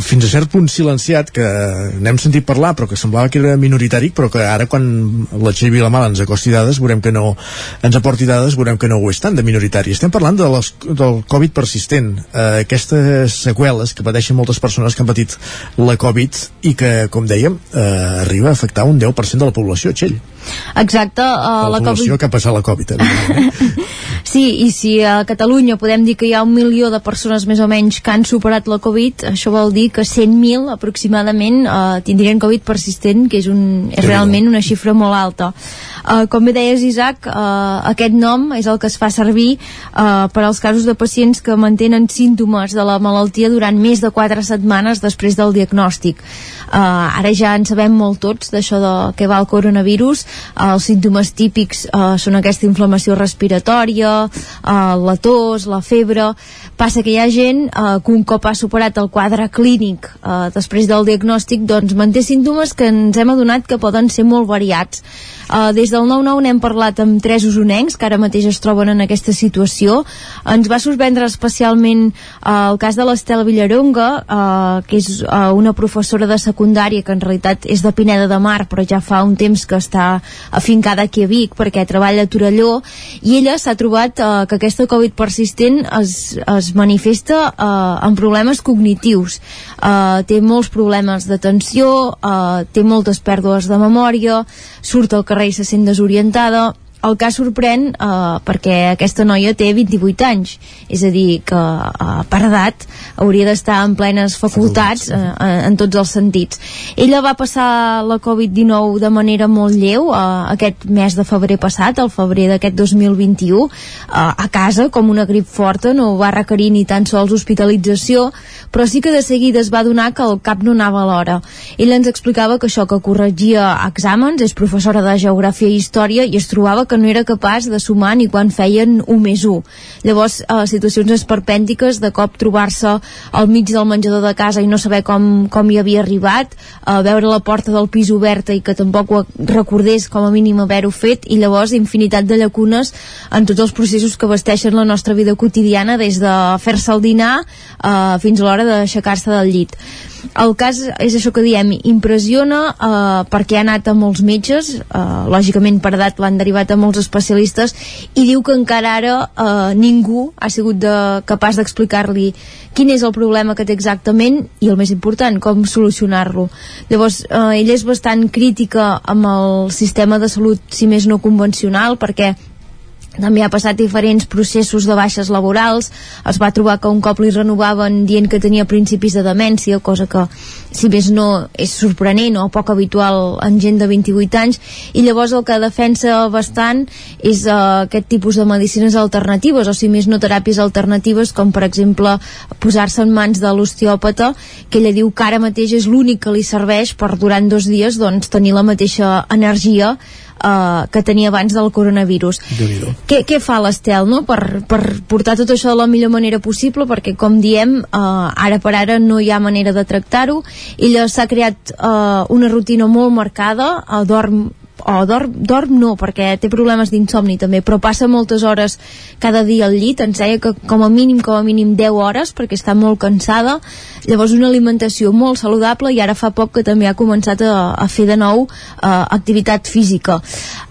fins a cert punt silenciat que n'hem sentit parlar però que semblava que era minoritari però que ara quan la Txell Vilamala ens acosti dades veurem que no ens aporti dades veurem que no ho és tant de minoritari. Estem parlant de les, del Covid persistent eh, aquestes seqüeles que pateixen moltes persones que han patit la Covid i que com dèiem eh, arriba a afectar un 10% de la població Txell Exacte, uh, la, la població COVID... que ha passat la Covid eh? Sí, i si a Catalunya podem dir que hi ha un milió de persones més o menys que han superat la Covid, això vol dir que 100.000 aproximadament uh, tindrien Covid persistent, que és, un, és realment una xifra molt alta. Uh, com bé deies, Isaac, uh, aquest nom és el que es fa servir uh, per als casos de pacients que mantenen símptomes de la malaltia durant més de 4 setmanes després del diagnòstic. Uh, ara ja en sabem molt tots d'això de què va el coronavirus, els símptomes típics uh, són aquesta inflamació respiratòria, uh, la tos, la febre, passa que hi ha gent uh, que un cop ha superat el quadre clínic uh, després del diagnòstic doncs manté símptomes que ens hem adonat que poden ser molt variats Uh, des del 9-9 n'hem parlat amb tres usonencs que ara mateix es troben en aquesta situació. Ens va sorprendre especialment uh, el cas de l'Estel Villaronga, uh, que és uh, una professora de secundària que en realitat és de Pineda de Mar, però ja fa un temps que està afincada aquí a Vic perquè treballa a Torelló, i ella s'ha trobat uh, que aquesta Covid persistent es, es manifesta uh, amb problemes cognitius. Uh, té molts problemes d'atenció, uh, té moltes pèrdues de memòria, surt al carrer i se sent desorientada el cas sorprèn eh, perquè aquesta noia té 28 anys. És a dir que eh, per edat hauria d'estar en plenes facultats eh, en tots els sentits. Ella va passar la Covid-19 de manera molt lleu eh, aquest mes de febrer passat, el febrer d'aquest 2021 eh, a casa com una grip forta no va requerir ni tan sols hospitalització però sí que de seguida es va donar que el cap no anava a l'hora ella ens explicava que això que corregia exàmens és professora de Geografia i Història i es trobava que no era capaç de sumar ni quan feien un més un. Llavors, eh, situacions esperpèntiques de cop trobar-se al mig del menjador de casa i no saber com, com hi havia arribat, eh, veure la porta del pis oberta i que tampoc ho recordés com a mínim haver-ho fet i llavors infinitat de llacunes en tots els processos que vesteixen la nostra vida quotidiana des de fer-se el dinar eh, fins a l'hora d'aixecar-se del llit el cas és això que diem impressiona eh, perquè ha anat a molts metges eh, lògicament per edat l'han derivat a molts especialistes i diu que encara ara eh, ningú ha sigut de, capaç d'explicar-li quin és el problema que té exactament i el més important, com solucionar-lo. Llavors eh, ella és bastant crítica amb el sistema de salut si més no convencional perquè també ha passat diferents processos de baixes laborals. Es va trobar que un cop li renovaven dient que tenia principis de demència cosa que si més no és sorprenent o poc habitual en gent de 28 anys. I llavors el que defensa bastant és uh, aquest tipus de medicines alternatives o si més no teràpies alternatives com per exemple posar-se en mans de l'osteòpata que ella diu que ara mateix és l'únic que li serveix per durant dos dies doncs, tenir la mateixa energia uh, que tenia abans del coronavirus. Què, què fa l'Estel no? per, per portar tot això de la millor manera possible? Perquè, com diem, uh, ara per ara no hi ha manera de tractar-ho. Ella s'ha creat uh, una rutina molt marcada, uh, dorm o dorm, dorm no, perquè té problemes d'insomni també, però passa moltes hores cada dia al llit, ens deia que com a mínim, com a mínim 10 hores, perquè està molt cansada, llavors una alimentació molt saludable i ara fa poc que també ha començat a, a fer de nou uh, activitat física.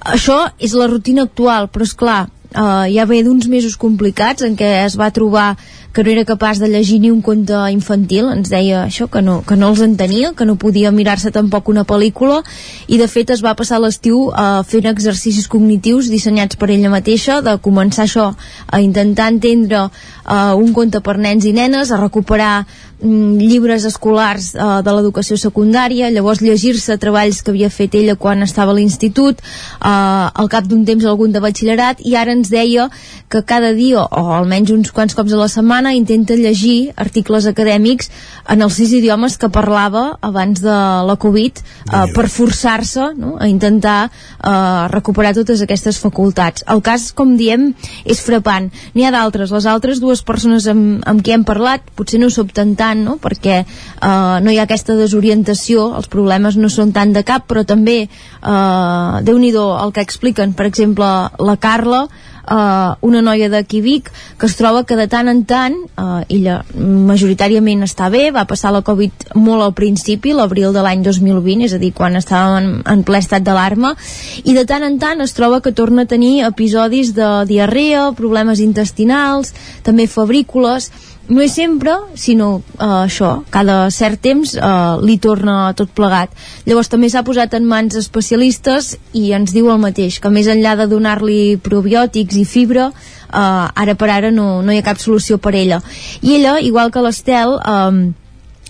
Això és la rutina actual, però és clar, uh, ja ve d'uns mesos complicats en què es va trobar que no era capaç de llegir ni un conte infantil, ens deia això, que no, que no els entenia, que no podia mirar-se tampoc una pel·lícula, i de fet es va passar l'estiu uh, fent exercicis cognitius dissenyats per ella mateixa, de començar això, a intentar entendre uh, un conte per nens i nenes, a recuperar mm, llibres escolars uh, de l'educació secundària, llavors llegir-se treballs que havia fet ella quan estava a l'institut, uh, al cap d'un temps algun de batxillerat, i ara ens deia que cada dia, o almenys uns quants cops a la setmana, setmana intenta llegir articles acadèmics en els sis idiomes que parlava abans de la Covid eh, per forçar-se no? a intentar eh, recuperar totes aquestes facultats. El cas, com diem, és frapant. N'hi ha d'altres. Les altres dues persones amb, amb qui hem parlat potser no sobten tant, no? perquè eh, no hi ha aquesta desorientació, els problemes no són tant de cap, però també, eh, déu nhi el que expliquen, per exemple, la Carla, uh, una noia de Vic que es troba que de tant en tant uh, ella majoritàriament està bé va passar la Covid molt al principi l'abril de l'any 2020 és a dir, quan estàvem en, en ple estat d'alarma i de tant en tant es troba que torna a tenir episodis de diarrea problemes intestinals també febrícules no és sempre, sinó uh, això, cada cert temps uh, li torna tot plegat. Llavors també s'ha posat en mans especialistes i ens diu el mateix, que més enllà de donar-li probiòtics i fibra, uh, ara per ara no, no hi ha cap solució per ella. I ella, igual que l'Estel, um,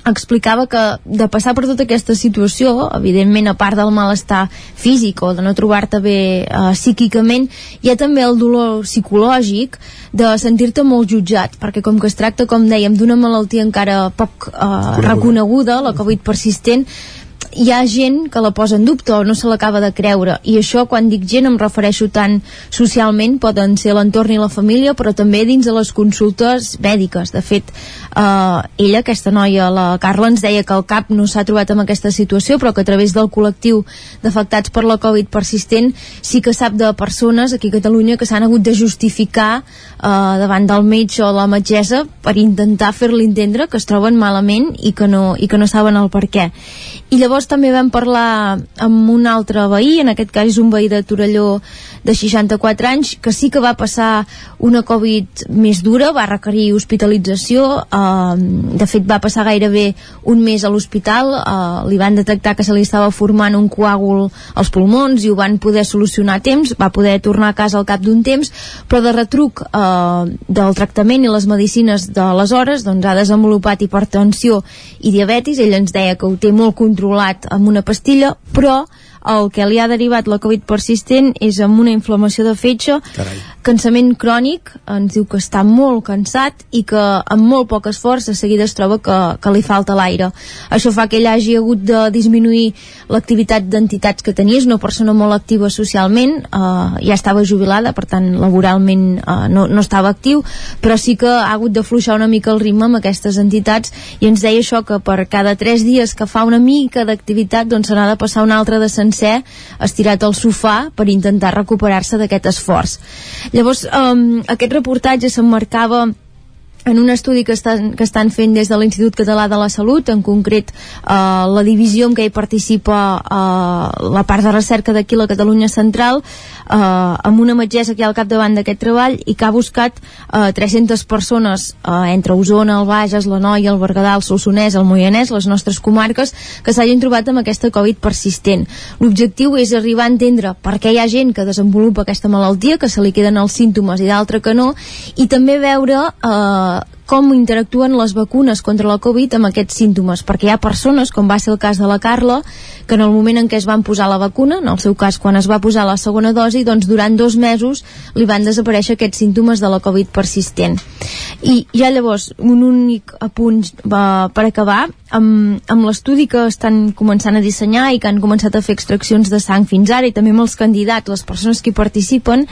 explicava que de passar per tota aquesta situació, evidentment a part del malestar físic o de no trobar-te bé uh, psíquicament, hi ha també el dolor psicològic de sentir-te molt jutjat, perquè com que es tracta, com dèiem, d'una malaltia encara poc uh, reconeguda, la Covid persistent, hi ha gent que la posa en dubte o no se l'acaba de creure. I això quan dic gent em refereixo tant socialment, poden ser l'entorn i la família però també dins de les consultes mèdiques, de fet eh, ella, aquesta noia, la Carla ens deia que el CAP no s'ha trobat en aquesta situació però que a través del col·lectiu d'afectats per la Covid persistent sí que sap de persones aquí a Catalunya que s'han hagut de justificar eh, davant del metge o la metgessa per intentar fer-li entendre que es troben malament i que no, i que no saben el per què. I llavors també vam parlar amb un altre veí, en aquest cas és un veí de Torelló de 64 anys, que sí que va passar una Covid més dura, va requerir hospitalització, eh, de fet va passar gairebé un mes a l'hospital, eh, li van detectar que se li estava formant un coàgul als pulmons i ho van poder solucionar a temps, va poder tornar a casa al cap d'un temps, però de retruc eh, del tractament i les medicines d'aleshores doncs ha desenvolupat hipertensió i diabetis, ell ens deia que ho té molt controlat controlat amb una pastilla, però el que li ha derivat la Covid persistent és amb una inflamació de fetge, Carai. cansament crònic, ens diu que està molt cansat i que amb molt poc esforç de seguida es troba que, que li falta l'aire. Això fa que ell hagi hagut de disminuir l'activitat d'entitats que tenia, és una persona molt activa socialment, eh, ja estava jubilada, per tant laboralment eh, no, no estava actiu, però sí que ha hagut de fluixar una mica el ritme amb aquestes entitats i ens deia això que per cada 3 dies que fa una mica d'activitat doncs se n'ha de passar una altra de sencer estirat al sofà per intentar recuperar-se d'aquest esforç. Llavors, um, aquest reportatge s'emmarcava en un estudi que estan, que estan fent des de l'Institut Català de la Salut, en concret eh, la divisió en què hi participa eh, la part de recerca d'aquí la Catalunya Central, eh, amb una metgessa que hi ha al capdavant d'aquest treball i que ha buscat eh, 300 persones eh, entre Osona, el Bages, la Noia, el Berguedà, el Solsonès, el Moianès, les nostres comarques, que s'hagin trobat amb aquesta Covid persistent. L'objectiu és arribar a entendre per què hi ha gent que desenvolupa aquesta malaltia, que se li queden els símptomes i d'altre que no, i també veure eh, com interactuen les vacunes contra la Covid amb aquests símptomes, perquè hi ha persones, com va ser el cas de la Carla, que en el moment en què es van posar la vacuna, en el seu cas quan es va posar la segona dosi, doncs durant dos mesos li van desaparèixer aquests símptomes de la Covid persistent. I ja llavors, un únic apunt va, per acabar, amb, amb l'estudi que estan començant a dissenyar i que han començat a fer extraccions de sang fins ara i també amb els candidats, les persones que hi participen,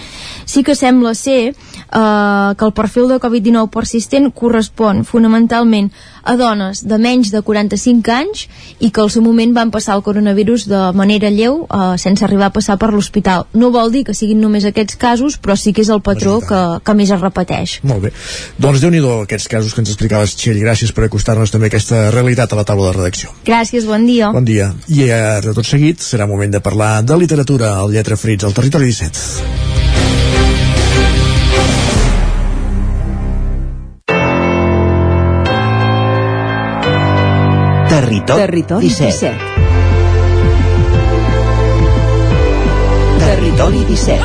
sí que sembla ser eh, que el perfil de Covid-19 persistent correspon fonamentalment a dones de menys de 45 anys i que al seu moment van passar el coronavirus de manera lleu eh, sense arribar a passar per l'hospital. No vol dir que siguin només aquests casos, però sí que és el patró que, que més es repeteix. Molt bé. Doncs déu nhi aquests casos que ens explicaves, Txell. Gràcies per acostar-nos també aquesta realitat a la taula de redacció. Gràcies, bon dia. Bon dia. I ara, de tot seguit, serà moment de parlar de literatura al Lletra Frits, al Territori 17. Territori, Territori 17. 17. Territori 17.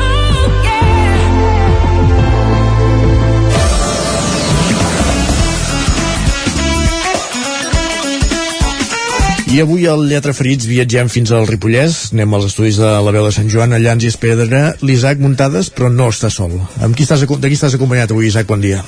I avui al Lletra Ferits viatgem fins al Ripollès, anem als estudis de la veu de Sant Joan, allà ens hi espera l'Isaac Muntades, però no està sol. Amb qui estàs, de qui estàs acompanyat avui, Isaac? Bon dia.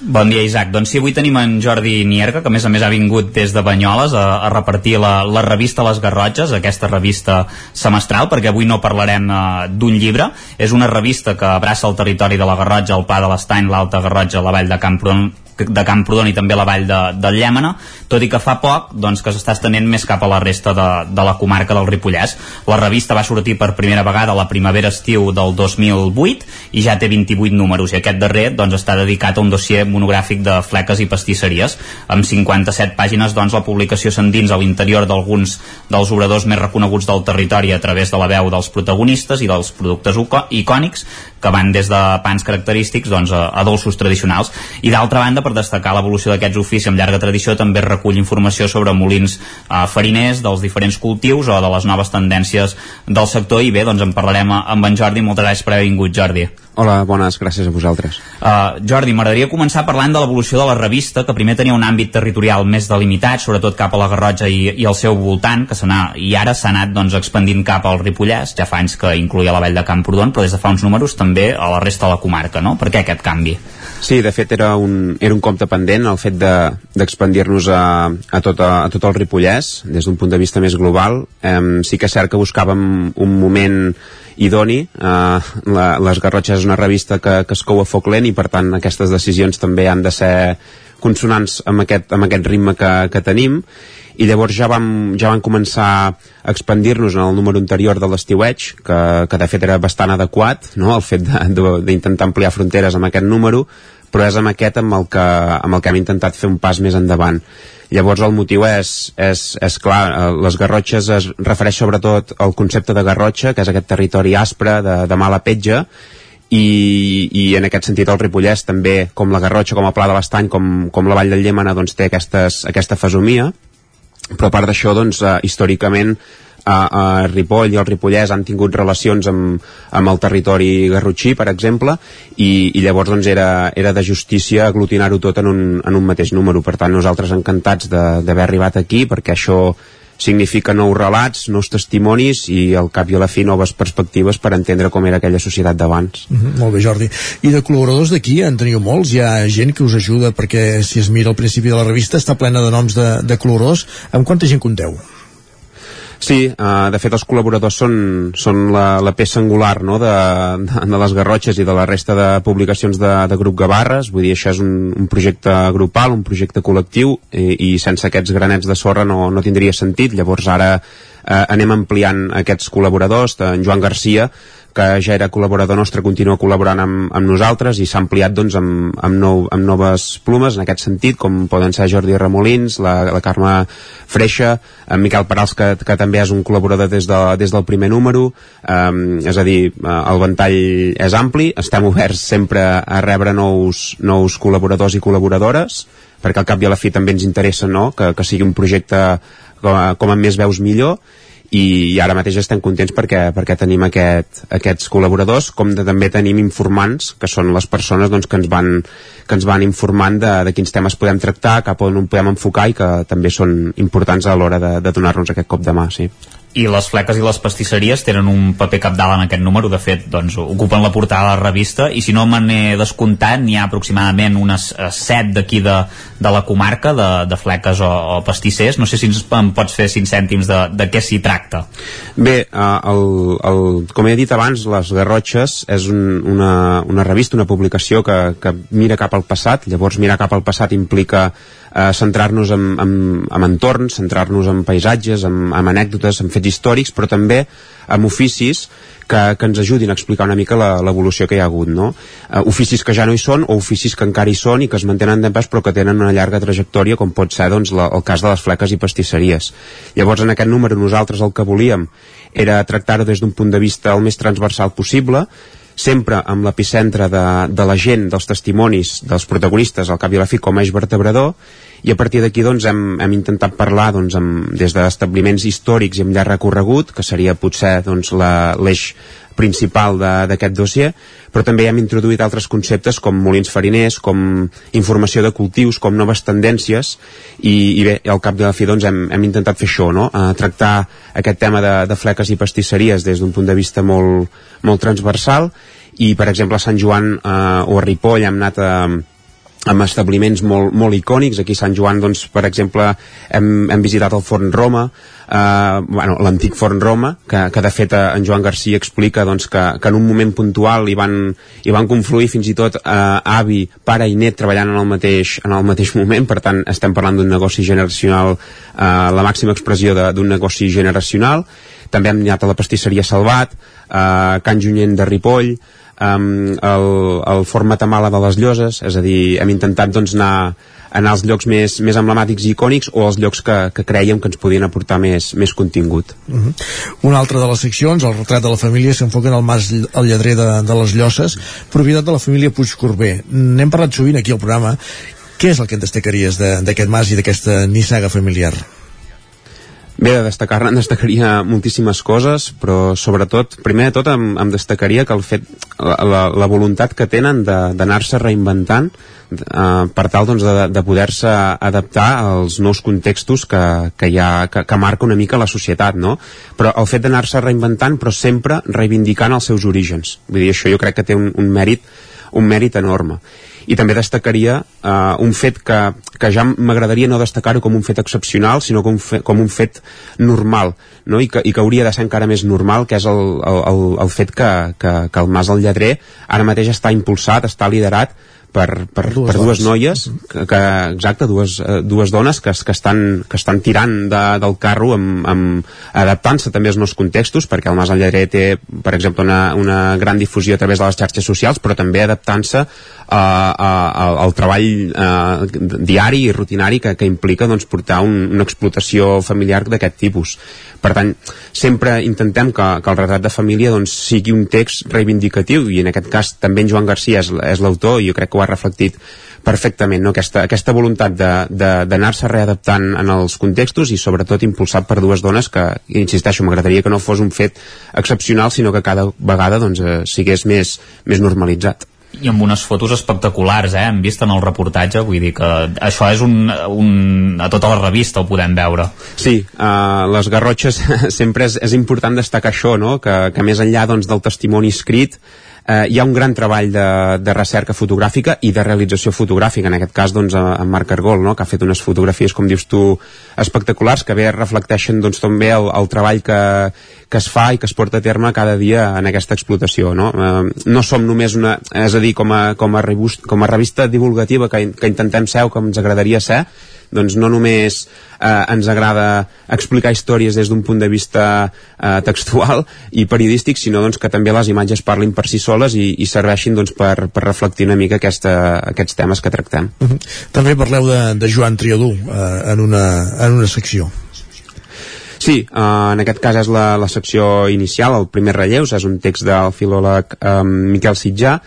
Bon dia, Isaac. Doncs sí, avui tenim en Jordi Nierga, que a més a més ha vingut des de Banyoles a, a repartir la, la revista Les Garrotges, aquesta revista semestral, perquè avui no parlarem uh, d'un llibre. És una revista que abraça el territori de la Garrotja, el Pla de l'Estany, l'Alta Garrotja, la Vall de Camprodon, de Camprodon i també la vall de, del Llèmena tot i que fa poc doncs, que s'està estenent més cap a la resta de, de la comarca del Ripollès. La revista va sortir per primera vegada a la primavera-estiu del 2008 i ja té 28 números i aquest darrer doncs, està dedicat a un dossier monogràfic de fleques i pastisseries. Amb 57 pàgines doncs, la publicació s'endins a l'interior d'alguns dels obradors més reconeguts del territori a través de la veu dels protagonistes i dels productes icònics que van des de pans característics doncs, a, a dolços tradicionals. I d'altra banda, per destacar l'evolució d'aquests oficis amb llarga tradició, també recull informació sobre molins eh, fariners dels diferents cultius o de les noves tendències del sector. I bé, doncs en parlarem amb en Jordi. Moltes gràcies per haver vingut, Jordi. Hola, bones, gràcies a vosaltres. Uh, Jordi, m'agradaria començar parlant de l'evolució de la revista, que primer tenia un àmbit territorial més delimitat, sobretot cap a la Garrotxa i, i el seu voltant, que i ara s'ha anat doncs, expandint cap al Ripollès, ja fa anys que incluïa la vall de Camprodon, però des de fa uns números també a la resta de la comarca, no? Per què aquest canvi? Sí, de fet era un, era un compte pendent el fet d'expandir-nos de, a, a, tot, a, a tot el Ripollès, des d'un punt de vista més global. Eh, sí que és cert que buscàvem un moment idoni. Uh, la, les Garrotxes és una revista que, que es cou a foc lent i per tant aquestes decisions també han de ser consonants amb aquest, amb aquest ritme que, que tenim i llavors ja vam, ja vam començar a expandir-nos en el número anterior de l'estiueig, que, que de fet era bastant adequat, no? el fet d'intentar ampliar fronteres amb aquest número, però és amb aquest amb el que, amb el que hem intentat fer un pas més endavant. Llavors el motiu és, és, és clar, eh, les garrotxes es refereix sobretot al concepte de garrotxa, que és aquest territori aspre de, de mala petja, i, i en aquest sentit el Ripollès també, com la Garrotxa, com el Pla de l'Estany, com, com la Vall del Llémena, doncs té aquestes, aquesta fesomia, però a part d'això, doncs, eh, històricament a, a Ripoll i el Ripollès han tingut relacions amb, amb el territori garrotxí, per exemple, i, i llavors doncs, era, era de justícia aglutinar-ho tot en un, en un mateix número. Per tant, nosaltres encantats d'haver arribat aquí, perquè això significa nous relats, nous testimonis i al cap i a la fi noves perspectives per entendre com era aquella societat d'abans. Mm -hmm, molt bé, Jordi. I de col·laboradors d'aquí en teniu molts? Hi ha gent que us ajuda perquè si es mira al principi de la revista està plena de noms de, de col·laboradors. Amb quanta gent compteu? Sí, uh, de fet els col·laboradors són, són la, la peça angular no? de, de, de les Garrotxes i de la resta de publicacions de, de Grup Gavarres, vull dir, això és un, un projecte grupal, un projecte col·lectiu i, i sense aquests granets de sorra no, no tindria sentit, llavors ara eh, anem ampliant aquests col·laboradors, en Joan Garcia que ja era col·laborador nostre, continua col·laborant amb, amb nosaltres i s'ha ampliat doncs, amb, amb, nou, amb noves plumes en aquest sentit, com poden ser Jordi Ramolins, la, la Carme Freixa, en Miquel Parals, que, que també és un col·laborador des, de, des del primer número, um, és a dir, eh, el ventall és ampli, estem oberts sempre a rebre nous, nous col·laboradors i col·laboradores, perquè al cap i a la fi també ens interessa no? que, que sigui un projecte com, com amb més veus millor, i, i ara mateix estem contents perquè, perquè tenim aquest, aquests col·laboradors com de, també tenim informants que són les persones doncs, que, ens van, que ens van informant de, de quins temes podem tractar cap on podem enfocar i que també són importants a l'hora de, de donar-nos aquest cop de mà sí i les fleques i les pastisseries tenen un paper capdalt en aquest número, de fet doncs, ocupen la portada de la revista i si no me n'he descomptat n'hi ha aproximadament unes uh, set d'aquí de, de la comarca de, de fleques o, o pastissers, no sé si ens em pots fer cinc cèntims de, de què s'hi tracta. Bé, uh, el, el, com he dit abans, Les Garrotxes és un, una, una revista, una publicació que, que mira cap al passat, llavors mirar cap al passat implica eh, centrar-nos en, en, en entorns, centrar-nos en paisatges, en, en anècdotes, en fets històrics, però també en oficis que, que ens ajudin a explicar una mica l'evolució que hi ha hagut, no? Uh, oficis que ja no hi són o oficis que encara hi són i que es mantenen d'empès però que tenen una llarga trajectòria com pot ser doncs, la, el cas de les fleques i pastisseries. Llavors en aquest número nosaltres el que volíem era tractar-ho des d'un punt de vista el més transversal possible, sempre amb l'epicentre de, de la gent, dels testimonis, dels protagonistes, al cap i a la fi com a eix vertebrador, i a partir d'aquí doncs, hem, hem intentat parlar doncs, amb, des d'establiments històrics i amb llarg recorregut, que seria potser doncs, l'eix principal d'aquest dossier, però també hem introduït altres conceptes com molins fariners, com informació de cultius, com noves tendències, i, i bé, al cap de la fi doncs, hem, hem intentat fer això, no? Eh, tractar aquest tema de, de fleques i pastisseries des d'un punt de vista molt, molt transversal, i per exemple a Sant Joan eh, o a Ripoll hem anat a, amb establiments molt, molt icònics. Aquí a Sant Joan, doncs, per exemple, hem, hem visitat el Forn Roma, eh, bueno, l'antic Forn Roma, que, que de fet eh, en Joan Garcia explica doncs, que, que en un moment puntual hi van, hi van confluir fins i tot eh, avi, pare i net treballant en el mateix, en el mateix moment, per tant estem parlant d'un negoci generacional, eh, la màxima expressió d'un negoci generacional. També hem anat a la pastisseria Salvat, eh, Can Junyent de Ripoll, um, el, el Forn Matamala de les Lloses, és a dir, hem intentat doncs, anar, anar als llocs més, més emblemàtics i icònics o als llocs que, que creiem que ens podien aportar més, més contingut. Uh -huh. Una altra de les seccions, el retrat de la família, s'enfoca en el mas el lladrer de, de les Llosses, propietat de la família Puigcorbé. N'hem parlat sovint aquí al programa. Què és el que en destacaries d'aquest de, mas i d'aquesta nissaga familiar? Bé, de destacar en destacaria moltíssimes coses, però sobretot, primer de tot em, em destacaria que el fet, la, la, la voluntat que tenen d'anar-se reinventant eh, per tal doncs, de, de poder-se adaptar als nous contextos que, que, hi ha, que, que marca una mica la societat, no? Però el fet d'anar-se reinventant, però sempre reivindicant els seus orígens. Vull dir, això jo crec que té un, un mèrit un mèrit enorme i també destacaria uh, un fet que, que ja m'agradaria no destacar-ho com un fet excepcional, sinó com un fet, com un fet normal, no? I, que, i que hauria de ser encara més normal, que és el, el, el fet que, que, que el Mas del Lletrer ara mateix està impulsat, està liderat per, per, dues, per dues noies que, que, exacte, dues, uh, dues dones que, que, estan, que estan tirant de, del carro amb, amb adaptant-se també als nous contextos perquè el Mas del Lledrer té per exemple una, una gran difusió a través de les xarxes socials però també adaptant-se uh, al treball uh, diari i rutinari que, que implica doncs, portar un, una explotació familiar d'aquest tipus per tant, sempre intentem que, que el retrat de família doncs, sigui un text reivindicatiu i en aquest cas també en Joan Garcia és, és l'autor i jo crec que ho ha reflectit perfectament, no? aquesta, aquesta voluntat d'anar-se readaptant en els contextos i sobretot impulsat per dues dones que, insisteixo, m'agradaria que no fos un fet excepcional sinó que cada vegada doncs, eh, sigués més, més normalitzat i amb unes fotos espectaculars, eh? hem vist en el reportatge, vull dir que això és un, un a tota la revista ho podem veure. Sí, uh, les garrotxes sempre és, és important destacar això, no? que, que més enllà doncs, del testimoni escrit eh, hi ha un gran treball de, de recerca fotogràfica i de realització fotogràfica, en aquest cas doncs, en Marc Argol, no? que ha fet unes fotografies, com dius tu, espectaculars, que bé reflecteixen doncs, també el, el treball que, que es fa i que es porta a terme cada dia en aquesta explotació. No, eh, no som només una, és a dir, com a, com a, revista, com a revista divulgativa que, que intentem ser o que ens agradaria ser, doncs no només eh, ens agrada explicar històries des d'un punt de vista eh, textual i periodístic, sinó doncs, que també les imatges parlin per si soles i, i serveixin doncs, per, per reflectir una mica aquesta, aquests temes que tractem. Uh -huh. També parleu de, de Joan Triadú eh, en, una, en una secció. Sí, uh, en aquest cas és la, la secció inicial, el primer relleus, és un text del filòleg um, Miquel Sitjà,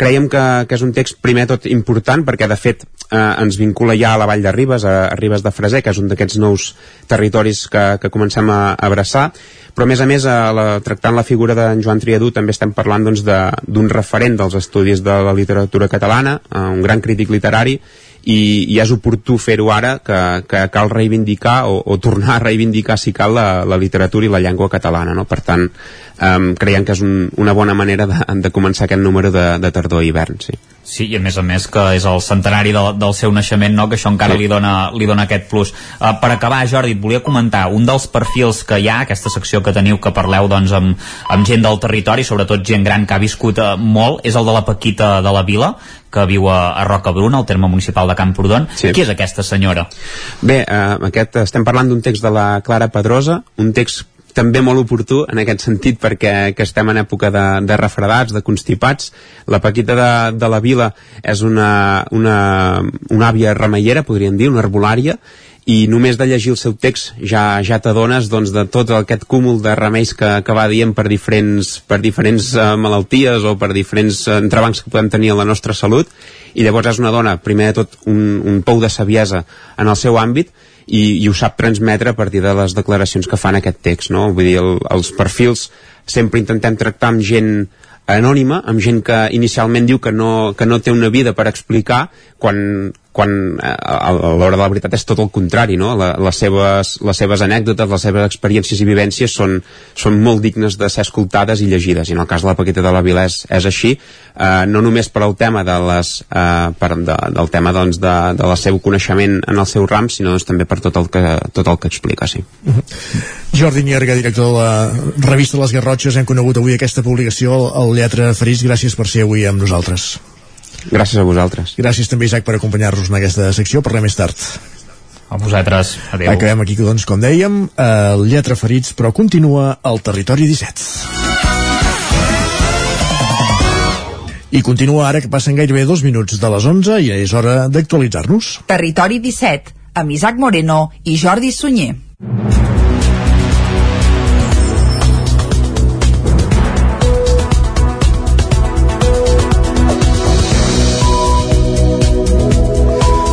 creiem que, que és un text primer tot important perquè de fet eh, ens vincula ja a la Vall de Ribes, a, a Ribes de Freser, que és un d'aquests nous territoris que, que comencem a, a abraçar, però a més a més, a la, tractant la figura d'en Joan Triadú també estem parlant d'un doncs, referent dels estudis de la literatura catalana, eh, un gran crític literari, i, i és oportú fer-ho ara que, que cal reivindicar o, o tornar a reivindicar si cal la, la literatura i la llengua catalana no? per tant um, creiem que és un, una bona manera de, de començar aquest número de, de tardor i hivern sí. Sí, i a més a més que és el centenari de, del seu naixement, no? que això encara sí. li, dona, li dona aquest plus. Uh, per acabar, Jordi, et volia comentar, un dels perfils que hi ha, aquesta secció que teniu, que parleu doncs, amb, amb gent del territori, sobretot gent gran que ha viscut uh, molt, és el de la Paquita de la Vila, que viu a, a Rocabruna, al terme municipal de Camprodon. Sí. Qui és aquesta senyora? Bé, uh, aquest, estem parlant d'un text de la Clara Pedrosa, un text també molt oportú en aquest sentit perquè que estem en època de, de refredats, de constipats. La Paquita de, de la Vila és una, una, una àvia remeiera, podríem dir, una herbolària, i només de llegir el seu text ja ja t'adones doncs, de tot aquest cúmul de remeis que, que va dient per diferents, per diferents uh, malalties o per diferents entrebancs que podem tenir en la nostra salut i llavors és una dona, primer de tot un, un pou de saviesa en el seu àmbit i, i ho sap transmetre a partir de les declaracions que fan aquest text, no? Vull dir, el, els perfils sempre intentem tractar amb gent anònima, amb gent que inicialment diu que no, que no té una vida per explicar, quan quan eh, a l'hora de la veritat és tot el contrari, no? La, les, seves, les seves anècdotes, les seves experiències i vivències són, són molt dignes de ser escoltades i llegides, i en el cas de la Paquita de la Vila és, és així, eh, no només per al tema de les, eh, per, de, del tema doncs, de, de la seu coneixement en el seu ram, sinó doncs, també per tot el que, tot el que explica, sí. Jordi Nierga, director de la revista Les Garrotxes, hem conegut avui aquesta publicació, el Lletra Ferits, gràcies per ser avui amb nosaltres. Gràcies a vosaltres. Gràcies també, Isaac, per acompanyar-nos en aquesta secció. Parlem més tard. A vosaltres. Adéu. Acabem aquí, doncs, com dèiem, el Lletra Ferits, però continua al Territori 17. I continua ara que passen gairebé dos minuts de les 11 i és hora d'actualitzar-nos. Territori 17, amb Isaac Moreno i Jordi Sunyer.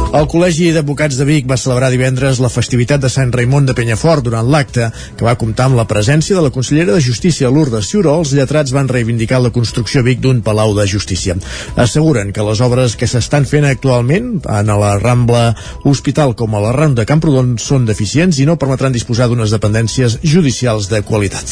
El Col·legi d'Advocats de Vic va celebrar divendres la festivitat de Sant Raimon de Penyafort durant l'acte, que va comptar amb la presència de la consellera de Justícia Lourdes Ciuró. Els lletrats van reivindicar la construcció a Vic d'un palau de justícia. Asseguren que les obres que s'estan fent actualment en la Rambla Hospital com a la Ronda Camprodon són deficients i no permetran disposar d'unes dependències judicials de qualitat.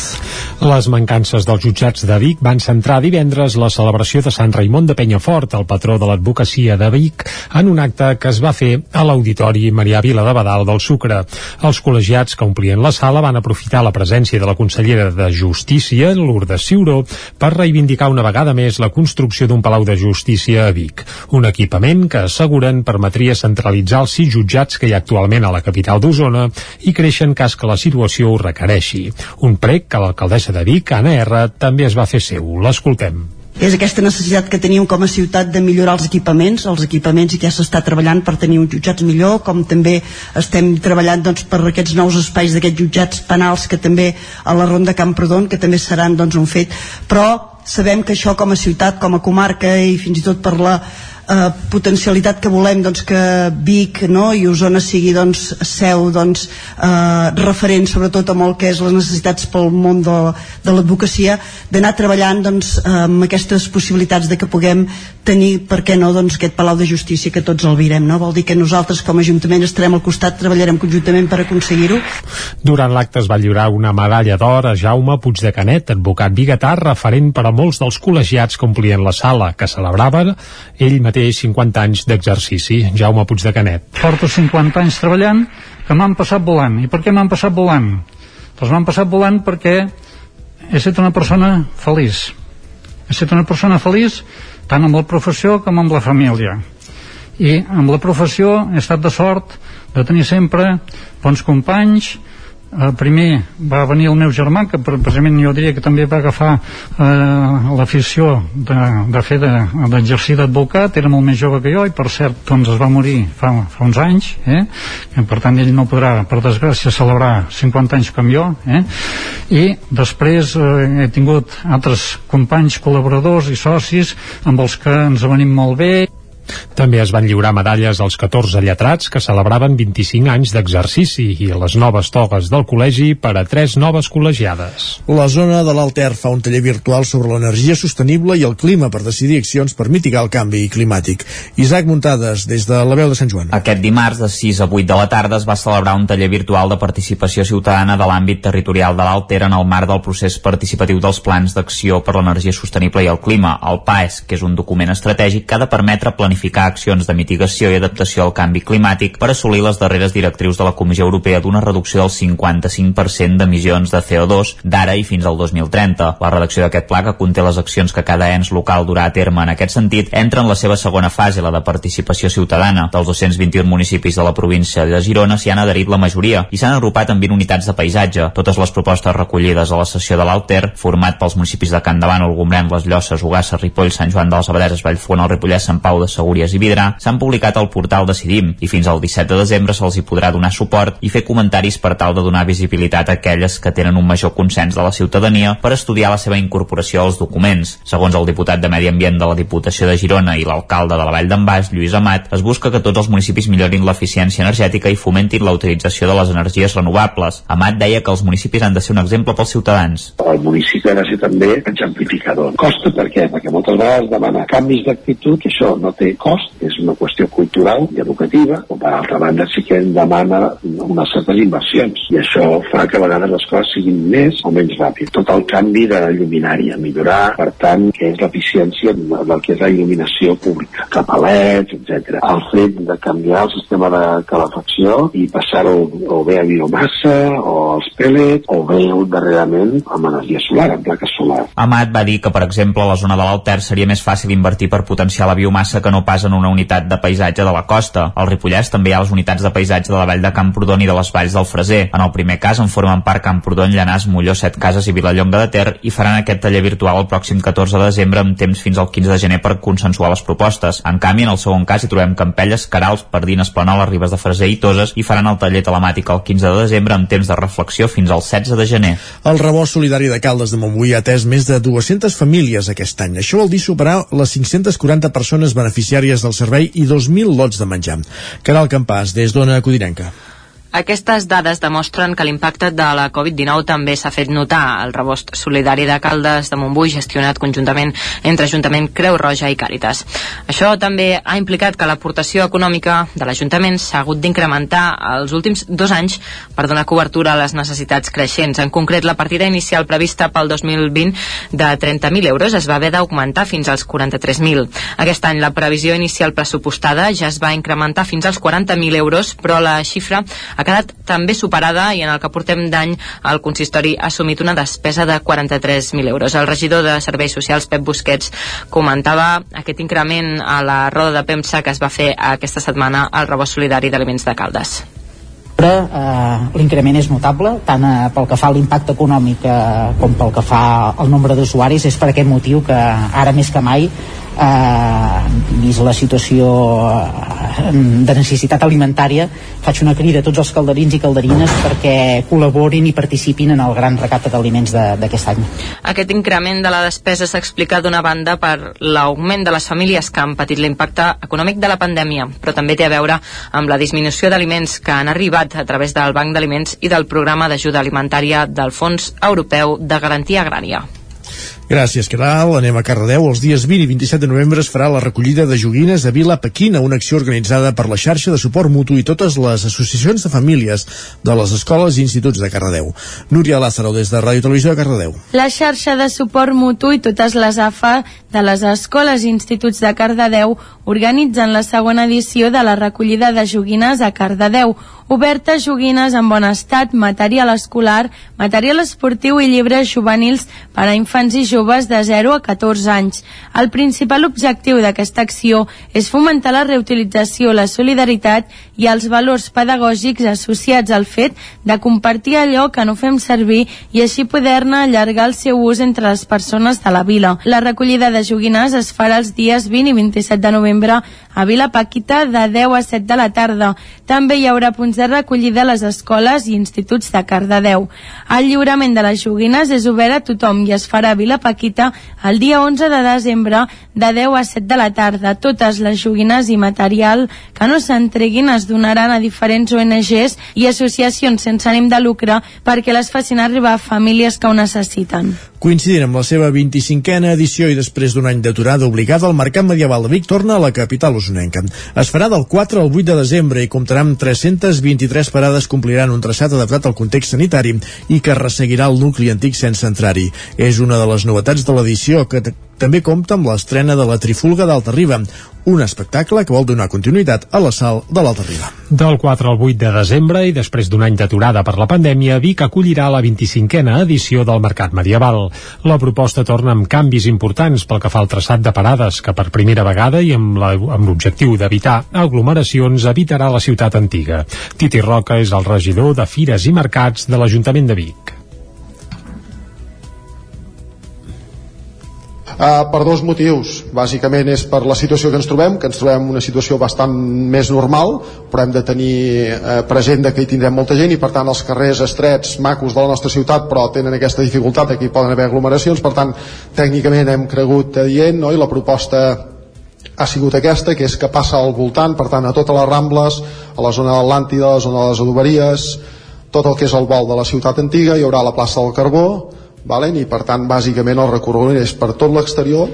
Les mancances dels jutjats de Vic van centrar divendres la celebració de Sant Raimon de Penyafort, el patró de l'advocacia de Vic, en un acte que es va fer a l'Auditori Marià Vila de Badal del Sucre. Els col·legiats que omplien la sala van aprofitar la presència de la consellera de Justícia, Lourdes Ciuró, per reivindicar una vegada més la construcció d'un palau de justícia a Vic. Un equipament que asseguren permetria centralitzar els sis jutjats que hi ha actualment a la capital d'Osona i creixen cas que la situació ho requereixi. Un prec que l'alcaldessa de Vic, Anna R, també es va fer seu. L'escoltem és aquesta necessitat que teníem com a ciutat de millorar els equipaments, els equipaments i ja s'està treballant per tenir uns jutjats millor, com també estem treballant doncs, per aquests nous espais d'aquests jutjats penals que també a la Ronda Camprodon, que també seran doncs, un fet, però sabem que això com a ciutat, com a comarca i fins i tot per la eh, potencialitat que volem doncs, que Vic no, i Osona sigui doncs, seu doncs, eh, referent sobretot amb el que és les necessitats pel món de, de l'advocacia d'anar treballant doncs, amb aquestes possibilitats de que puguem tenir, per què no, doncs, aquest Palau de Justícia que tots el virem, no? Vol dir que nosaltres com a Ajuntament estarem al costat, treballarem conjuntament per aconseguir-ho. Durant l'acte es va lliurar una medalla d'or a Jaume Puig de Canet, advocat biguetà, referent per a molts dels col·legiats que omplien la sala, que celebraven ell mateix 50 anys d'exercici. Jaume Puig de Canet. Porto 50 anys treballant que m'han passat volant. I per què m'han passat volant? Doncs m'han passat volant perquè he estat una persona feliç. He estat una persona feliç tant amb la professió com amb la família i amb la professió he estat de sort de tenir sempre bons companys eh, primer va venir el meu germà que precisament jo diria que també va agafar eh, l'afició de, de fer d'exercir de, d'advocat era molt més jove que jo i per cert doncs es va morir fa, fa uns anys eh? Per tant ell no podrà per desgràcia celebrar 50 anys com jo eh? i després eh, he tingut altres companys col·laboradors i socis amb els que ens venim molt bé també es van lliurar medalles als 14 lletrats que celebraven 25 anys d'exercici i les noves togues del col·legi per a tres noves col·legiades. La zona de l'Alter fa un taller virtual sobre l'energia sostenible i el clima per decidir accions per mitigar el canvi climàtic. Isaac Muntades, des de la veu de Sant Joan. Aquest dimarts, de 6 a 8 de la tarda, es va celebrar un taller virtual de participació ciutadana de l'àmbit territorial de l'Alter en el marc del procés participatiu dels plans d'acció per l'energia sostenible i el clima, el PAES, que és un document estratègic que ha de permetre planificar accions de mitigació i adaptació al canvi climàtic per assolir les darreres directrius de la Comissió Europea d'una reducció del 55% d'emissions de CO2 d'ara i fins al 2030. La redacció d'aquest pla, que conté les accions que cada ens local durà a terme en aquest sentit, entra en la seva segona fase, la de participació ciutadana. Dels 221 municipis de la província de Girona s'hi han adherit la majoria i s'han agrupat en 20 unitats de paisatge. Totes les propostes recollides a la sessió de l'Alter, format pels municipis de Can Davant, les Llosses, Ugassa, Ripoll, Sant Joan de les Abadeses, Vallfona, el Ripollès, Sant Pau de Segúries i Vidrà, s'han publicat al portal Decidim i fins al 17 de desembre se'ls hi podrà donar suport i fer comentaris per tal de donar visibilitat a aquelles que tenen un major consens de la ciutadania per estudiar la seva incorporació als documents. Segons el diputat de Medi Ambient de la Diputació de Girona i l'alcalde de la Vall d'en Baix, Lluís Amat, es busca que tots els municipis millorin l'eficiència energètica i fomentin la utilització de les energies renovables. Amat deia que els municipis han de ser un exemple pels ciutadans. El municipi ha de ser també exemplificador. Costa per què? Perquè moltes vegades demana canvis d'actitud això no té cost, és una qüestió cultural i educativa, però per altra banda sí que demana unes certes inversions i això fa que a vegades les coses siguin més o menys ràpid. Tot el canvi de lluminària, millorar, per tant, que és l'eficiència del que és la il·luminació pública, cap a leds, etc. El fet de canviar el sistema de calefacció i passar-ho o bé a biomassa o als pèl·lets o bé darrerament amb energia solar, amb plaques solars. Amat va dir que, per exemple, a la zona de l'Alter seria més fàcil invertir per potenciar la biomassa que no pas en una unitat de paisatge de la costa. Al Ripollès també hi ha les unitats de paisatge de la vall de Camprodon i de les valls del Freser. En el primer cas en formen part Camprodon, Llanàs, Molló, Set Cases i Vilallonga de Ter i faran aquest taller virtual el pròxim 14 de desembre amb temps fins al 15 de gener per consensuar les propostes. En canvi, en el segon cas hi trobem Campelles, Carals, Pardines, Planoles, Ribes de Freser i Toses i faran el taller telemàtic el 15 de desembre amb temps de reflexió fins al 16 de gener. El rebost solidari de Caldes de Montbui ha atès més de 200 famílies aquest any. Això vol dir superar les 540 persones beneficiàries del servei i 2.000 lots de menjar. Caral Campàs, des d'Ona Codinenca. Aquestes dades demostren que l'impacte de la Covid-19 també s'ha fet notar. El rebost solidari de Caldes de Montbui gestionat conjuntament entre Ajuntament Creu Roja i Càritas. Això també ha implicat que l'aportació econòmica de l'Ajuntament s'ha hagut d'incrementar els últims dos anys per donar cobertura a les necessitats creixents. En concret, la partida inicial prevista pel 2020 de 30.000 euros es va haver d'augmentar fins als 43.000. Aquest any la previsió inicial pressupostada ja es va incrementar fins als 40.000 euros, però la xifra ha quedat també superada i en el que portem d'any el consistori ha assumit una despesa de 43.000 euros. El regidor de Serveis Socials, Pep Busquets, comentava aquest increment a la roda de premsa que es va fer aquesta setmana al rebost solidari d'aliments de Caldes però eh, l'increment és notable tant eh, pel que fa a l'impacte econòmic eh, com pel que fa al nombre d'usuaris és per aquest motiu que ara més que mai eh, vist la situació eh, de necessitat alimentària faig una crida a tots els calderins i calderines perquè col·laborin i participin en el gran recapte d'aliments d'aquest any. Aquest increment de la despesa s'explica d'una banda per l'augment de les famílies que han patit l'impacte econòmic de la pandèmia, però també té a veure amb la disminució d'aliments que han arribat a través del Banc d'Aliments i del programa d'ajuda alimentària del Fons Europeu de Garantia Agrària. Gràcies, Caral. Anem a Cardedeu. Els dies 20 i 27 de novembre es farà la recollida de joguines a Vila Pequina, una acció organitzada per la xarxa de suport mutu i totes les associacions de famílies de les escoles i instituts de Cardedeu. Núria Lázaro, des de Ràdio Televisió de Cardedeu. La xarxa de suport mutu i totes les AFA de les escoles i instituts de Cardedeu organitzen la segona edició de la recollida de joguines a Cardedeu, oberta joguines en bon estat, material escolar, material esportiu i llibres juvenils per a infants i joves de 0 a 14 anys. El principal objectiu d'aquesta acció és fomentar la reutilització, la solidaritat i els valors pedagògics associats al fet de compartir allò que no fem servir i així poder-ne allargar el seu ús entre les persones de la vila. La recollida de joguines es farà els dies 20 i 27 de novembre a Vila Paquita de 10 a 7 de la tarda. També hi haurà punts de recollida a les escoles i instituts de Cardedeu. El lliurament de les joguines és obert a tothom i es farà a Vila Paquita el dia 11 de desembre de 10 a 7 de la tarda. Totes les joguines i material que no s'entreguin es donaran a diferents ONGs i associacions sense ànim de lucre perquè les facin arribar a famílies que ho necessiten. Coincidint amb la seva 25a edició i després d'un any d'aturada obligada, el Mercat Medieval de Vic torna a la capital usonenca. Es farà del 4 al 8 de desembre i comptarà amb 323 parades compliran un traçat adaptat al context sanitari i que resseguirà el nucli antic sense entrar-hi. És una de les novetats de l'edició que també compta amb l'estrena de la Trifulga d'Alta Riba, un espectacle que vol donar continuïtat a la sal de l'Alta Riba. Del 4 al 8 de desembre i després d'un any d'aturada per la pandèmia, Vic acollirà la 25a edició del Mercat Medieval. La proposta torna amb canvis importants pel que fa al traçat de parades, que per primera vegada i amb l'objectiu d'evitar aglomeracions evitarà la ciutat antiga. Titi Roca és el regidor de Fires i Mercats de l'Ajuntament de Vic. Uh, per dos motius. Bàsicament és per la situació que ens trobem, que ens trobem una situació bastant més normal, però hem de tenir uh, present que hi tindrem molta gent i per tant els carrers estrets, macos de la nostra ciutat, però tenen aquesta dificultat, aquí poden haver aglomeracions, per tant tècnicament hem cregut adient no? i la proposta ha sigut aquesta, que és que passa al voltant, per tant a totes les Rambles, a la zona d'Atlàntida, a la zona de les adoberies, tot el que és el vol de la ciutat antiga, hi haurà la plaça del Carbó, valen? i per tant bàsicament el recorregut és per tot l'exterior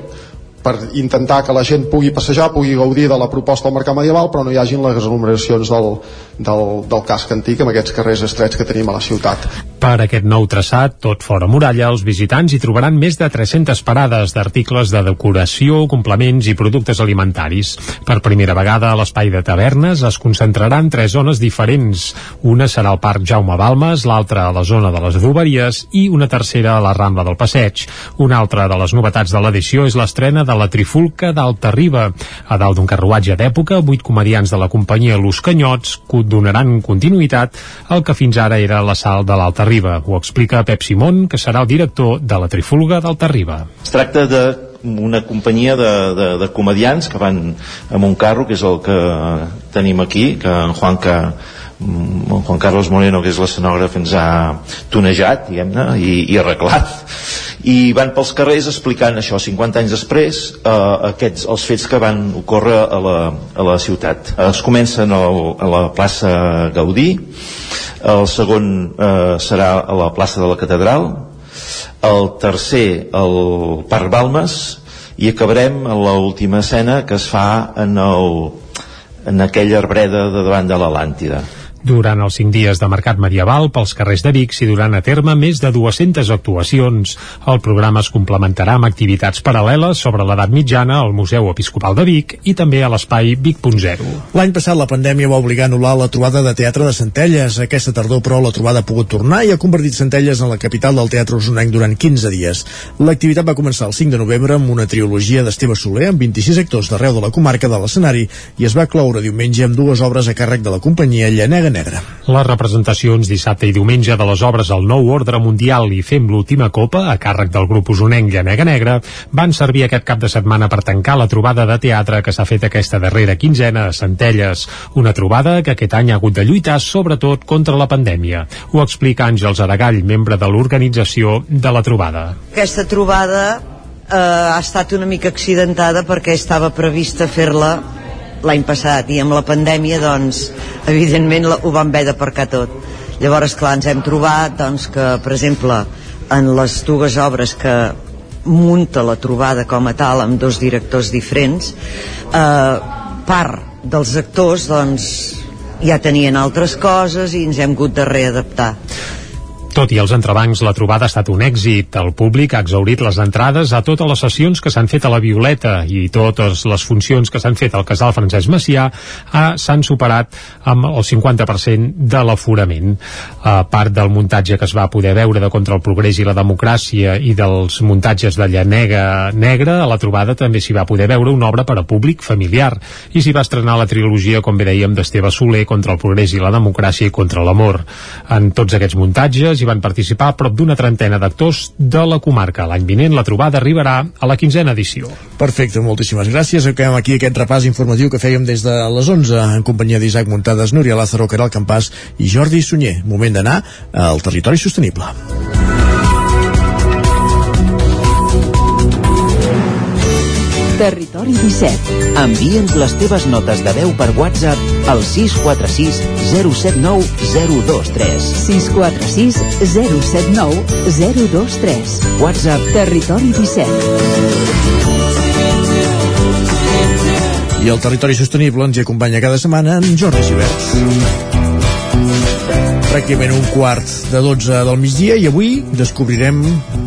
per intentar que la gent pugui passejar, pugui gaudir de la proposta del mercat medieval, però no hi hagin les aglomeracions del, del, del casc antic amb aquests carrers estrets que tenim a la ciutat. Per aquest nou traçat, tot fora muralla, els visitants hi trobaran més de 300 parades d'articles de decoració, complements i productes alimentaris. Per primera vegada a l'espai de tavernes es concentraran tres zones diferents. Una serà al Parc Jaume Balmes, l'altra a la zona de les adoberies i una tercera a la Rambla del Passeig. Una altra de les novetats de l'edició és l'estrena la Trifulca d'Alta Riba. A dalt d'un carruatge d'època, vuit comedians de la companyia Los Canyots donaran continuïtat al que fins ara era la sal de l'Alta Riba. Ho explica Pep Simón, que serà el director de la Trifulga d'Alta Riba. Es tracta de una companyia de, de, de comedians que van amb un carro, que és el que tenim aquí, que en Juan que en Juan Carlos Moreno, que és l'escenògraf, ens ha tonejat, diguem-ne, i, i arreglat. I van pels carrers explicant això. 50 anys després eh, aquests, els fets que van ocórrer a la, a la ciutat. Es comencen al, a la plaça Gaudí el segon eh, serà a la plaça de la Catedral el tercer al Parc Balmes i acabarem a l'última escena que es fa en, el, en aquella arbreda de davant de l'Atlàntida durant els cinc dies de mercat medieval pels carrers de Vic s'hi duran a terme més de 200 actuacions. El programa es complementarà amb activitats paral·leles sobre l'edat mitjana al Museu Episcopal de Vic i també a l'espai Vic.0. L'any passat la pandèmia va obligar a anul·lar la trobada de teatre de Centelles. Aquesta tardor, però, la trobada ha pogut tornar i ha convertit Centelles en la capital del teatre usonenc durant 15 dies. L'activitat va començar el 5 de novembre amb una trilogia d'Esteve Soler amb 26 actors d'arreu de la comarca de l'escenari i es va cloure diumenge amb dues obres a càrrec de la companyia Llanega Negra. Les representacions dissabte i diumenge de les obres al nou ordre mundial i Fem l'última copa, a càrrec del grup usonenc Llanega Negra, van servir aquest cap de setmana per tancar la trobada de teatre que s'ha fet aquesta darrera quinzena a Centelles. Una trobada que aquest any ha hagut de lluitar sobretot contra la pandèmia. Ho explica Àngels Aragall, membre de l'organització de la trobada. Aquesta trobada eh, ha estat una mica accidentada perquè estava prevista fer-la l'any passat i amb la pandèmia doncs evidentment ho vam haver d'aparcar tot. Llavors clar ens hem trobat doncs que per exemple en les dues obres que munta la trobada com a tal amb dos directors diferents eh, part dels actors doncs ja tenien altres coses i ens hem hagut de readaptar tot i els entrebancs, la trobada ha estat un èxit. El públic ha exaurit les entrades a totes les sessions que s'han fet a la Violeta i totes les funcions que s'han fet al casal Francesc Macià s'han superat amb el 50% de l'aforament. A part del muntatge que es va poder veure de Contra el Progrés i la Democràcia i dels muntatges de Llanega Negra, a la trobada també s'hi va poder veure una obra per a públic familiar i s'hi va estrenar la trilogia, com bé dèiem, d'Esteve Soler, Contra el Progrés i la Democràcia i Contra l'Amor. En tots aquests muntatges hi van participar prop d'una trentena d'actors de la comarca. L'any vinent la trobada arribarà a la quinzena edició. Perfecte, moltíssimes gràcies. Acabem aquí aquest repàs informatiu que fèiem des de les 11 en companyia d'Isaac Muntades, Núria Lázaro, Caral Campàs i Jordi Sunyer. Moment d'anar al territori sostenible. Territori 17. Envia'ns les teves notes de veu per WhatsApp al 646 079 023. 646 079 023. WhatsApp Territori 17. I el territori sostenible ens hi acompanya cada setmana en Jordi Givert. Pràcticament un quart de 12 del migdia i avui descobrirem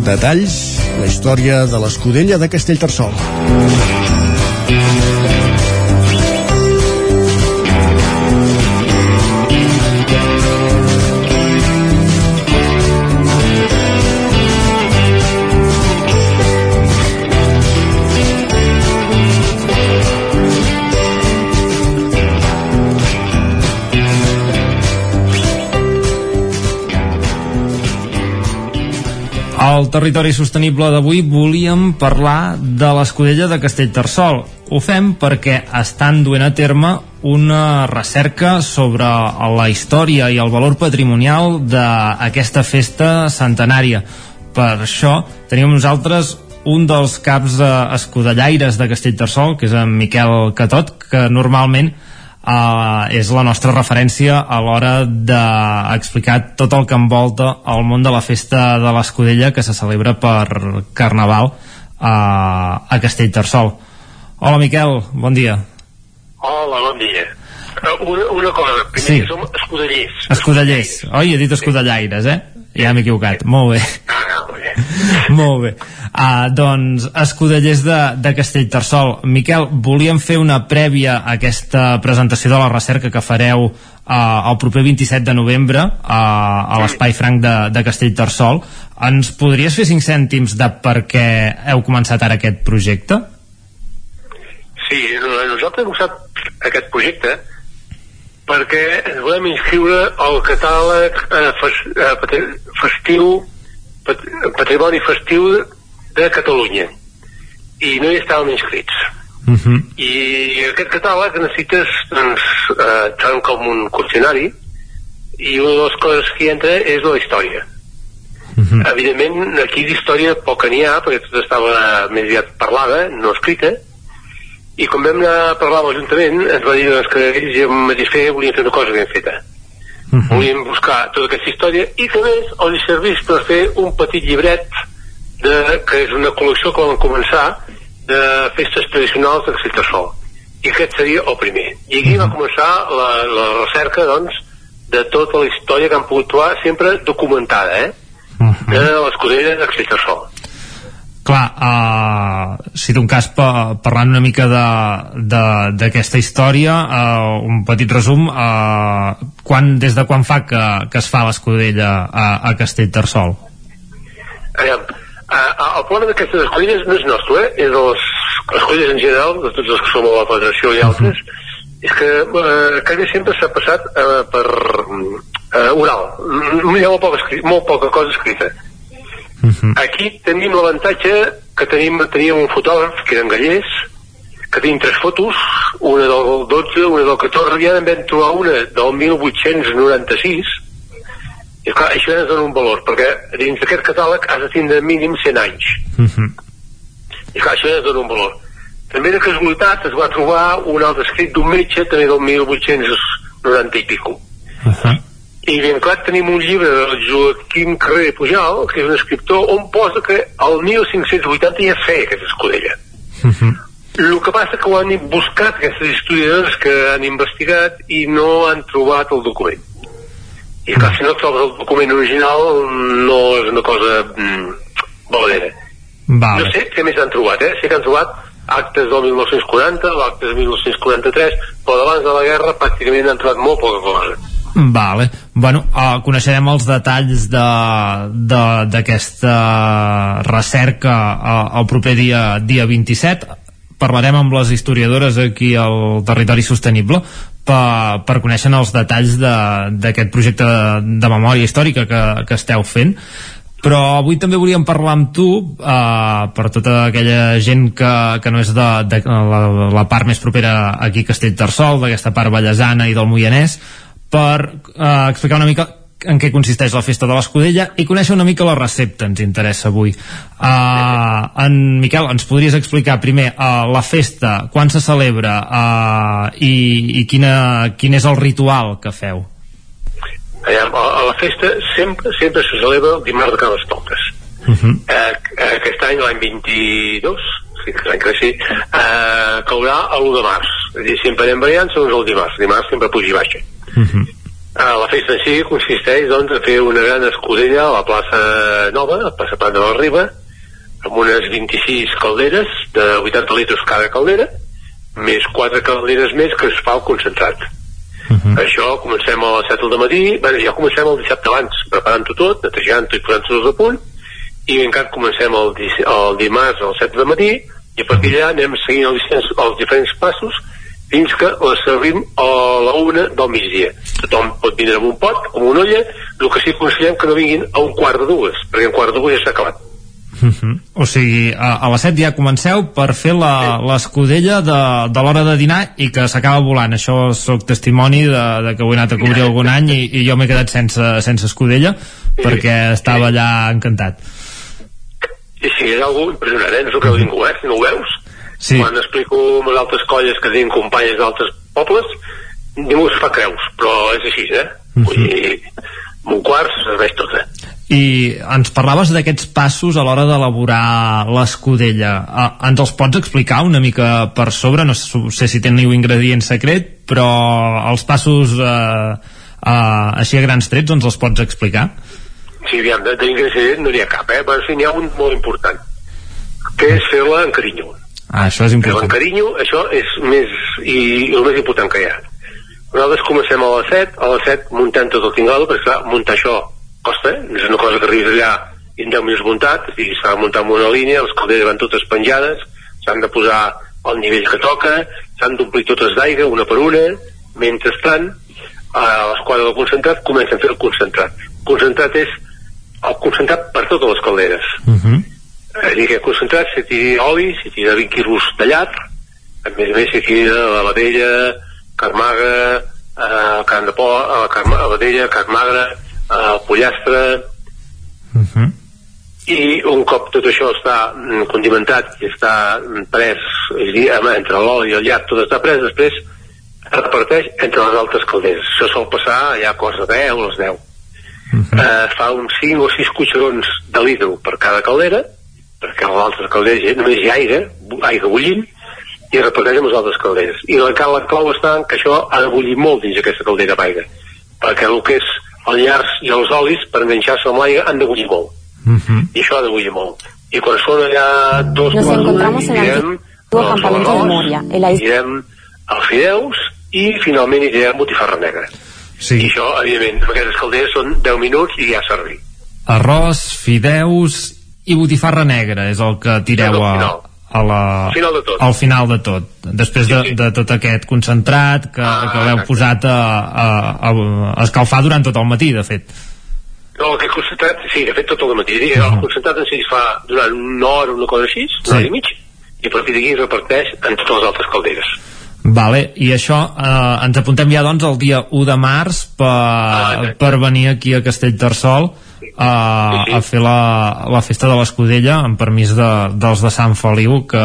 detalls la història de l'escudella de Castellterçol. Al territori sostenible d'avui volíem parlar de l'escudella de Castellterçol. Ho fem perquè estan duent a terme una recerca sobre la història i el valor patrimonial d'aquesta festa centenària. Per això tenim nosaltres un dels caps escudellaires de Castellterçol, que és en Miquel Catot, que normalment uh, és la nostra referència a l'hora d'explicar tot el que envolta el món de la festa de l'Escudella que se celebra per Carnaval a, a Castellterçol. Hola Miquel, bon dia. Hola, bon dia. Uh, Una, una cosa, primer Sí. som escudellers. Escudellers. Oi, he dit escudellaires, eh? Ja m'he equivocat. Molt bé. Molt bé. Uh, doncs, escudellers de, de Castellterçol. Miquel, volíem fer una prèvia a aquesta presentació de la recerca que fareu uh, el proper 27 de novembre uh, a l'Espai Franc de, de Castellterçol. Ens podries fer cinc cèntims de per què heu començat ara aquest projecte? Sí, no- nosaltres hem usat aquest projecte perquè ens volem inscriure al catàleg eh, fes, eh, festiu pat, patrimoni festiu de Catalunya. I no hi estàvem inscrits. Uh -huh. i aquest catàleg necessites doncs, eh, tant com un qüestionari i una de les coses que hi entra és la història. Evidentment aquí d'història poca n'hi ha perquè tot estava més aviat parlada no escrita i quan vam anar a parlar amb l'Ajuntament ens va dir doncs, que ells ja em mateix fer volien fer una cosa ben feta. Volíem buscar tota aquesta història i que a més els servís per fer un petit llibret de, que és una col·lecció que vam començar de festes tradicionals de Castellterçol i aquest seria el primer. I aquí va començar la, la recerca doncs de tota la història que han pogut trobar sempre documentada eh? de l'escudella de Castellterçol Clar, uh, si d'un cas pa, parlant una mica de- de- d'aquesta història, uh, un petit resum, uh, quan, des de quan fa que, que es fa l'escudella a, a Castellterçol? Aviam, uh, el problema d'aquestes escolles no és nostre, eh? és de les escolles en general, de tots els que som a la federació i altres, és que uh, quasi sempre s'ha passat uh, per uh, oral. Hi ha molt poca, molt poca cosa escrita. Aquí tenim l'avantatge que tenim, teníem un fotògraf, que eren gallers, que tenim tres fotos, una del 12, una del 14, i ara en vam trobar una del 1896, i clar, això ens dona un valor, perquè dins d'aquest catàleg has de tindre mínim 100 anys. I clar, això ens dona un valor. També de casualitat es va trobar un altre escrit d'un metge, també del 1890 i pico. I ben clar tenim un llibre del Joaquim Carrer Pujal, que és un escriptor, on posa que el 1580 ja feia aquesta escudella. El que passa que ho han buscat aquestes historiadors que han investigat i no han trobat el document. I clar, si no trobes el document original no és una cosa mm, valedera. Vale. No sé què més han trobat, eh? Sé que han trobat actes del 1940, l'actes del 1943, però d'abans de la guerra pràcticament han trobat molt poca cosa. Vale. Bueno, uh, coneixerem els detalls de- de- d'aquesta recerca uh, el proper dia, dia 27 parlarem amb les historiadores aquí al Territori Sostenible per, per conèixer els detalls de- d'aquest projecte de, de memòria històrica que, que esteu fent. Però avui també volíem parlar amb tu uh, per tota aquella gent que, que no és de, de la, la part més propera aquí a Castellterçol, d'aquesta part ballesana i del Moianès, per uh, explicar una mica en què consisteix la festa de l'Escudella i conèixer una mica la recepta ens interessa avui uh, en Miquel, ens podries explicar primer uh, la festa, quan se celebra uh, i, i quina, quin és el ritual que feu Aviam, a, a la festa sempre, sempre se celebra el dimarts de Carnestoltes. uh -huh. Eh, aquest any, l'any 22, sí, que sí, eh, caurà a l'1 de març. És dir, sempre anem variant segons el dimarts. Dimarts sempre puja i baixa. Eh, la festa en si consisteix doncs, a fer una gran escudella a la plaça Nova, a plaça Prat de la Riba, amb unes 26 calderes de 80 litres cada caldera, més 4 calderes més que es fa el concentrat. Això comencem a les 7 del matí, bueno, ja comencem el dissabte abans, preparant-ho tot, netejant-ho i posant-ho a punt, i ben cap comencem el, el dimarts a les 7 del matí, i a partir d'allà anem seguint els, diferents- els diferents passos fins que la servim a la una del migdia. Tothom pot vindre amb un pot, amb una olla, el que sí que que no vinguin a un quart de dues, perquè un quart de dues ja s'ha acabat. Uh -huh. O sigui, a, a les 7 ja comenceu per fer la- l'escudella de, de l'hora de dinar i que s'acaba volant. Això sóc testimoni de, de que ho he anat a cobrir algun any i, i jo m'he quedat sense, sense escudella perquè estava allà encantat. I sí, és algo impressionant, eh? no s'ho creu ningú, eh? Si no ho veus, Sí. quan explico amb les altres colles que tenen companyes d'altres pobles, ningú es fa creus, però és així, eh? Vull dir, un quart se serveix tot, eh? i ens parlaves d'aquests passos a l'hora d'elaborar l'escudella. Uh, ens els pots explicar una mica per sobre? No sé si teniu ingredient secret, però els passos uh, uh, així a grans trets ens els pots explicar? Sí, aviam, d'ingredient no n'hi ha cap, eh? Però sí, n'hi ha un molt important, que és fer-la en carinyo. Ah, això és Fer-la important. en carinyo, això és més, i, el més important que hi ha. Nosaltres comencem a les 7, a les 7 muntant tot el tinglado, perquè clar, muntar això costa, no és una cosa que arribis allà i en 10 minuts muntat, i s'ha de muntar en una línia, les calderes van totes penjades, s'han de posar al nivell que toca, s'han d'omplir totes d'aigua, una per una, mentrestant, a l'esquadra del concentrat comencen a fer el concentrat. El concentrat és concentrat per totes les calderes. Uh -huh. És a dir, que concentrat s'hi tira oli, s'hi tira 20 quilos tallat, a més a més s'hi tira la vedella, carmaga, eh, carn de por, eh, carn, la vedella, carn magra, eh, pollastre, Uh -huh. i un cop tot això està mm, condimentat i està mm, pres, és a dir, entre l'oli i el llarg tot està pres, després es reparteix entre les altres calderes. Això sol passar allà a cosa de 10 o les 10. Eh, fa uns 5 o 6 cuixerons de litro per cada caldera, perquè a les altres calderes hi ha- només hi ha aire, aigua bullint, i es reparteix amb les altres calderes. I la, la clau està en que això ha de bullir molt dins aquesta caldera amb aigua, perquè el que és el llarg i els olis, per enganxar-se amb l'aigua, han de bullir molt Uh -huh. i això ha de bullir molt. I quan són allà dos Nos encontramos en el direm antiguo els campamento de Moria, direm els fideus i finalment hi direm botifarra negra. Sí. I això, evidentment, amb aquestes calderes són 10 minuts i ja servir. Arròs, fideus i botifarra negra és el que tireu a, a la, Al final de tot. al final de tot després de, de tot aquest concentrat que, Ah, que l'heu posat a, a, a escalfar durant tot el matí de fet No, aquest concentrat, sí, de fet tot el matí. Uh -huh. El concentrat en si es fa durant una hora, una cosa així, una Sí. hora i mig, i a partir d'aquí es reparteix en totes les altres calderes. Vale, i això eh, ens apuntem ja doncs el dia 1 de març per, Ah, per venir aquí a Castellterçol a, a fer la, la festa de l'Escudella amb permís de, dels de Sant Feliu que,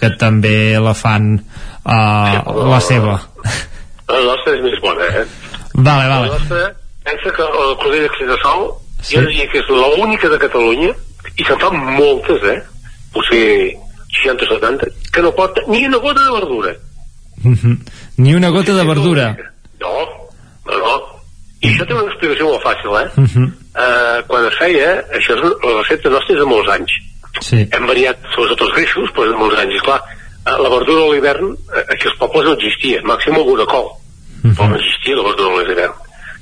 que també la fan eh, la seva La nostra és més bona, eh? Vale, La vale nostra, pensa que de Sol, sí. jo diria que és l'única de Catalunya, i se'n fan moltes, eh? Potser 60 o 70, que no porta ni una gota de verdura. Mhm. Ni una gota de verdura No, no, no. I això té una explicació molt fàcil, eh? Mhm. Uh, quan es feia, això és la recepta nostra és de molts anys. Sí. Hem variat, sobretot els greixos, però de molts anys. I clar, eh, la verdura a l'hivern, eh, aquí als pobles no existia, màxim alguna col, però no existia la verdura a l'hivern.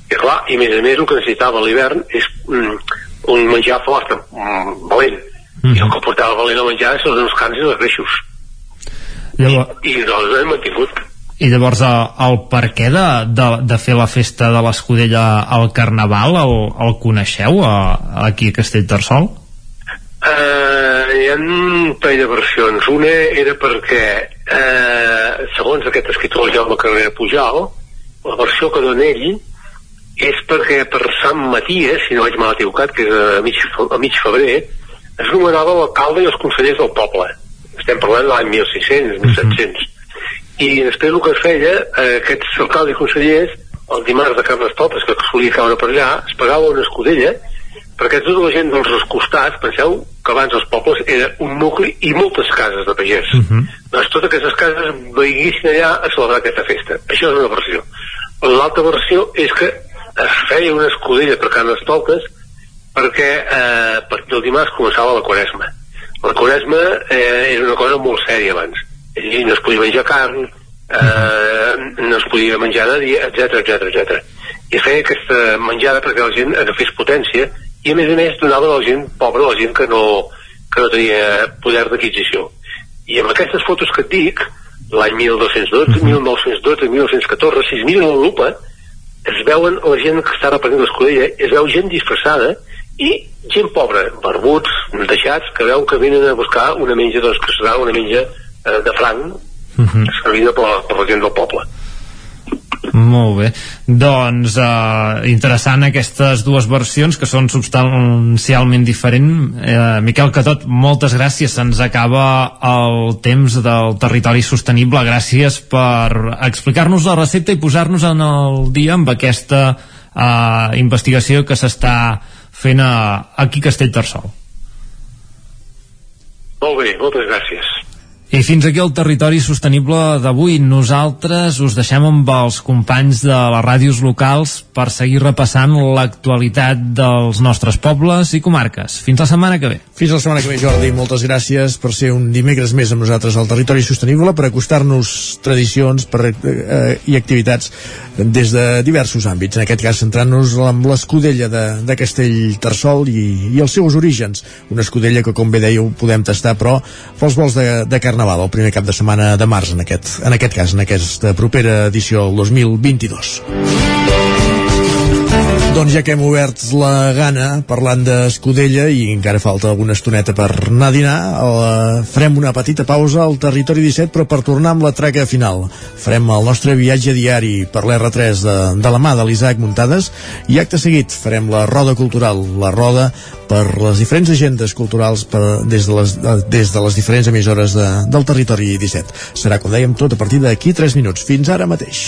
I clar, i a més a més el que necessitava l'hivern és mm, un menjar fort, mm, valent. I el que portava valent a menjar són els cans i els greixos. Llavors, I nosaltres hem mantingut. I llavors el, el per què de, de, de fer la festa de l'Escudella al Carnaval el, el coneixeu a, aquí a Castellterçol? Uh, hi ha un parell de versions. Una era perquè, uh, segons aquest escriptor, el Jaume Carrera Pujal, la versió que dona ell és perquè per Sant Maties, si no vaig mal equivocat, que és a mig, a mig febrer, es nomenava l'alcalde i els consellers del poble. Estem parlant de l'any 1600, 1700. I després el que es feia, eh, aquests alcaldes i consellers, el dimarts de Carnestoltes, que solia caure per allà, es pagava una escudella perquè tota la gent dels costats, penseu que abans els pobles era un nucli i moltes cases de pagès. Uh -huh. Doncs totes aquestes cases veiguessin allà a celebrar aquesta festa. Això és una versió. L'altra versió és que es feia una escudella per Carnestoltes perquè eh, partir del dimarts començava la quaresma. La quaresma eh, era una cosa molt sèria abans. És dir, no es podia menjar carn, eh, no es podia menjar de dia, etc etc etc. I es feia aquesta menjada perquè la gent agafés potència i a més a més donava a la gent pobra, a la gent que no, que no tenia poder d'adquisició. I amb aquestes fotos que et dic, l'any 1212, 1912, 1914, 6.000 en la lupa, es veuen la gent que està repartint l'escudella, es veu gent disfressada i gent pobra, barbuts, deixats, que veu que venen a buscar una menja, doncs, que serà una menja eh, de franc, servida per, la- per la gent del poble. Molt bé. Doncs eh, interessant aquestes dues versions que són substancialment diferents. Eh, Miquel Catot, moltes gràcies. Se'ns acaba el temps del territori sostenible. Gràcies per explicar-nos la recepta i posar-nos en el dia amb aquesta eh, investigació que s'està fent a, aquí Castellterçol. Molt bé, moltes gràcies. I fins aquí el territori sostenible d'avui. Nosaltres us deixem amb els companys de les ràdios locals per seguir repassant l'actualitat dels nostres pobles i comarques. Fins la setmana que ve. Fins la setmana que ve, Jordi. Moltes gràcies per ser un dimecres més amb nosaltres al territori sostenible, per acostar-nos tradicions per, eh, i activitats des de diversos àmbits. En aquest cas, centrant-nos amb l'escudella de, de Castell-Tarsol i, i els seus orígens. Una escudella que, com bé dèieu, podem tastar, però pels vols de, de Carnaval, el primer cap de setmana de març, en aquest, en aquest cas, en aquesta propera edició, el 2022. Doncs ja que hem obert la gana parlant d'Escudella i encara falta alguna estoneta per anar a dinar, eh, farem una petita pausa al Territori 17 però per tornar amb la traca final. Farem el nostre viatge diari per l'R3 de, de la mà de l'Isaac Muntades i acte seguit farem la roda cultural, la roda per les diferents agendes culturals per, des, de les, des de les diferents emissores de, del Territori 17. Serà, com dèiem, tot a partir d'aquí 3 minuts. Fins ara mateix.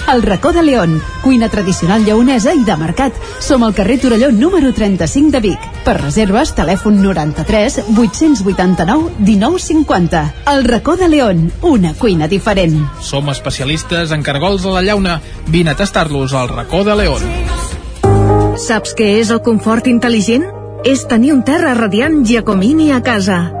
El racó de León, cuina tradicional lleonesa i de mercat. Som al carrer Torelló número 35 de Vic. Per reserves, telèfon 93 889 1950. El racó de León, una cuina diferent. Som especialistes en cargols a la llauna. Vine a tastar-los al racó de León. Saps què és el confort intel·ligent? És tenir un terra radiant Giacomini a casa.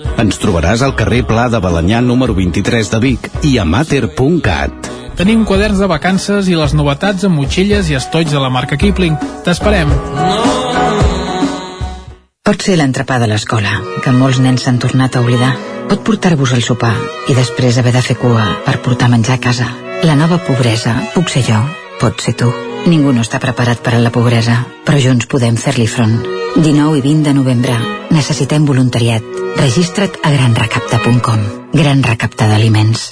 Ens trobaràs al carrer Pla de Balanyà número 23 de Vic i a mater.cat. Tenim quaderns de vacances i les novetats amb motxilles i estoigs de la marca Kipling. T'esperem. Pot ser l'entrepà de l'escola, que molts nens s'han tornat a oblidar. Pot portar-vos al sopar i després haver de fer cua per portar menjar a casa. La nova pobresa puc ser jo, pot ser tu. Ningú no està preparat per a la pobresa, però junts podem fer-li front. 19 i 20 de novembre. Necessitem voluntariat. Registra't a granrecapta.com. Gran recapta d'aliments.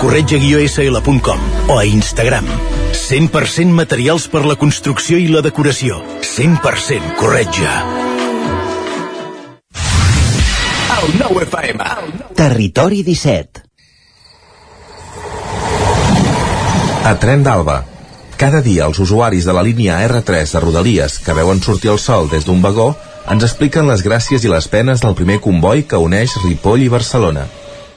corretja-sl.com o a Instagram. 100% materials per la construcció i la decoració. 100% corretja. El nou FM. Territori 17. A Tren d'Alba. Cada dia els usuaris de la línia R3 de Rodalies que veuen sortir el sol des d'un vagó ens expliquen les gràcies i les penes del primer comboi que uneix Ripoll i Barcelona.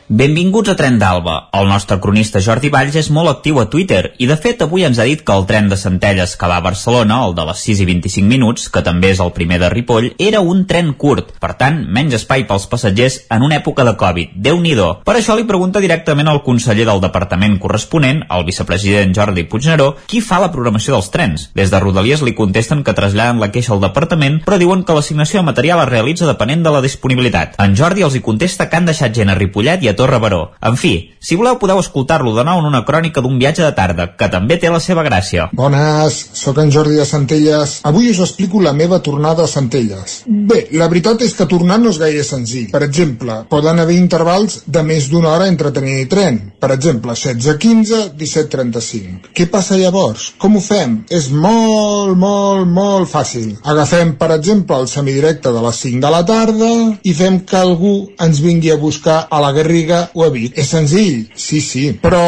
Benvinguts a Tren d'Alba. El nostre cronista Jordi Valls és molt actiu a Twitter i de fet avui ens ha dit que el tren de Centelles que va a Barcelona, el de les 6 i 25 minuts, que també és el primer de Ripoll, era un tren curt, per tant, menys espai pels passatgers en una època de Covid. déu nhi Per això li pregunta directament al conseller del departament corresponent, el vicepresident Jordi Puigneró, qui fa la programació dels trens. Des de Rodalies li contesten que traslladen la queixa al departament, però diuen que l'assignació de material es realitza depenent de la disponibilitat. En Jordi els hi contesta que han deixat gent a Ripollet i a Torre Baró. En fi, si voleu podeu escoltar-lo de nou en una crònica d'un viatge de tarda, que també té la seva gràcia. Bones, sóc en Jordi de Centelles. Avui us explico la meva tornada a Centelles. Bé, la veritat és que tornar no és gaire senzill. Per exemple, poden haver intervals de més d'una hora entre tren i tren. Per exemple, 16.15, 17.35. Què passa llavors? Com ho fem? És molt, molt, molt fàcil. Agafem, per exemple, el semidirecte de les 5 de la tarda i fem que algú ens vingui a buscar a la Garriga o a Vic. És senzill? Sí, sí. Però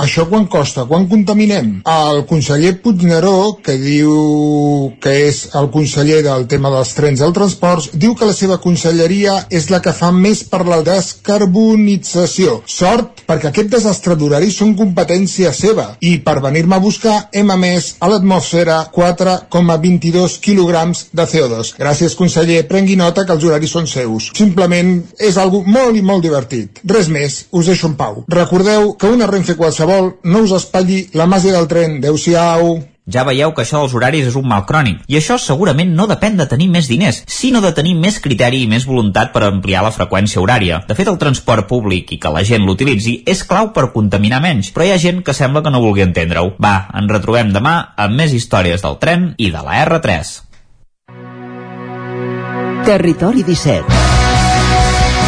això quan costa? Quan contaminem? El conseller Puigneró, que diu que és el conseller del tema dels trens i el transports, diu que la seva conselleria és la que fa més per la descarbonització. Sort, perquè aquest desastre d'horari són competència seva i per venir-me a buscar hem emès a l'atmosfera 4,22 quilograms de CO2. Gràcies, conseller. Prengui nota que els horaris són seus. Simplement és algo molt i molt divertit. Res més, us deixo en pau. Recordeu que una Renfe qualsevol no us espatlli la màgia del tren. Adéu-siau. Ja veieu que això dels horaris és un mal crònic. I això segurament no depèn de tenir més diners, sinó de tenir més criteri i més voluntat per ampliar la freqüència horària. De fet, el transport públic i que la gent l'utilitzi és clau per contaminar menys, però hi ha gent que sembla que no vulgui entendre-ho. Va, ens retrobem demà amb més històries del tren i de la R3. Territori 17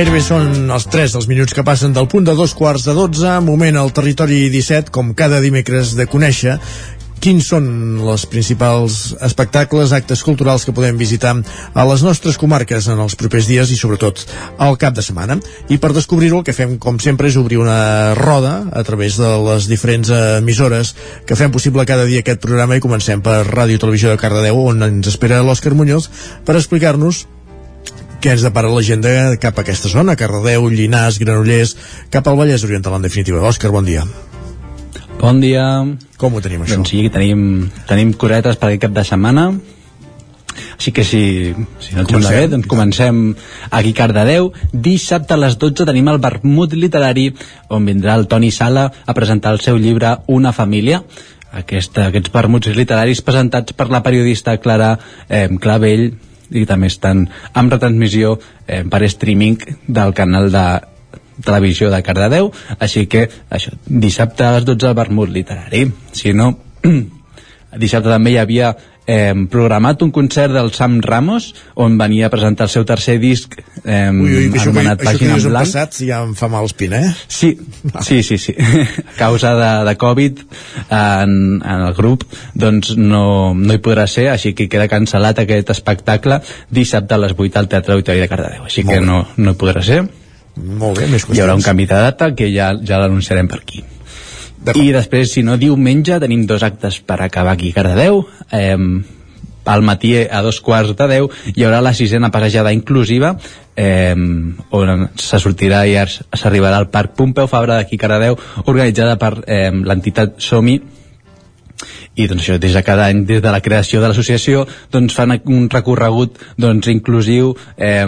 Gairebé són els 3 dels minuts que passen del punt de dos quarts de 12, moment al territori 17, com cada dimecres de conèixer quins són els principals espectacles, actes culturals que podem visitar a les nostres comarques en els propers dies i sobretot al cap de setmana. I per descobrir-ho el que fem, com sempre, és obrir una roda a través de les diferents emissores que fem possible cada dia aquest programa i comencem per Ràdio Televisió de Cardedeu on ens espera l'Òscar Muñoz per explicar-nos què ens depara l'agenda cap a aquesta zona, Cardedeu, Llinars, Granollers, cap al Vallès Oriental, en definitiva. Òscar, bon dia. Bon dia. Com ho tenim, això? Doncs sí, tenim, tenim coretes per aquest cap de setmana. Així que si, si no et sembla bé, doncs comencem aquí Cardedeu. Dissabte a les 12 tenim el Vermut Literari, on vindrà el Toni Sala a presentar el seu llibre Una família. Aquesta, aquests vermuts literaris presentats per la periodista Clara eh, Clavell, i també estan amb retransmissió eh, per streaming del canal de televisió de Cardedeu, així que això, dissabte a les 12 Vermut Literari. Si no, dissabte també hi havia eh, programat un concert del Sam Ramos on venia a presentar el seu tercer disc eh, ui, ui, això, anomenat que, això Pàgina que en Blanc. passat ja em fa mal espina, eh? Sí, sí, sí, sí. a causa de, de Covid en, en el grup doncs no, no hi podrà ser, així que queda cancel·lat aquest espectacle dissabte a les 8 al Teatre Auditori de Cardedeu, així Molt que bé. no, no hi podrà ser. Molt bé, més Hi haurà un qüestions. canvi de data que ja, ja l'anunciarem per aquí. I després, si no, diumenge tenim dos actes per acabar aquí a Cardedeu. Eh, al matí a dos quarts de deu hi haurà la sisena passejada inclusiva eh, on se sortirà i s'arribarà al Parc Pompeu Fabra d'aquí Cardedeu organitzada per eh, l'entitat Somi i doncs això, des de cada any, des de la creació de l'associació, doncs fan un recorregut doncs, inclusiu eh,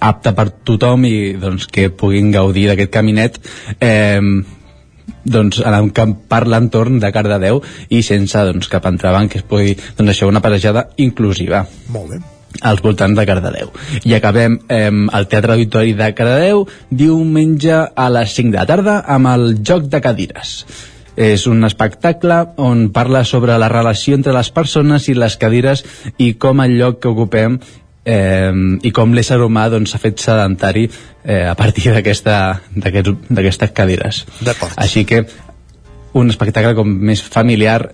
apte per tothom i doncs, que puguin gaudir d'aquest caminet. Eh, doncs, en un camp per l'entorn de Cardedeu i sense doncs, cap entrebanc que es pugui doncs, això, una passejada inclusiva Molt bé. als voltants de Cardedeu. I acabem eh, al Teatre Auditori de Cardedeu diumenge a les 5 de la tarda amb el Joc de Cadires. És un espectacle on parla sobre la relació entre les persones i les cadires i com el lloc que ocupem eh, i com l'ésser humà doncs, s'ha fet sedentari eh, a partir d'aquestes cadires. D'acord. Així que un espectacle com més familiar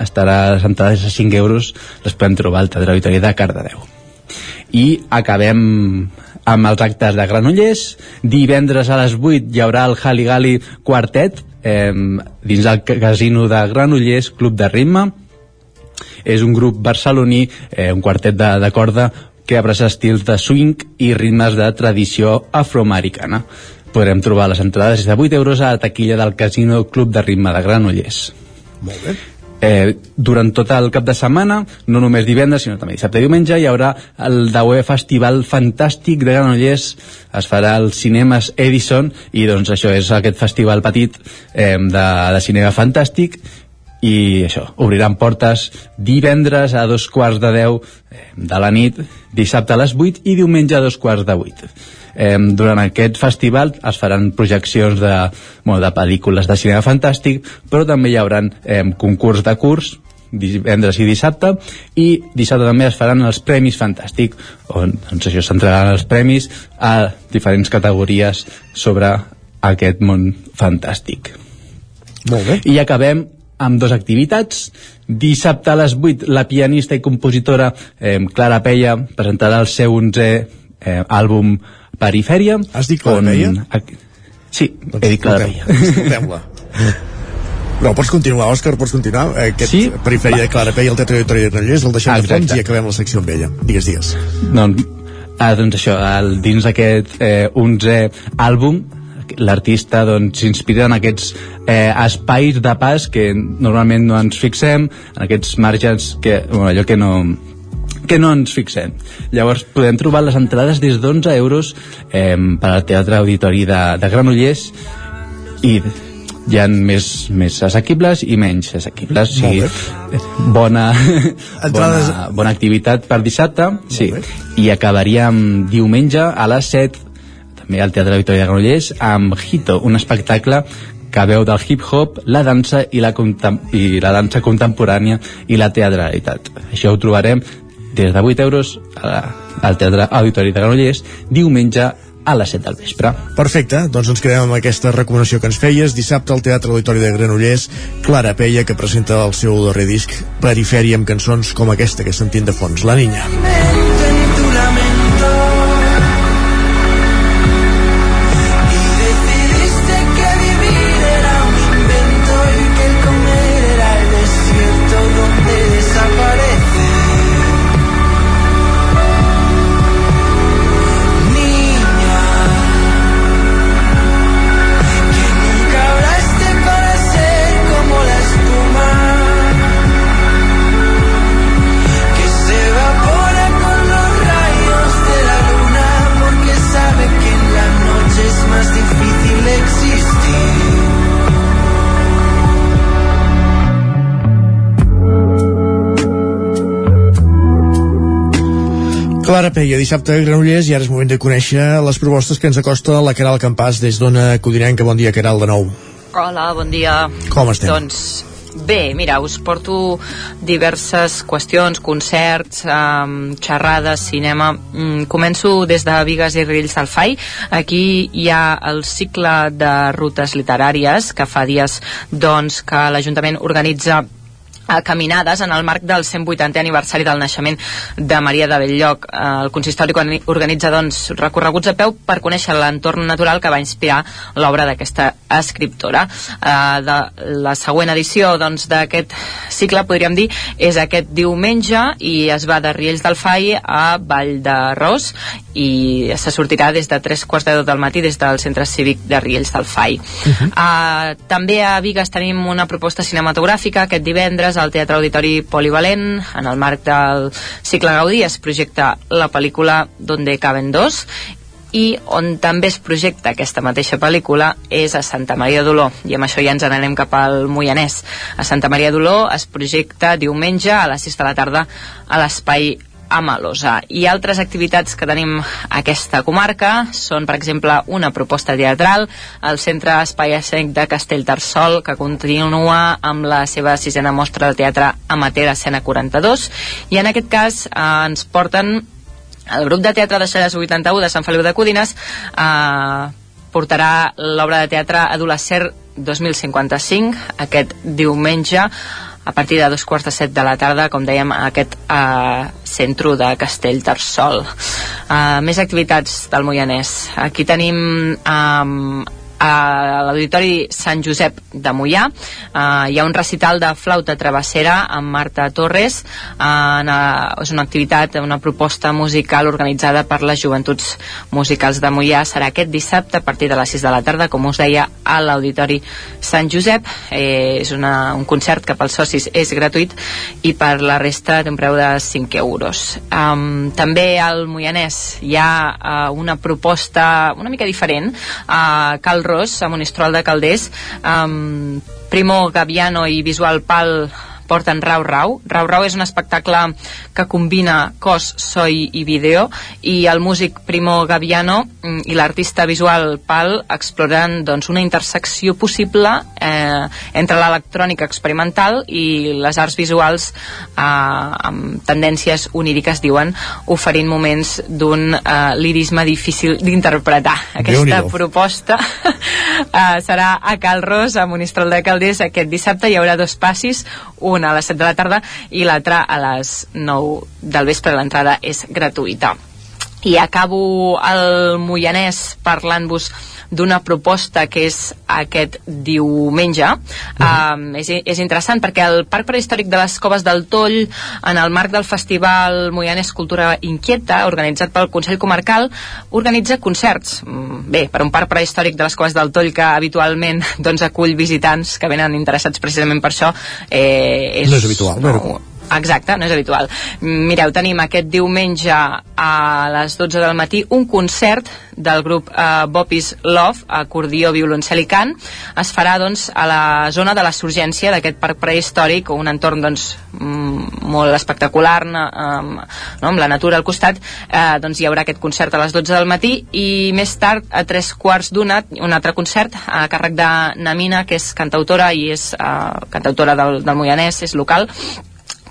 estarà a les entrades a 5 euros les podem trobar al Teatre Auditori de Cardedeu i acabem amb els actes de Granollers divendres a les 8 hi haurà el Hali Gali Quartet eh, dins el casino de Granollers Club de Ritme és un grup barceloní eh, un quartet de, de corda que abraça estils de swing i ritmes de tradició afroamericana podrem trobar les entrades des de 8 euros a la taquilla del Casino Club de Ritme de Granollers. Molt bé. Eh, durant tot el cap de setmana, no només divendres, sinó també dissabte i diumenge, hi haurà el Daué Festival Fantàstic de Granollers, es farà al Cinemes Edison, i doncs això és aquest festival petit eh, de, de cinema fantàstic, i això, obriran portes divendres a dos quarts de deu eh, de la nit, dissabte a les 8 i diumenge a dos quarts de 8 eh, durant aquest festival es faran projeccions de, bueno, de pel·lícules de cinema fantàstic però també hi haurà eh, concurs de curs divendres i dissabte i dissabte també es faran els Premis Fantàstic on doncs això s'entregaran els premis a diferents categories sobre aquest món fantàstic Molt bé. i acabem amb dues activitats. Dissabte a les 8, la pianista i compositora eh, Clara Peia presentarà el seu 11è eh, àlbum Perifèria. Has dit Clara Peia? Sí, Doncs he dit Clara Peia. Escoltem-la. Però pots continuar, Òscar, pots continuar. Aquest Sí? perifèria Va. de Clara Peia, el Teatre de Granollers, el deixem de fons Exacte. i acabem la secció amb ella. Digues, digues. doncs, ah, doncs això, el, dins d'aquest eh, 11è àlbum l'artista doncs s'inspira en aquests eh, espais de pas que normalment no ens fixem, en aquests marges que, bueno, allò que no que no ens fixem. Llavors podem trobar les entrades des d'11 euros eh, per al Teatre Auditori de, de Granollers i hi ha més, més assequibles i menys assequibles. Sigui, bona, Entrades- bona, bona activitat per dissabte sí. i acabaríem diumenge a les 7 també al Teatre Victòria de Granollers amb Hito, un espectacle que veu del hip-hop, la dansa i la, i la dansa contemporània i la teatralitat. Això ho trobarem des de 8 euros la, al Teatre Auditori de Granollers diumenge a les 7 del vespre. Perfecte, doncs ens quedem amb aquesta recomanació que ens feies. Dissabte al Teatre Auditori de Granollers, Clara Peia, que presenta el seu darrer disc Perifèria amb cançons com aquesta que sentim de fons, La Niña. tu Clara Peia, dissabte a Granollers, i ara és moment de conèixer les propostes que ens acosta la Caral Campàs des d'Ona Codinenca. Bon dia, Caral, de nou. Hola, bon dia. Com estem? Doncs bé, mira, us porto diverses qüestions, concerts, um, xerrades, cinema. Mm, començo des de Vigues i Riells del Fai. Aquí hi ha el cicle de rutes literàries que fa dies doncs, que l'Ajuntament organitza a caminades en el marc del 180è aniversari del naixement de Maria de Belllloc. Eh, El consistori organi- organitza doncs, recorreguts a peu per conèixer l'entorn natural que va inspirar l'obra d'aquesta escriptora. Eh, de la següent edició doncs, d'aquest cicle, podríem dir, és aquest diumenge i es va de Riells del Fai a Vall de Ros i se sortirà des de tres quarts de deu del matí des del centre cívic de Riells del Fai. Uh, també a Vigues tenim una proposta cinematogràfica aquest divendres al Teatre Auditori Polivalent en el marc del cicle Gaudí es projecta la pel·lícula Donde caben dos i on també es projecta aquesta mateixa pel·lícula és a Santa Maria d'Oló i amb això ja ens n'anem cap al Moianès. A Santa Maria d'Oló es projecta diumenge a les 6 de la tarda a l'espai a Malosa. I altres activitats que tenim a aquesta comarca són, per exemple, una proposta teatral al Centre Espai Escènic de Castellterçol, que continua amb la seva sisena mostra de teatre amateur Escena 42, i en aquest cas eh, ens porten el grup de teatre de Xeres 81 de Sant Feliu de Codines eh, portarà l'obra de teatre Adolescent 2055 aquest diumenge a partir de dos quarts de set de la tarda, com dèiem, a aquest eh, centre de Castellterçol. Eh, més activitats del Moianès. Aquí tenim eh, a l'Auditori Sant Josep de Mollà eh, hi ha un recital de flauta travessera amb Marta Torres eh, en, eh, és una activitat, una proposta musical organitzada per les joventuts musicals de Mollà serà aquest dissabte a partir de les 6 de la tarda com us deia a l'Auditori Sant Josep. Eh, és una, un concert que pels socis és gratuït i per la resta té un preu de 5 euros. Um, també al Moianès hi ha uh, una proposta una mica diferent. Uh, Cal Ros, a Monistrol de Calders um, Primo Gaviano i Visual Pal porten Rau Rau. Rau Rau és un espectacle que combina cos, so i, i vídeo i el músic Primo Gaviano mm, i l'artista visual Pal exploren doncs, una intersecció possible eh, entre l'electrònica experimental i les arts visuals eh, amb tendències oníriques, diuen, oferint moments d'un eh, lirisme difícil d'interpretar. Aquesta proposta eh, serà a Cal Ros, a Monistrol de Calders, aquest dissabte hi haurà dos passis, un a les 7 de la tarda i l'altre a les 9 del vespre. L'entrada és gratuïta. I acabo el Moianès parlant-vos d'una proposta que és aquest diumenge. Uh -huh. um, és, és interessant perquè el Parc Prehistòric de les Coves del Toll, en el marc del Festival Moianès Cultura Inquieta, organitzat pel Consell Comarcal, organitza concerts. Mm, bé, per un parc prehistòric de les Coves del Toll que habitualment doncs, acull visitants que venen interessats precisament per això. Eh, és, no és habitual, no, Exacte, no és habitual. Mireu, tenim aquest diumenge a les 12 del matí un concert del grup eh, Bopis Love, acordió, violoncel i cant. Es farà doncs, a la zona de la surgència d'aquest parc prehistòric, un entorn doncs, mm, molt espectacular, no, amb la natura al costat. Eh, doncs hi haurà aquest concert a les 12 del matí i més tard, a tres quarts d'una, un altre concert a càrrec de Namina, que és cantautora i és eh, cantautora del, del Moianès, és local,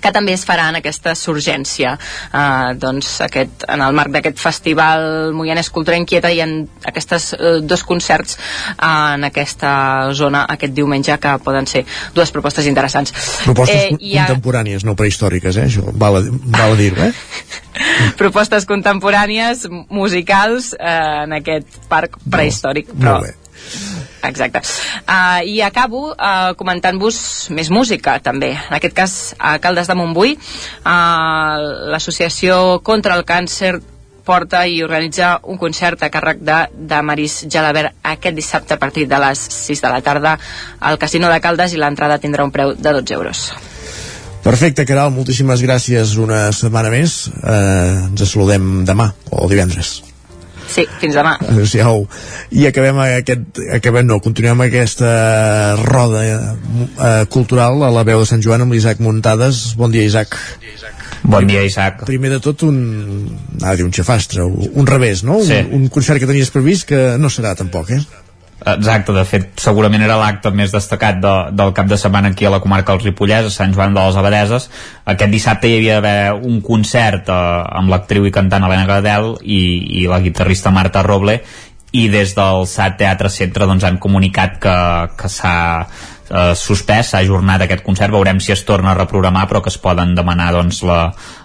que també es farà en aquesta surgència eh, doncs aquest, en el marc d'aquest festival Moianès Cultura Inquieta i en aquestes eh, dos concerts eh, en aquesta zona aquest diumenge que poden ser dues propostes interessants propostes eh, ha... contemporànies, no prehistòriques eh? això val a, val a dir-ho eh? propostes contemporànies musicals eh, en aquest parc prehistòric no, però... molt bé Exacte. Uh, I acabo uh, comentant-vos més música, també. En aquest cas, a Caldes de Montbui, uh, l'associació contra el càncer porta i organitza un concert a càrrec de, de Maris Gelabert aquest dissabte a partir de les 6 de la tarda al Casino de Caldes i l'entrada tindrà un preu de 12 euros. Perfecte, Caral, moltíssimes gràcies una setmana més. Eh, ens saludem demà o divendres. Sí, fins demà. Adéu-siau. I acabem aquest, acabem no, continuem aquesta roda eh, cultural a la veu de Sant Joan amb l'Isaac Muntades. Bon dia, Isaac. Bon dia, Isaac. Primer de tot, un, ah, un xafastre, un revés, no? Sí. Un, un concert que tenies previst que no serà tampoc, eh? Exacte, de fet, segurament era l'acte més destacat de, del cap de setmana aquí a la comarca del Ripollès, a Sant Joan de les Abadeses. Aquest dissabte hi havia d'haver un concert eh, amb l'actriu i cantant Helena Gradel i, i la guitarrista Marta Roble i des del SAT Teatre Centre doncs, han comunicat que, que s'ha eh, suspès, s'ha ajornat aquest concert, veurem si es torna a reprogramar, però que es poden demanar doncs, la,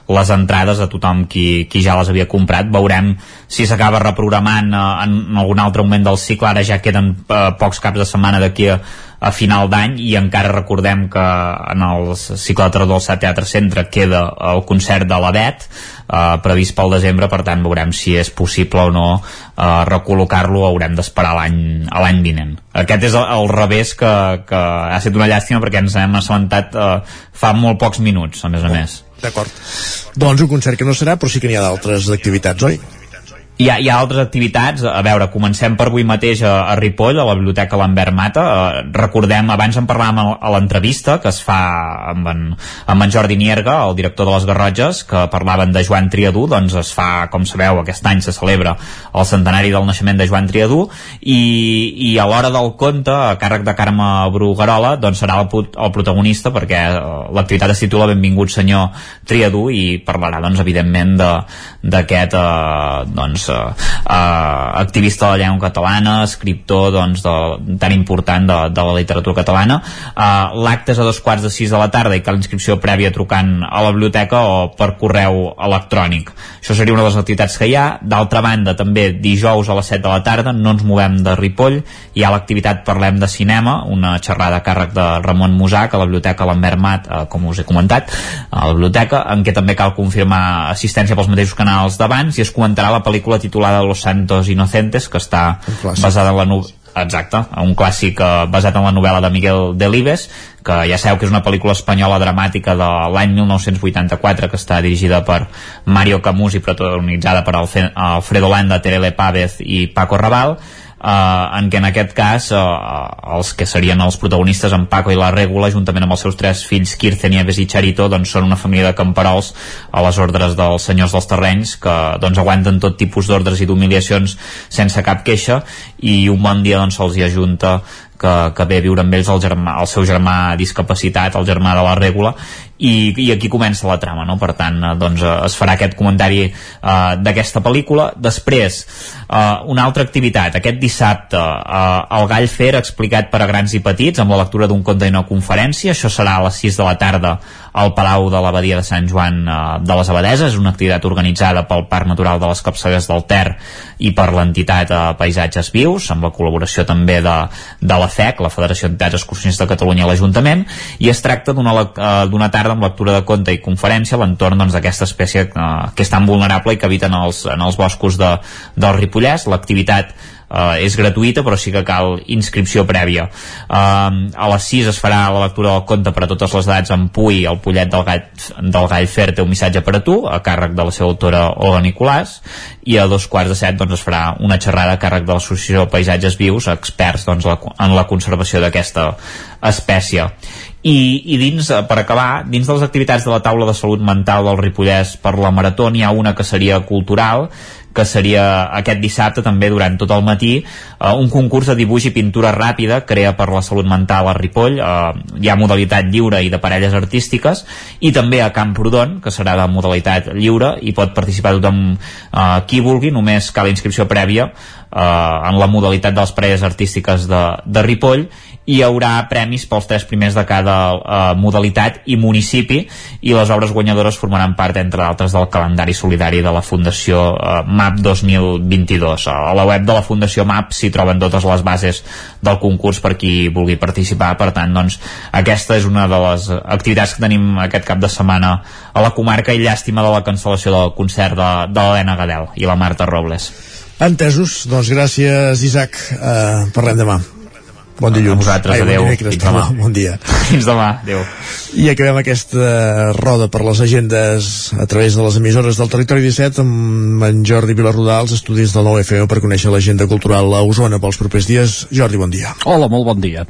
les entrades a tothom qui, qui ja les havia comprat. Veurem si s'acaba reprogramant eh, en algun altre moment del cicle. Ara ja queden eh, pocs caps de setmana d'aquí a, a final d'any i encara recordem que en el cicle de tardor al Teatre Centre queda el concert de la BET eh, previst pel desembre, per tant veurem si és possible o no eh, recol·locar-lo, haurem d'esperar l'any a l'any vinent. Aquest és el, el revés que, que ha estat una llàstima perquè ens hem assabentat eh, fa molt pocs minuts, a més a més. D'acord. Doncs un concert que no serà, però sí que n'hi ha d'altres activitats, oi? Hi ha, hi ha altres activitats, a veure, comencem per avui mateix a, a Ripoll, a la Biblioteca Lambert Mata, uh, recordem, abans en parlàvem a, l'entrevista que es fa amb en, amb en Jordi Nierga, el director de les Garrotges, que parlaven de Joan Triadú, doncs es fa, com sabeu, aquest any se celebra el centenari del naixement de Joan Triadú, i, i a l'hora del conte, a càrrec de Carme Bruguerola, doncs serà el, el protagonista, perquè uh, l'activitat es titula Benvingut senyor Triadú, i parlarà, doncs, evidentment, d'aquest, uh, doncs, uh, activista de la llengua catalana, escriptor doncs, de, tan important de, de la literatura catalana. Uh, L'acte és a dos quarts de sis de la tarda i cal inscripció prèvia trucant a la biblioteca o per correu electrònic. Això seria una de les activitats que hi ha. D'altra banda, també dijous a les 7 de la tarda no ens movem de Ripoll, hi ha l'activitat Parlem de Cinema, una xerrada a càrrec de Ramon Musac a la biblioteca Lambert Mat, eh, com us he comentat, a la biblioteca, en què també cal confirmar assistència pels mateixos canals d'abans i es comentarà la pel·lícula titulada Los Santos Inocentes, que està basada en la novel·la Exacte, un clàssic eh, basat en la novel·la de Miguel Delibes, que ja sabeu que és una pel·lícula espanyola dramàtica de l'any 1984 que està dirigida per Mario Camus i protagonitzada per Alfredo Landa, Terele Pávez i Paco Raval eh, en què en aquest cas eh, els que serien els protagonistes en Paco i la Règula juntament amb els seus tres fills Kirce, Nieves i Charito doncs són una família de camperols a les ordres dels senyors dels terrenys que doncs aguanten tot tipus d'ordres i d'humiliacions sense cap queixa i un bon dia doncs se'ls hi ajunta que, que ve a viure amb ells el, germà, el seu germà discapacitat, el germà de la Règula i, i aquí comença la trama no? per tant eh, doncs, eh, es farà aquest comentari eh, d'aquesta pel·lícula. Després eh, una altra activitat. Aquest dissabte eh, el Gall Fer explicat per a grans i petits amb la lectura d'un conte i una conferència. Això serà a les 6 de la tarda al Palau de l'Abadia de Sant Joan eh, de les Abadeses, una activitat organitzada pel Parc Natural de les Capçaleres del Ter i per l'entitat eh, Paisatges Vius amb la col·laboració també de, de la FEC, la Federació d'Entitats Excursionistes de Catalunya i l'Ajuntament. I es tracta d'una eh, d'una tarda amb lectura de conte i conferència a l'entorn doncs, d'aquesta espècie eh, que és tan vulnerable i que habita en els, en els boscos de, del Ripollès. L'activitat eh, és gratuïta però sí que cal inscripció prèvia. Eh, a les 6 es farà la lectura del conte per a totes les edats en Pui, el pollet del gall, del gall fer té un missatge per a tu a càrrec de la seva autora Olga Nicolàs. I a dos quarts de set doncs, es farà una xerrada a càrrec de l'associació Paisatges Vius experts doncs, la, en la conservació d'aquesta espècie i, i dins, eh, per acabar, dins de les activitats de la taula de salut mental del Ripollès per la Marató n'hi ha una que seria cultural que seria aquest dissabte també durant tot el matí eh, un concurs de dibuix i pintura ràpida crea per la salut mental a Ripoll. Eh, hi ha modalitat lliure i de parelles artístiques i també a Camprodon que serà de modalitat lliure i pot participar tothom eh, qui vulgui només cal inscripció prèvia eh, en la modalitat de les parelles artístiques de, de Ripoll hi haurà premis pels tres primers de cada eh, modalitat i municipi i les obres guanyadores formaran part entre d'altres del calendari solidari de la Fundació eh, MAP 2022 a la web de la Fundació MAP s'hi troben totes les bases del concurs per qui vulgui participar. Per tant doncs aquesta és una de les activitats que tenim aquest cap de setmana a la comarca i llàstima de la cancel·lació del concert de, de l'Helena Gadel i la Marta Robles. Entesos, doncs gràcies Isaac. Uh, parlem demà Bon dilluns. A vosaltres, Ai, bon adeu. dimecres, Fins demà. Bon dia. Fins demà, adeu. I acabem aquesta roda per les agendes a través de les emissores del Territori 17 amb en Jordi Vilarrudà als estudis del 9FM per conèixer l'agenda cultural a Osona pels propers dies. Jordi, bon dia. Hola, molt bon dia.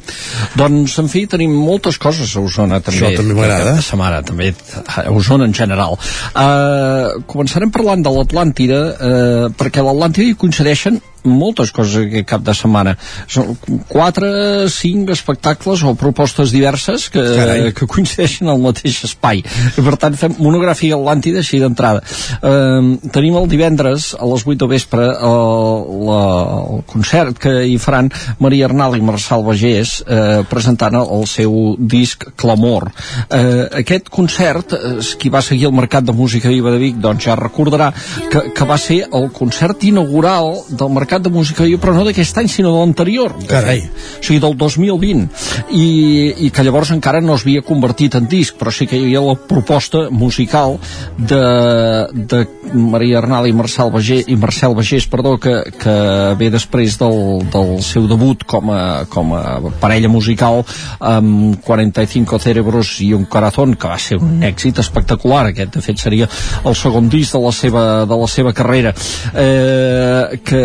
Doncs, en fi, tenim moltes coses a Osona, també. Això també m'agrada. Aquesta setmana, també, a Osona en general. Uh, començarem parlant de l'Atlàntida, uh, perquè l'Atlàntida hi coincideixen moltes coses aquest cap de setmana. Són quatre, cinc espectacles o propostes diverses que, Carai. que coincideixen al mateix espai. Per tant, fem monografia Atlàntida així d'entrada. Uh, tenim el divendres a les 8 de vespre el, la, el concert que hi faran Maria Arnal i Marçal Bagés eh, presentant el seu disc Clamor. Eh, aquest concert, eh, qui va seguir el Mercat de Música Viva de Vic, doncs ja recordarà que, que va ser el concert inaugural del Mercat de Música Viva, però no d'aquest any, sinó de l'anterior. Carai. O sigui, del 2020. I, I que llavors encara no es havia convertit en disc, però sí que hi havia la proposta musical de, de Maria Arnal i Marcel Bagés, i Marcel Bagés perdó, que, que ve després del, del seu debut com a, com a parella musical amb 45 cerebros i un corazón, que va ser un èxit espectacular. Aquest, de fet, seria el segon disc de la seva, de la seva carrera. Eh, que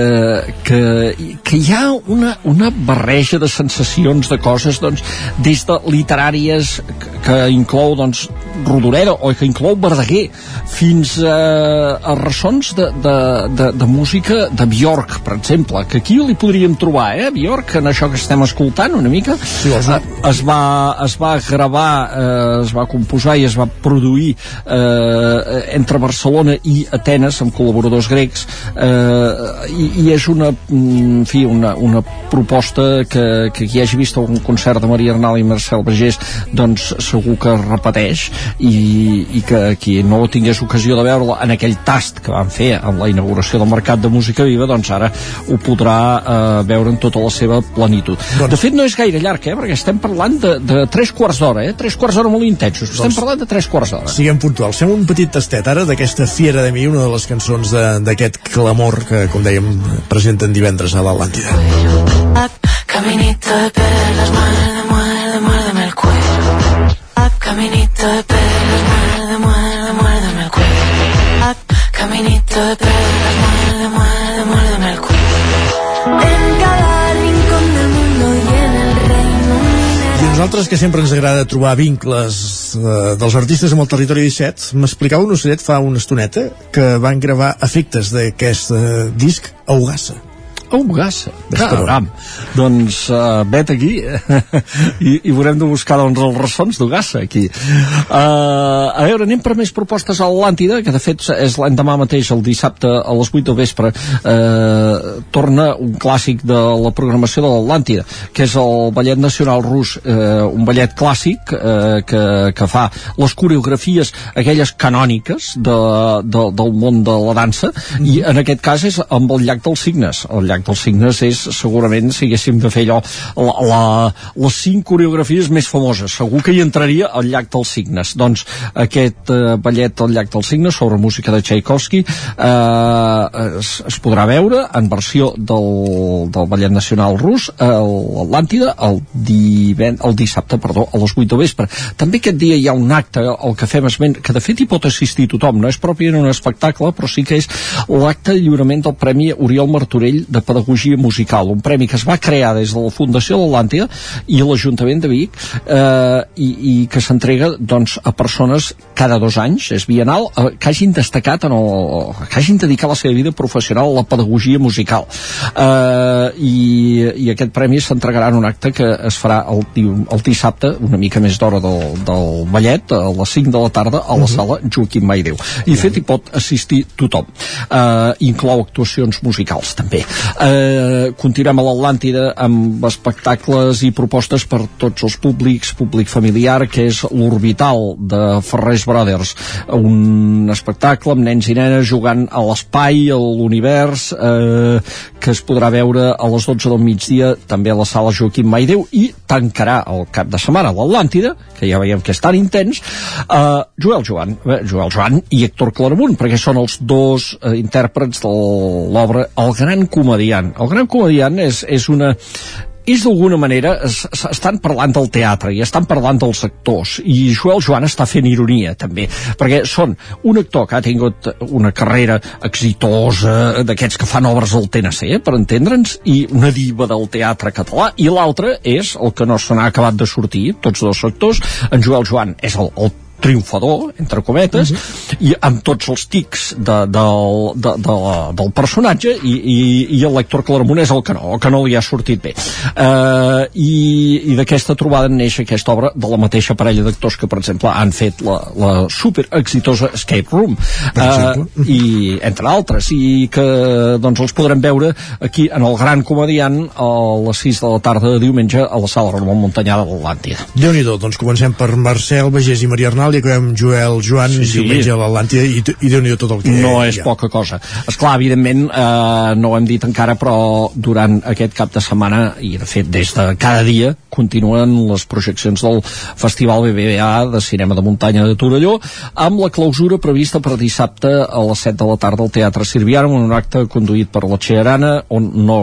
que, que hi ha una, una barreja de sensacions, de coses, doncs, des de literàries que, que inclou, doncs, Rodoreda o que inclou Verdaguer fins a, a ressons de, de, de, de música de Bjork, per exemple, que aquí li podríem trobar, eh, Bjork, en això que estem escoltant una mica. Sí, es, es, va, es va gravar, eh, es va composar i es va produir eh, entre Barcelona i Atenes amb col·laboradors grecs eh, i, i és una, en fi, una, una proposta que, que qui hagi vist algun concert de Maria Arnal i Marcel Bagés doncs segur que repeteix i, i que qui no tingués ocasió de veure-la en aquell tast que van fer amb la inauguració del Mercat de Música Viva doncs ara ho podrà eh, veure en tota la seva plenitud. Doncs... De fet no és gaire llarg, eh, perquè estem parlant de, de tres quarts d'hora, eh, tres quarts d'hora molt intensos, estem doncs... parlant de tres quarts d'hora. Siguem puntuals, fem un petit tastet ara d'aquesta Fiera de mi, una de les cançons d'aquest clamor que, com dèiem, presenten divendres a l'Atlàntida. Caminito de perlas, muerde, muerde, muérdeme el cuero. Caminito de perlas, muerde, muerde, muérdeme el cuero. Caminito de perlas, muerde, muerde, muérdeme el cuero. En cada nosaltres, que sempre ens agrada trobar vincles eh, dels artistes amb el territori 17, m'explicava un ocellet fa una estoneta que van gravar efectes d'aquest eh, disc a Ugassa. A Ugassa. Caram. Doncs uh, vet aquí I, i veurem de buscar doncs, els ressons d'Ugassa aquí. Uh, a veure, anem per més propostes a l'Atlàntida, que de fet és l'endemà mateix, el dissabte a les 8 del vespre, uh, torna un clàssic de la programació de l'Atlàntida, que és el Ballet Nacional Rus, uh, un ballet clàssic uh, que, que fa les coreografies aquelles canòniques de, de, del món de la dansa, i en aquest cas és amb el llac dels signes. El llac dels signes és segurament si haguéssim de fer allò la, la, les cinc coreografies més famoses segur que hi entraria al llac dels signes. Doncs aquest eh, ballet al llac dels signes sobre música de Tchaikovsky eh, es, es podrà veure en versió del, del ballet nacional rus a l'Atlàntida el, diven, el dissabte perdó, a les 8 de vespre. També aquest dia hi ha un acte al que fem esment que de fet hi pot assistir tothom. No és propi en un espectacle però sí que és l'acte de lliurament del Premi Oriol Martorell de Pedagogia Musical, un premi que es va crear des de la Fundació de l'Atlàntida i l'Ajuntament de Vic eh, i, i que s'entrega doncs, a persones cada dos anys, és bienal, eh, que hagin destacat en el, que hagin dedicat la seva vida professional a la pedagogia musical. Eh, i, I aquest premi s'entregarà en un acte que es farà el, el dissabte, una mica més d'hora del, del ballet, a les 5 de la tarda, a la uh -huh. sala Joaquim Maideu. I, fet, hi pot assistir tothom. Eh, inclou actuacions musicals, també eh, continuem a l'Atlàntida amb espectacles i propostes per tots els públics, públic familiar que és l'Orbital de Ferrés Brothers. Un espectacle amb nens i nenes jugant a l'espai, a l'univers eh, que es podrà veure a les 12 del migdia també a la sala Joaquim Maideu i tancarà el cap de setmana l'Atlàntida que ja veiem que és tan intens. Eh, Joel Joan eh, Joel Joan i Héctor Claramunt perquè són els dos eh, intèrprets de l'obra El Gran Comediant el Gran Comediant és, és una és d'alguna manera, es, es, estan parlant del teatre i estan parlant dels actors. I Joel Joan està fent ironia també, perquè són un actor que ha tingut una carrera exitosa d'aquests que fan obres al TNC, per entendre'ns i una diva del teatre català i l'altre és el que no se n'ha acabat de sortir tots dos actors, en Joel Joan és el, el triomfador, entre cometes, uh -huh. i amb tots els tics de, del, de, de, del personatge i, i, i el lector Claramunt és el que no, el que no li ha sortit bé. Uh, I i d'aquesta trobada neix aquesta obra de la mateixa parella d'actors que, per exemple, han fet la, la super exitosa Escape Room, uh, i entre altres, i que doncs els podrem veure aquí en el Gran Comediant a les 6 de la tarda de diumenge a la sala Ramon Muntanyà de l'Atlàntida. déu nhi doncs comencem per Marcel Bagés i Maria Arnal i acabem Joel Joan sí, sí. diumenge a l'Atlàntida i, i déu nhi tot el que no és poca cosa és clar, evidentment, eh, no ho hem dit encara però durant aquest cap de setmana i de fet des de cada dia continuen les projeccions del Festival BBVA de Cinema de Muntanya de Torelló amb la clausura prevista per dissabte a les 7 de la tarda al Teatre Sirviana en un acte conduït per la Arana on no,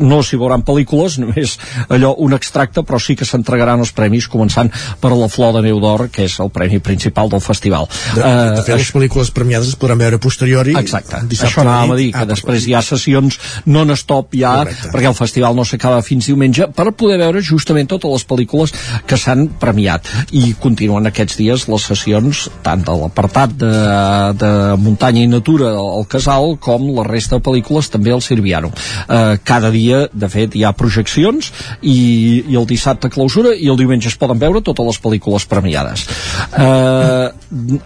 no s'hi veuran pel·lícules només allò un extracte però sí que s'entregaran els premis començant per la Flor de Neu d'Or que és el premi principal del festival. De, Eh, de fet, les pel·lícules premiades es podran veure posteriori. Exacte, això nit. a dir, que Ah, després hi ha sessions non-stop ja, Correcte. perquè el festival no s'acaba fins diumenge, per poder veure justament totes les pel·lícules que s'han premiat. I continuen aquests dies les sessions, tant de l'apartat de, de muntanya i natura al Casal, com la resta de pel·lícules també al Sirviano. Eh, cada dia, de fet, hi ha projeccions i, i el dissabte clausura i el diumenge es poden veure totes les pel·lícules premiades. Eh,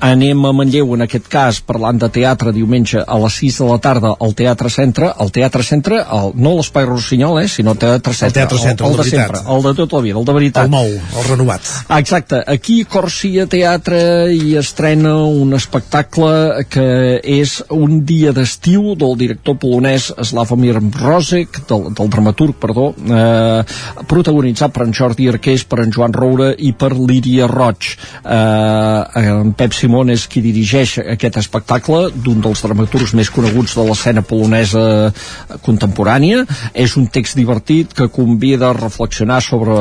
anem a Manlleu, en aquest cas, parlant de teatre, diumenge a les 6 de la tarda al Teatre Centre, el Teatre Centre, el, no l'Espai Rossinyol, eh, sinó Teatre Centre. Teatre Centre, el, el el de de sempre, el de tota la vida, el de veritat. El nou, el renovat. Ah, Exacte, aquí Corsia Teatre hi estrena un espectacle que és un dia d'estiu del director polonès Slavomir Rosek, del, del dramaturg, perdó, eh, protagonitzat per en Jordi Arqués, per en Joan Roura i per Lídia Roig. Eh, en Pep Simon és qui dirigeix aquest espectacle d'un dels dramaturgs més coneguts de l'escena polonesa contemporània. És un text divertit que convida a reflexionar sobre,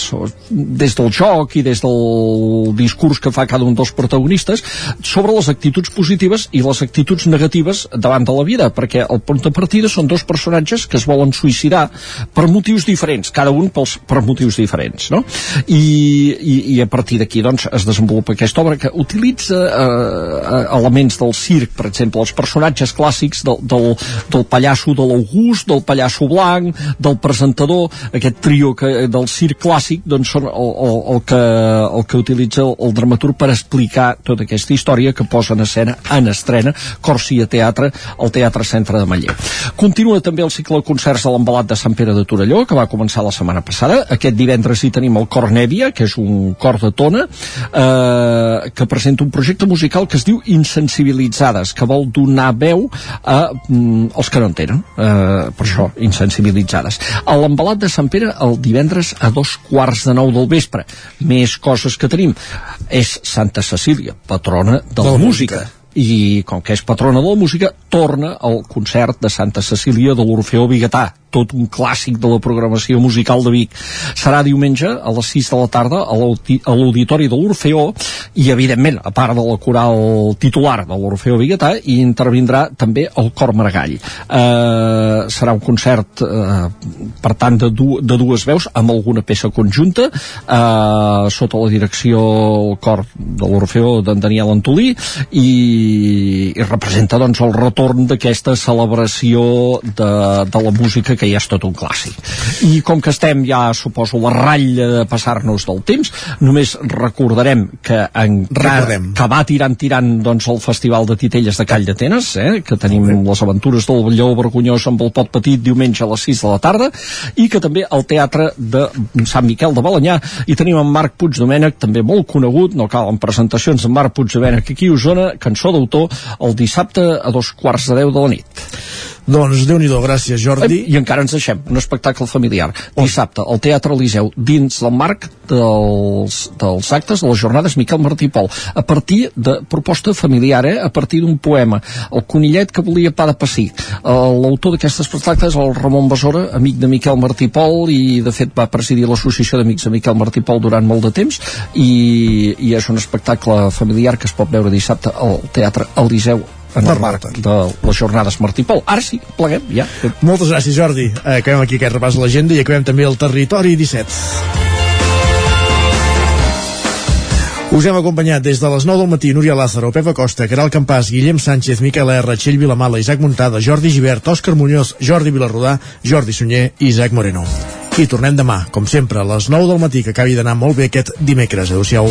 sobre des del joc i des del discurs que fa cada un dels protagonistes sobre les actituds positives i les actituds negatives davant de la vida, perquè el punt de partida són dos personatges que es volen suïcidar per motius diferents, cada un pels, per motius diferents, no? I, i, i a partir d'aquí doncs, es desenvolupa aquesta obra que utilitza eh, elements del circ, per exemple, els personatges clàssics del, del, del pallasso de l'August, del pallasso blanc, del presentador, aquest trio que, del circ clàssic, doncs són el, el, el, que, el que utilitza el, el dramaturg per explicar tota aquesta història que posa en escena, en estrena, Corsia Teatre, al Teatre Centre de Manlleu. Continua també el cicle de concerts de l'embalat de Sant Pere de Torelló, que va començar la setmana passada. Aquest divendres hi tenim el Cor Nèvia, que és un cor de tona, eh, que presenta un projecte musical que es diu Insensibilitzades, que vol donar veu a mm, els que no en tenen. Eh, per això, Insensibilitzades. A l'embalat de Sant Pere, el divendres a dos quarts de nou del vespre. Més coses que tenim. És Santa Cecília, patrona de, la, música. I com que és patrona de la música, torna al concert de Santa Cecília de l'Orfeó Biguetà, tot un clàssic de la programació musical de Vic. Serà diumenge a les 6 de la tarda a l'audi- a l'Auditori de l'Orfeó i, evidentment, a part de la coral titular de l'Orfeó Biguetà, hi intervindrà també el Cor Maragall. Eh, serà un concert, eh, per tant, de, du de dues veus, amb alguna peça conjunta, eh, sota la direcció el cor de l'Orfeó d'en Daniel Antolí, i, i representa doncs, el retorn d'aquesta celebració de, de la música que ja és tot un clàssic. I com que estem ja, suposo, a la ratlla de passar-nos del temps, només recordarem que, en, Recordem. que va tirant tirant doncs, el Festival de Titelles de Call d'Atenes, eh, que tenim les aventures del Lleó Vergonyós amb el pot petit diumenge a les 6 de la tarda, i que també al Teatre de Sant Miquel de Balanyà hi tenim en Marc Puigdomènec, també molt conegut, no calen presentacions en Marc Puigdomènec aquí a Osona, cançó d'autor, el dissabte a dos quarts de deu de la nit. Doncs déu nhi gràcies Jordi. I encara ens deixem un espectacle familiar. Dissabte, al Teatre Eliseu, dins del marc dels, dels actes de les jornades Miquel Martí Pol, a partir de proposta familiar, eh? a partir d'un poema, el conillet que volia pa de passi. L'autor d'aquest espectacle és el Ramon Besora, amic de Miquel Martí Pol, i de fet va presidir l'Associació d'Amics de Miquel Martí Pol durant molt de temps, i, i és un espectacle familiar que es pot veure dissabte al Teatre Eliseu en el marc de les jornades Martí i Pol. Ara sí, pleguem, ja. Moltes gràcies, Jordi. Eh, Acabem aquí aquest repàs de l'agenda i acabem també el territori 17. Us hem acompanyat des de les 9 del matí Núria Lázaro, Pepa Costa, Caral Campàs, Guillem Sánchez, Miquel R, Txell Vilamala, Isaac Muntada, Jordi Givert, Òscar Muñoz, Jordi Vilarrodà, Jordi Sunyer i Isaac Moreno. I tornem demà, com sempre, a les 9 del matí, que acabi d'anar molt bé aquest dimecres. Adéu-siau.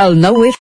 El 9 F